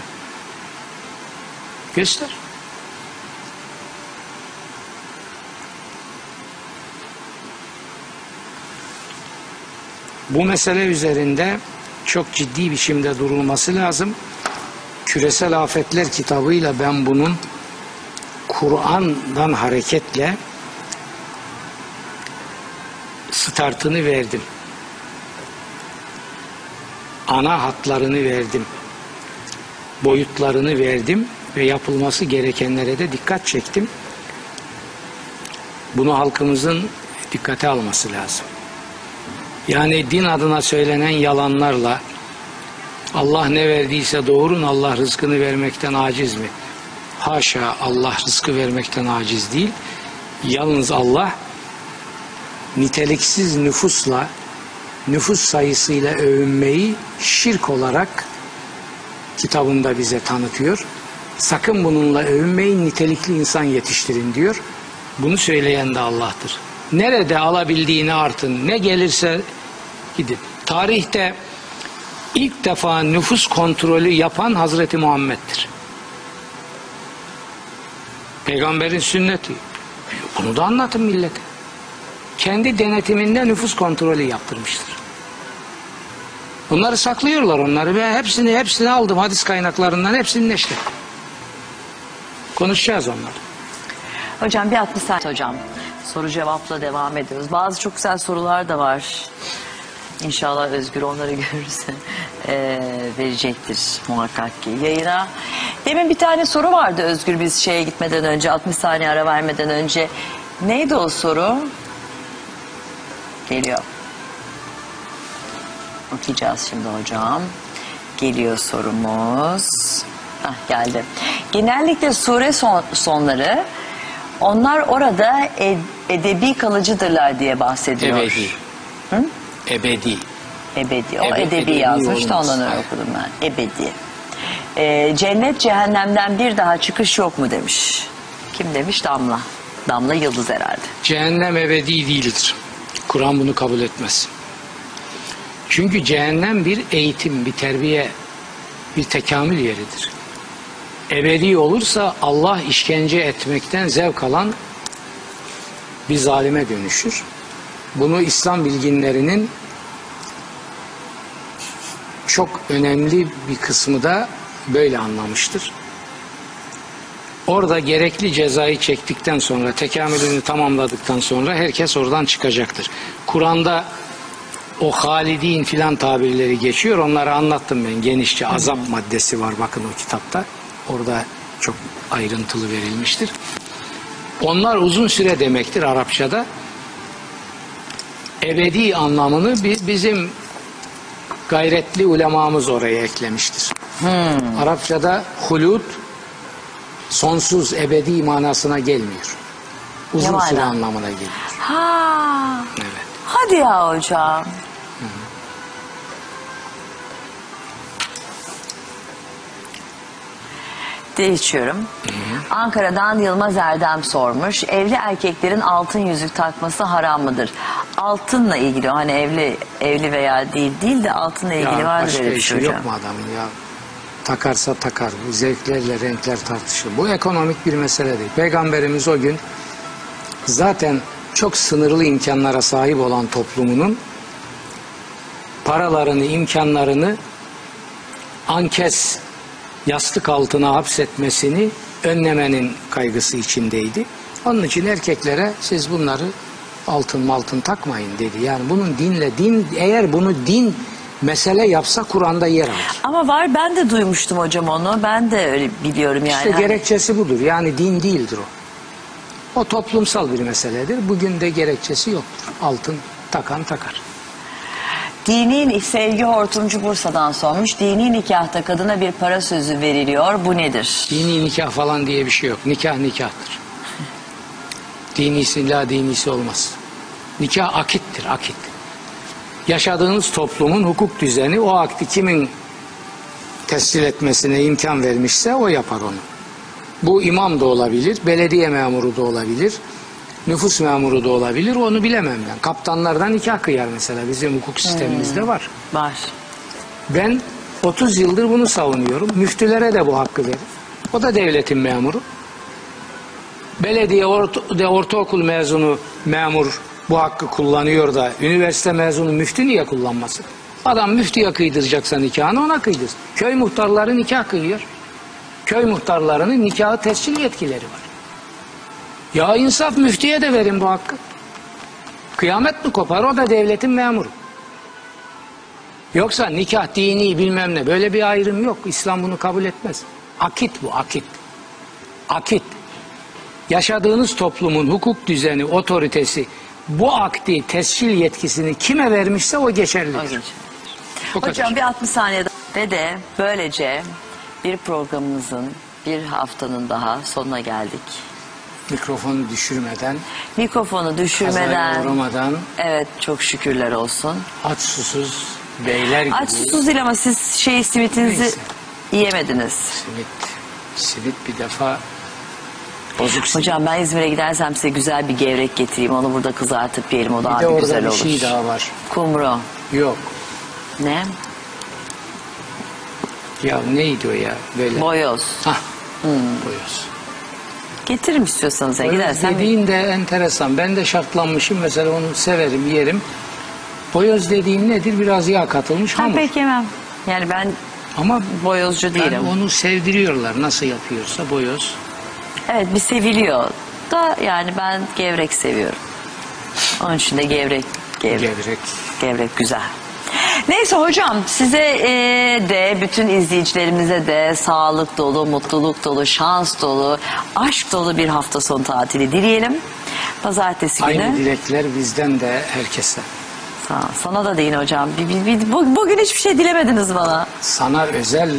Göster. Bu mesele üzerinde çok ciddi biçimde durulması lazım. Küresel Afetler kitabıyla ben bunun Kur'an'dan hareketle startını verdim. Ana hatlarını verdim. Boyutlarını verdim ve yapılması gerekenlere de dikkat çektim. Bunu halkımızın dikkate alması lazım. Yani din adına söylenen yalanlarla Allah ne verdiyse doğurun Allah rızkını vermekten aciz mi? Haşa Allah rızkı vermekten aciz değil. Yalnız Allah niteliksiz nüfusla nüfus sayısıyla övünmeyi şirk olarak kitabında bize tanıtıyor. Sakın bununla övünmeyin nitelikli insan yetiştirin diyor. Bunu söyleyen de Allah'tır. Nerede alabildiğini artın ne gelirse gidin. Tarihte ilk defa nüfus kontrolü yapan Hazreti Muhammed'dir. Peygamberin sünneti. Bunu da anlatın millete. Kendi denetiminde nüfus kontrolü yaptırmıştır. Bunları saklıyorlar onları ve hepsini hepsini aldım hadis kaynaklarından hepsini neşte. Konuşacağız onları. Hocam bir 60 saniye hocam. Soru cevapla devam ediyoruz. Bazı çok güzel sorular da var. İnşallah Özgür onları [laughs] görürse eee, verecektir muhakkak ki yayına. Demin bir tane soru vardı Özgür biz şeye gitmeden önce 60 saniye ara vermeden önce. Neydi o soru? Geliyor. Okuyacağız şimdi hocam. Geliyor sorumuz. Hah, geldi. Genellikle sure son- sonları onlar orada ed- edebi kalıcıdırlar diye bahsediyor. Ebedi. Hı? Ebedi. Ebedi. O Ebe- edebi, ebedi yazmış da ondan öyle okudum ben. Ebedi. Ee, cennet cehennemden bir daha çıkış yok mu demiş. Kim demiş? Damla. Damla Yıldız herhalde. Cehennem ebedi değildir. Kur'an bunu kabul etmez. Çünkü cehennem bir eğitim, bir terbiye, bir tekamül yeridir. Ebedi olursa Allah işkence etmekten zevk alan bir zalime dönüşür. Bunu İslam bilginlerinin çok önemli bir kısmı da böyle anlamıştır. Orada gerekli cezayı çektikten sonra, tekamülünü tamamladıktan sonra herkes oradan çıkacaktır. Kur'an'da o halidin filan tabirleri geçiyor. Onları anlattım ben genişçe. Azap maddesi var bakın o kitapta. Orada çok ayrıntılı verilmiştir. Onlar uzun süre demektir Arapçada. Ebedi anlamını bi- bizim gayretli ulemamız oraya eklemiştir. Arapçada hulut sonsuz ebedi manasına gelmiyor. Uzun Ne süre anlamına geliyor. Ha. Evet. Hadi ya hocam. Değişiyorum. Ankara'dan Yılmaz Erdem sormuş. Evli erkeklerin altın yüzük takması haram mıdır? Altınla ilgili hani evli evli veya değil değil de altınla ilgili Ya vardır başka öyle bir şey hocam. yok mu adamın ya? Takarsa takar. Zevklerle renkler tartışılır. Bu ekonomik bir mesele değil. Peygamberimiz o gün zaten çok sınırlı imkanlara sahip olan toplumunun paralarını, imkanlarını ankes yastık altına hapsetmesini önlemenin kaygısı içindeydi. Onun için erkeklere siz bunları altın maltın takmayın dedi. Yani bunun dinle din eğer bunu din mesele yapsa Kur'an'da yer alır. Ama var ben de duymuştum hocam onu. Ben de öyle biliyorum yani. İşte Hani- gerekçesi budur. Yani din değildir o. O toplumsal bir meseledir. Bugün de gerekçesi yoktur. Altın takan takar. Dini sevgi hortumcu Bursa'dan sormuş. Dini nikahta kadına bir para sözü veriliyor. Bu nedir? Dini nikah falan diye bir şey yok. Nikah nikahtır. [laughs] Dinisi la dinisi olmaz. Nikah akittir, akit. Yaşadığınız toplumun hukuk düzeni o akti kimin tescil etmesine imkan vermişse o yapar onu. Bu imam da olabilir, belediye memuru da olabilir, nüfus memuru da olabilir, onu bilemem ben. Kaptanlardan nikah kıyar mesela bizim hukuk sistemimizde var. Var. Ben 30 yıldır bunu savunuyorum. Müftülere de bu hakkı verir. O da devletin memuru. Belediye orta, de ortaokul mezunu memur bu hakkı kullanıyor da üniversite mezunu müftü niye kullanmasın? Adam müftüye kıydıracaksa nikahını ona kıydır. Köy muhtarları nikah kıyıyor. Köy muhtarlarının nikahı tescil yetkileri var. Ya insaf müftüye de verin bu hakkı. Kıyamet mi kopar? O da devletin memuru. Yoksa nikah dini bilmem ne böyle bir ayrım yok. İslam bunu kabul etmez. Akit bu akit. Akit. yaşadığınız toplumun hukuk düzeni, otoritesi bu akdi tescil yetkisini kime vermişse o geçerlidir. O geçer. Bu kadar. Hocam bir 60 saniyede ve de böylece bir programımızın bir haftanın daha sonuna geldik. Mikrofonu düşürmeden, Mikrofonu düşürmeden uğramadan, evet çok şükürler olsun. aç susuz beyler gibi. Aç susuz değil ama siz şey simitinizi Neyse. yiyemediniz. Simit, simit bir defa bozuk simit. Hocam ben İzmir'e gidersem size güzel bir gevrek getireyim. Onu burada kızartıp yiyelim. O bir daha bir orada güzel bir olur. şey daha var. Kumru. Yok. Ne? Ya neydi o ya? Böyle. Boyoz. Hah. Boyoz. Getiririm istiyorsanız. ya. Boyoz Gidersem dediğin de enteresan. Ben de şartlanmışım. Mesela onu severim, yerim. Boyoz dediğin nedir? Biraz yağ katılmış ben hamur. pek yemem. Yani ben Ama boyozcu yani değilim. onu sevdiriyorlar. Nasıl yapıyorsa boyoz. Evet bir seviliyor da yani ben gevrek seviyorum. Onun için de gevrek, gevrek, Gevrek. gevrek güzel. Neyse hocam size e, de bütün izleyicilerimize de sağlık dolu, mutluluk dolu, şans dolu, aşk dolu bir hafta sonu tatili dileyelim. Pazartesi günü. Aynı dilekler bizden de herkese. Sağ, sana da deyin hocam. Bir, bir- bir- bu- bugün hiçbir şey dilemediniz bana. Sana özel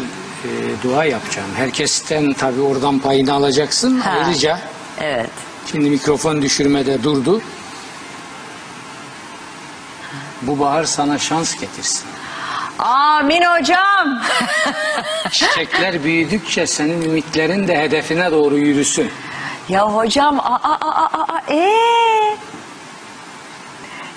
e, dua yapacağım. Herkesten tabii oradan payını alacaksın. Ha. Ayrıca Evet. Şimdi mikrofon düşürmede durdu. Bu bahar sana şans getirsin. Amin hocam. [laughs] Çiçekler büyüdükçe senin ümitlerin de hedefine doğru yürüsün. Ya hocam aa aa aa aa ee.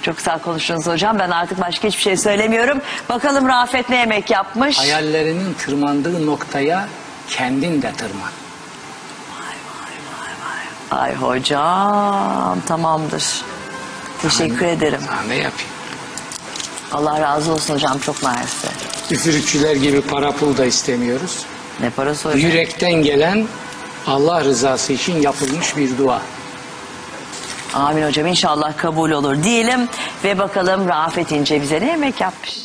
Çok güzel konuştunuz hocam. Ben artık başka hiçbir şey söylemiyorum. Bakalım Rafet ne yemek yapmış? Hayallerinin tırmandığı noktaya kendin de tırman. Ay hocam tamamdır. Teşekkür ederim. Sana ne yapayım? Allah razı olsun hocam çok mersi. Üfürükçüler gibi para pul da istemiyoruz. Ne parası hocam? Yürekten gelen Allah rızası için yapılmış bir dua. Amin hocam inşallah kabul olur diyelim. Ve bakalım Rafet İnce bize ne yemek yapmış?